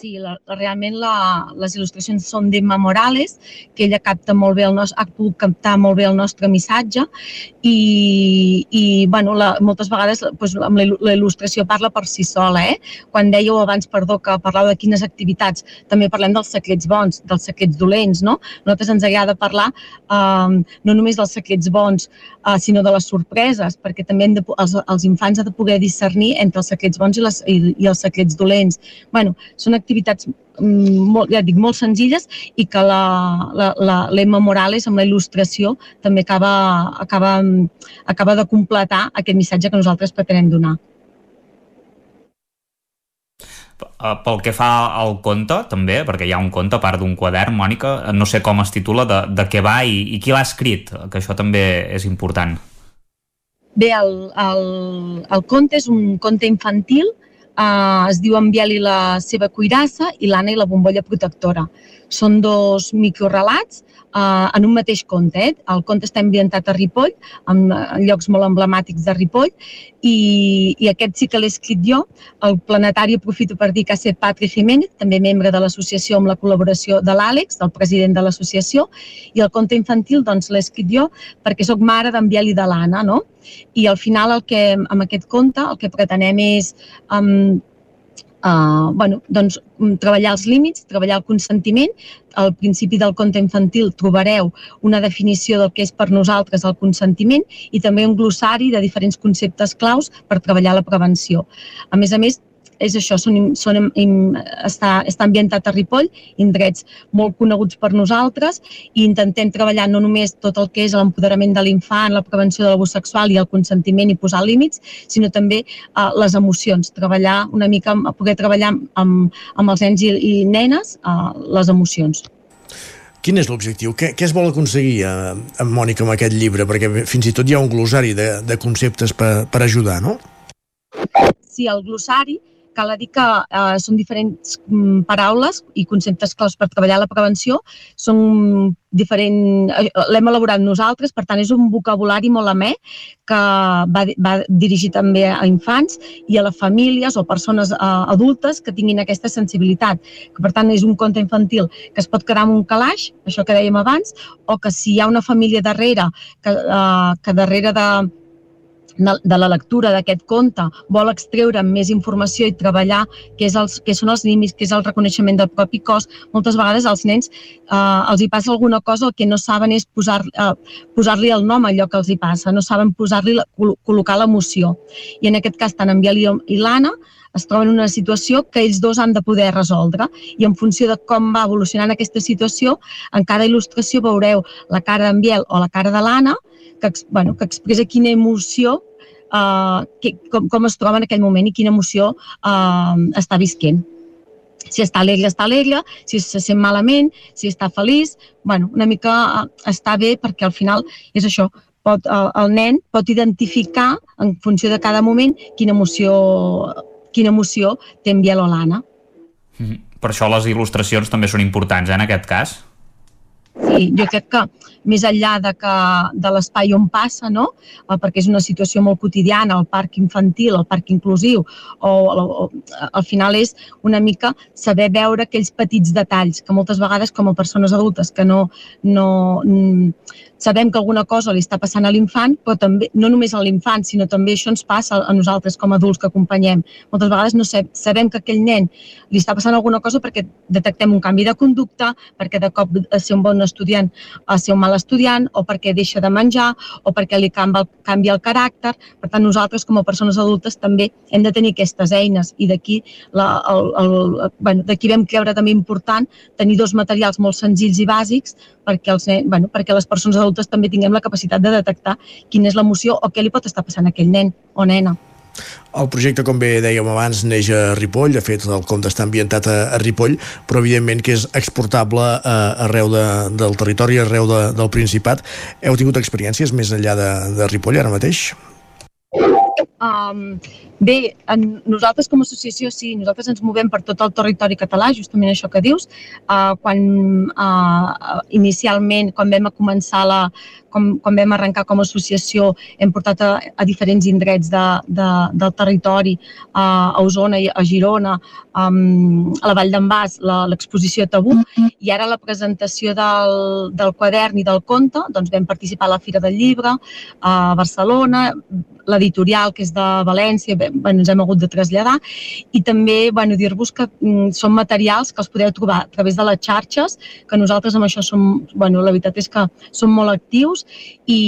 Sí, la, realment la, les il·lustracions són d'Emma Morales, que ella capta molt bé el nostre, ha pogut captar molt bé el nostre missatge i, i bueno, la, moltes vegades doncs, amb la il·lustració parla per si sola. Eh? Quan dèieu abans, perdó, que parlàveu de quines activitats, també parlem dels secrets bons, dels secrets dolents, no? Nosaltres ens agrada parlar eh, no només dels secrets bons, eh, sinó de les sorpreses, perquè també de, els, els infants han de poder discernir entre els secrets bons i, les, i, i els secrets dolents. bueno, són activitats mm, molt, ja dic, molt senzilles i que l'Emma Morales amb la il·lustració també acaba, acaba, acaba de completar aquest missatge que nosaltres pretenem donar. Eh, pel que fa al conte, també, perquè hi ha un conte a part d'un quadern, Mònica, no sé com es titula, de, de què va i, i qui l'ha escrit, que això també és important. Bé, el, el, el conte és un conte infantil eh, es diu En Biel i la seva cuirassa i l'Anna i la bombolla protectora. Són dos microrelats eh, en un mateix conte. Eh? El conte està ambientat a Ripoll, en, en llocs molt emblemàtics de Ripoll, i, i aquest sí que l'he escrit jo. El planetari aprofito per dir que ha estat Patri Jiménez, també membre de l'associació amb la col·laboració de l'Àlex, del president de l'associació, i el conte infantil doncs l'he escrit jo perquè sóc mare d'en Biel i de l'Anna, no? I al final el que, amb aquest conte el que pretenem és um, Uh, bueno, doncs, mm, treballar els límits, treballar el consentiment. Al principi del conte infantil trobareu una definició del que és per nosaltres el consentiment i també un glossari de diferents conceptes claus per treballar la prevenció. A més a més, és això, són, són, està, està ambientat a Ripoll, indrets molt coneguts per nosaltres, i intentem treballar no només tot el que és l'empoderament de l'infant, la prevenció de l'abús sexual i el consentiment i posar límits, sinó també uh, les emocions, treballar una mica, poder treballar amb, amb els nens i, i nenes uh, les emocions. Quin és l'objectiu? Què, què es vol aconseguir a, a Mònica amb aquest llibre? Perquè fins i tot hi ha un glossari de, de conceptes per, per ajudar, no? Sí, el glossari cal dir que eh, són diferents mm, paraules i conceptes claus per treballar la prevenció. Són diferent, eh, l'hem elaborat nosaltres, per tant és un vocabulari molt amè que va, va dirigir també a infants i a les famílies o persones eh, adultes que tinguin aquesta sensibilitat. Que, per tant és un conte infantil que es pot quedar en un calaix, això que dèiem abans, o que si hi ha una família darrere, que, eh, que darrere de, de la lectura d'aquest conte vol extreure més informació i treballar què, és els, què són els límits, què és el reconeixement del propi cos, moltes vegades als nens eh, els hi passa alguna cosa, el que no saben és posar-li eh, posar el nom a allò que els hi passa, no saben posar-li col·locar l'emoció. I en aquest cas, tant en Biel i l'Anna es troben en una situació que ells dos han de poder resoldre i en funció de com va evolucionant aquesta situació, en cada il·lustració veureu la cara d'en Biel o la cara de l'Anna que, bueno, que expressa quina emoció uh, que, com, com es troba en aquell moment i quina emoció uh, està visquent. Si està alegre, està alegre, si se sent malament, si està feliç, bueno, una mica uh, està bé perquè al final és això, pot, uh, el nen pot identificar en funció de cada moment quina emoció, quina emoció té en Biel o l'Anna. Mm -hmm. Per això les il·lustracions també són importants, eh, en aquest cas? Sí, jo crec que més enllà de, que, de l'espai on passa, no? Eh, perquè és una situació molt quotidiana, el parc infantil, el parc inclusiu, o, o, o al final és una mica saber veure aquells petits detalls que moltes vegades com a persones adultes que no, no, sabem que alguna cosa li està passant a l'infant, però també, no només a l'infant, sinó també això ens passa a nosaltres com a adults que acompanyem. Moltes vegades no sabem que aquell nen li està passant alguna cosa perquè detectem un canvi de conducta, perquè de cop a ser un bon estudiant a ser un mal estudiant, o perquè deixa de menjar, o perquè li canvia, canvia el caràcter. Per tant, nosaltres com a persones adultes també hem de tenir aquestes eines i d'aquí bueno, vam creure també important tenir dos materials molt senzills i bàsics perquè, els, bueno, perquè les persones adultes també tinguem la capacitat de detectar quina és l'emoció o què li pot estar passant a aquell nen o nena. El projecte, com bé dèiem abans, neix a Ripoll, de fet el conte està ambientat a, a Ripoll, però evidentment que és exportable a, arreu de, del territori, arreu de, del Principat. Heu tingut experiències més enllà de, de Ripoll ara mateix? Um, bé, en, nosaltres com a associació sí, nosaltres ens movem per tot el territori català, justament això que dius. Uh, quan uh, inicialment, quan vam començar la, com, quan vam arrencar com a associació, hem portat a, a diferents indrets de, de, del territori, uh, a Osona, a Girona, um, a la Vall d'en Bas, l'exposició Tabú, mm -hmm. i ara la presentació del, del quadern i del conte, doncs vam participar a la Fira del Llibre, a Barcelona, l'editorial, que és de València, bueno, ens hem hagut de traslladar, i també bueno, dir-vos que mm, són materials que els podeu trobar a través de les xarxes, que nosaltres amb això som, bueno, la veritat és que som molt actius i,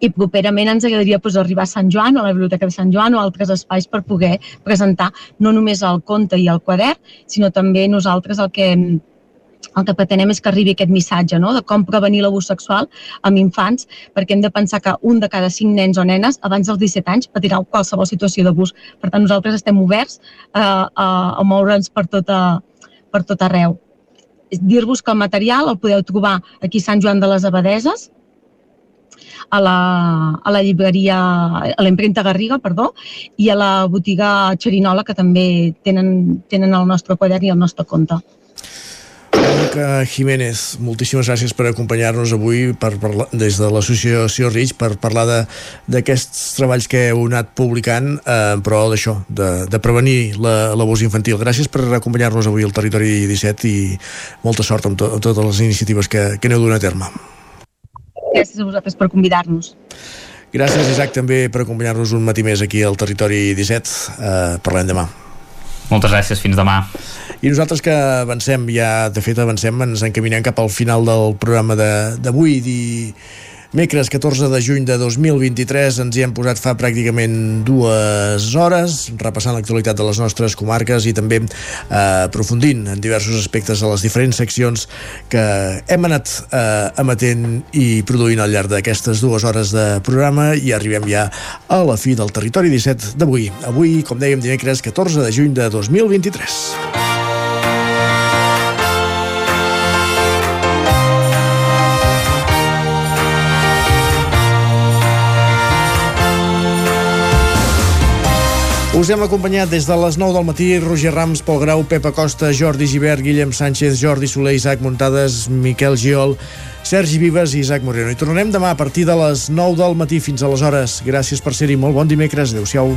i properament ens agradaria pues, arribar a Sant Joan, a la Biblioteca de Sant Joan o altres espais per poder presentar no només el conte i el quadern, sinó també nosaltres el que el que pretenem és que arribi aquest missatge no? de com prevenir l'abús sexual amb infants, perquè hem de pensar que un de cada cinc nens o nenes abans dels 17 anys patirà qualsevol situació d'abús. Per tant, nosaltres estem oberts a, a, a moure'ns per, tota, per tot arreu. Dir-vos que el material el podeu trobar aquí a Sant Joan de les Abadeses, a la, a la llibreria, a l'empremta Garriga, perdó, i a la botiga Xerinola, que també tenen, tenen el nostre quadern i el nostre compte. Mónica Jiménez, moltíssimes gràcies per acompanyar-nos avui per parlar, des de l'associació RIC per parlar d'aquests treballs que heu anat publicant eh, però d'això, de, de prevenir l'abús la, infantil. Gràcies per acompanyar-nos avui al Territori 17 i molta sort amb, to, amb totes les iniciatives que, que aneu donant a terme. Gràcies a vosaltres per convidar-nos. Gràcies, Isaac, també per acompanyar-nos un matí més aquí al Territori 17. Uh, parlem demà. Moltes gràcies, fins demà. I nosaltres que avancem, ja de fet avancem, ens encaminem cap al final del programa d'avui, di Mecres 14 de juny de 2023 ens hi hem posat fa pràcticament dues hores repassant l'actualitat de les nostres comarques i també eh, aprofundint en diversos aspectes de les diferents seccions que hem anat eh, emetent i produint al llarg d'aquestes dues hores de programa i arribem ja a la fi del Territori 17 d'avui. Avui, com dèiem, dimecres 14 de juny de 2023. Us hem acompanyat des de les 9 del matí Roger Rams, Pol Grau, Pepa Costa, Jordi Givert, Guillem Sánchez, Jordi Soler, Isaac Muntades, Miquel Giol, Sergi Vives i Isaac Moreno. I tornarem demà a partir de les 9 del matí fins a les hores. Gràcies per ser-hi. Molt bon dimecres. Adéu-siau.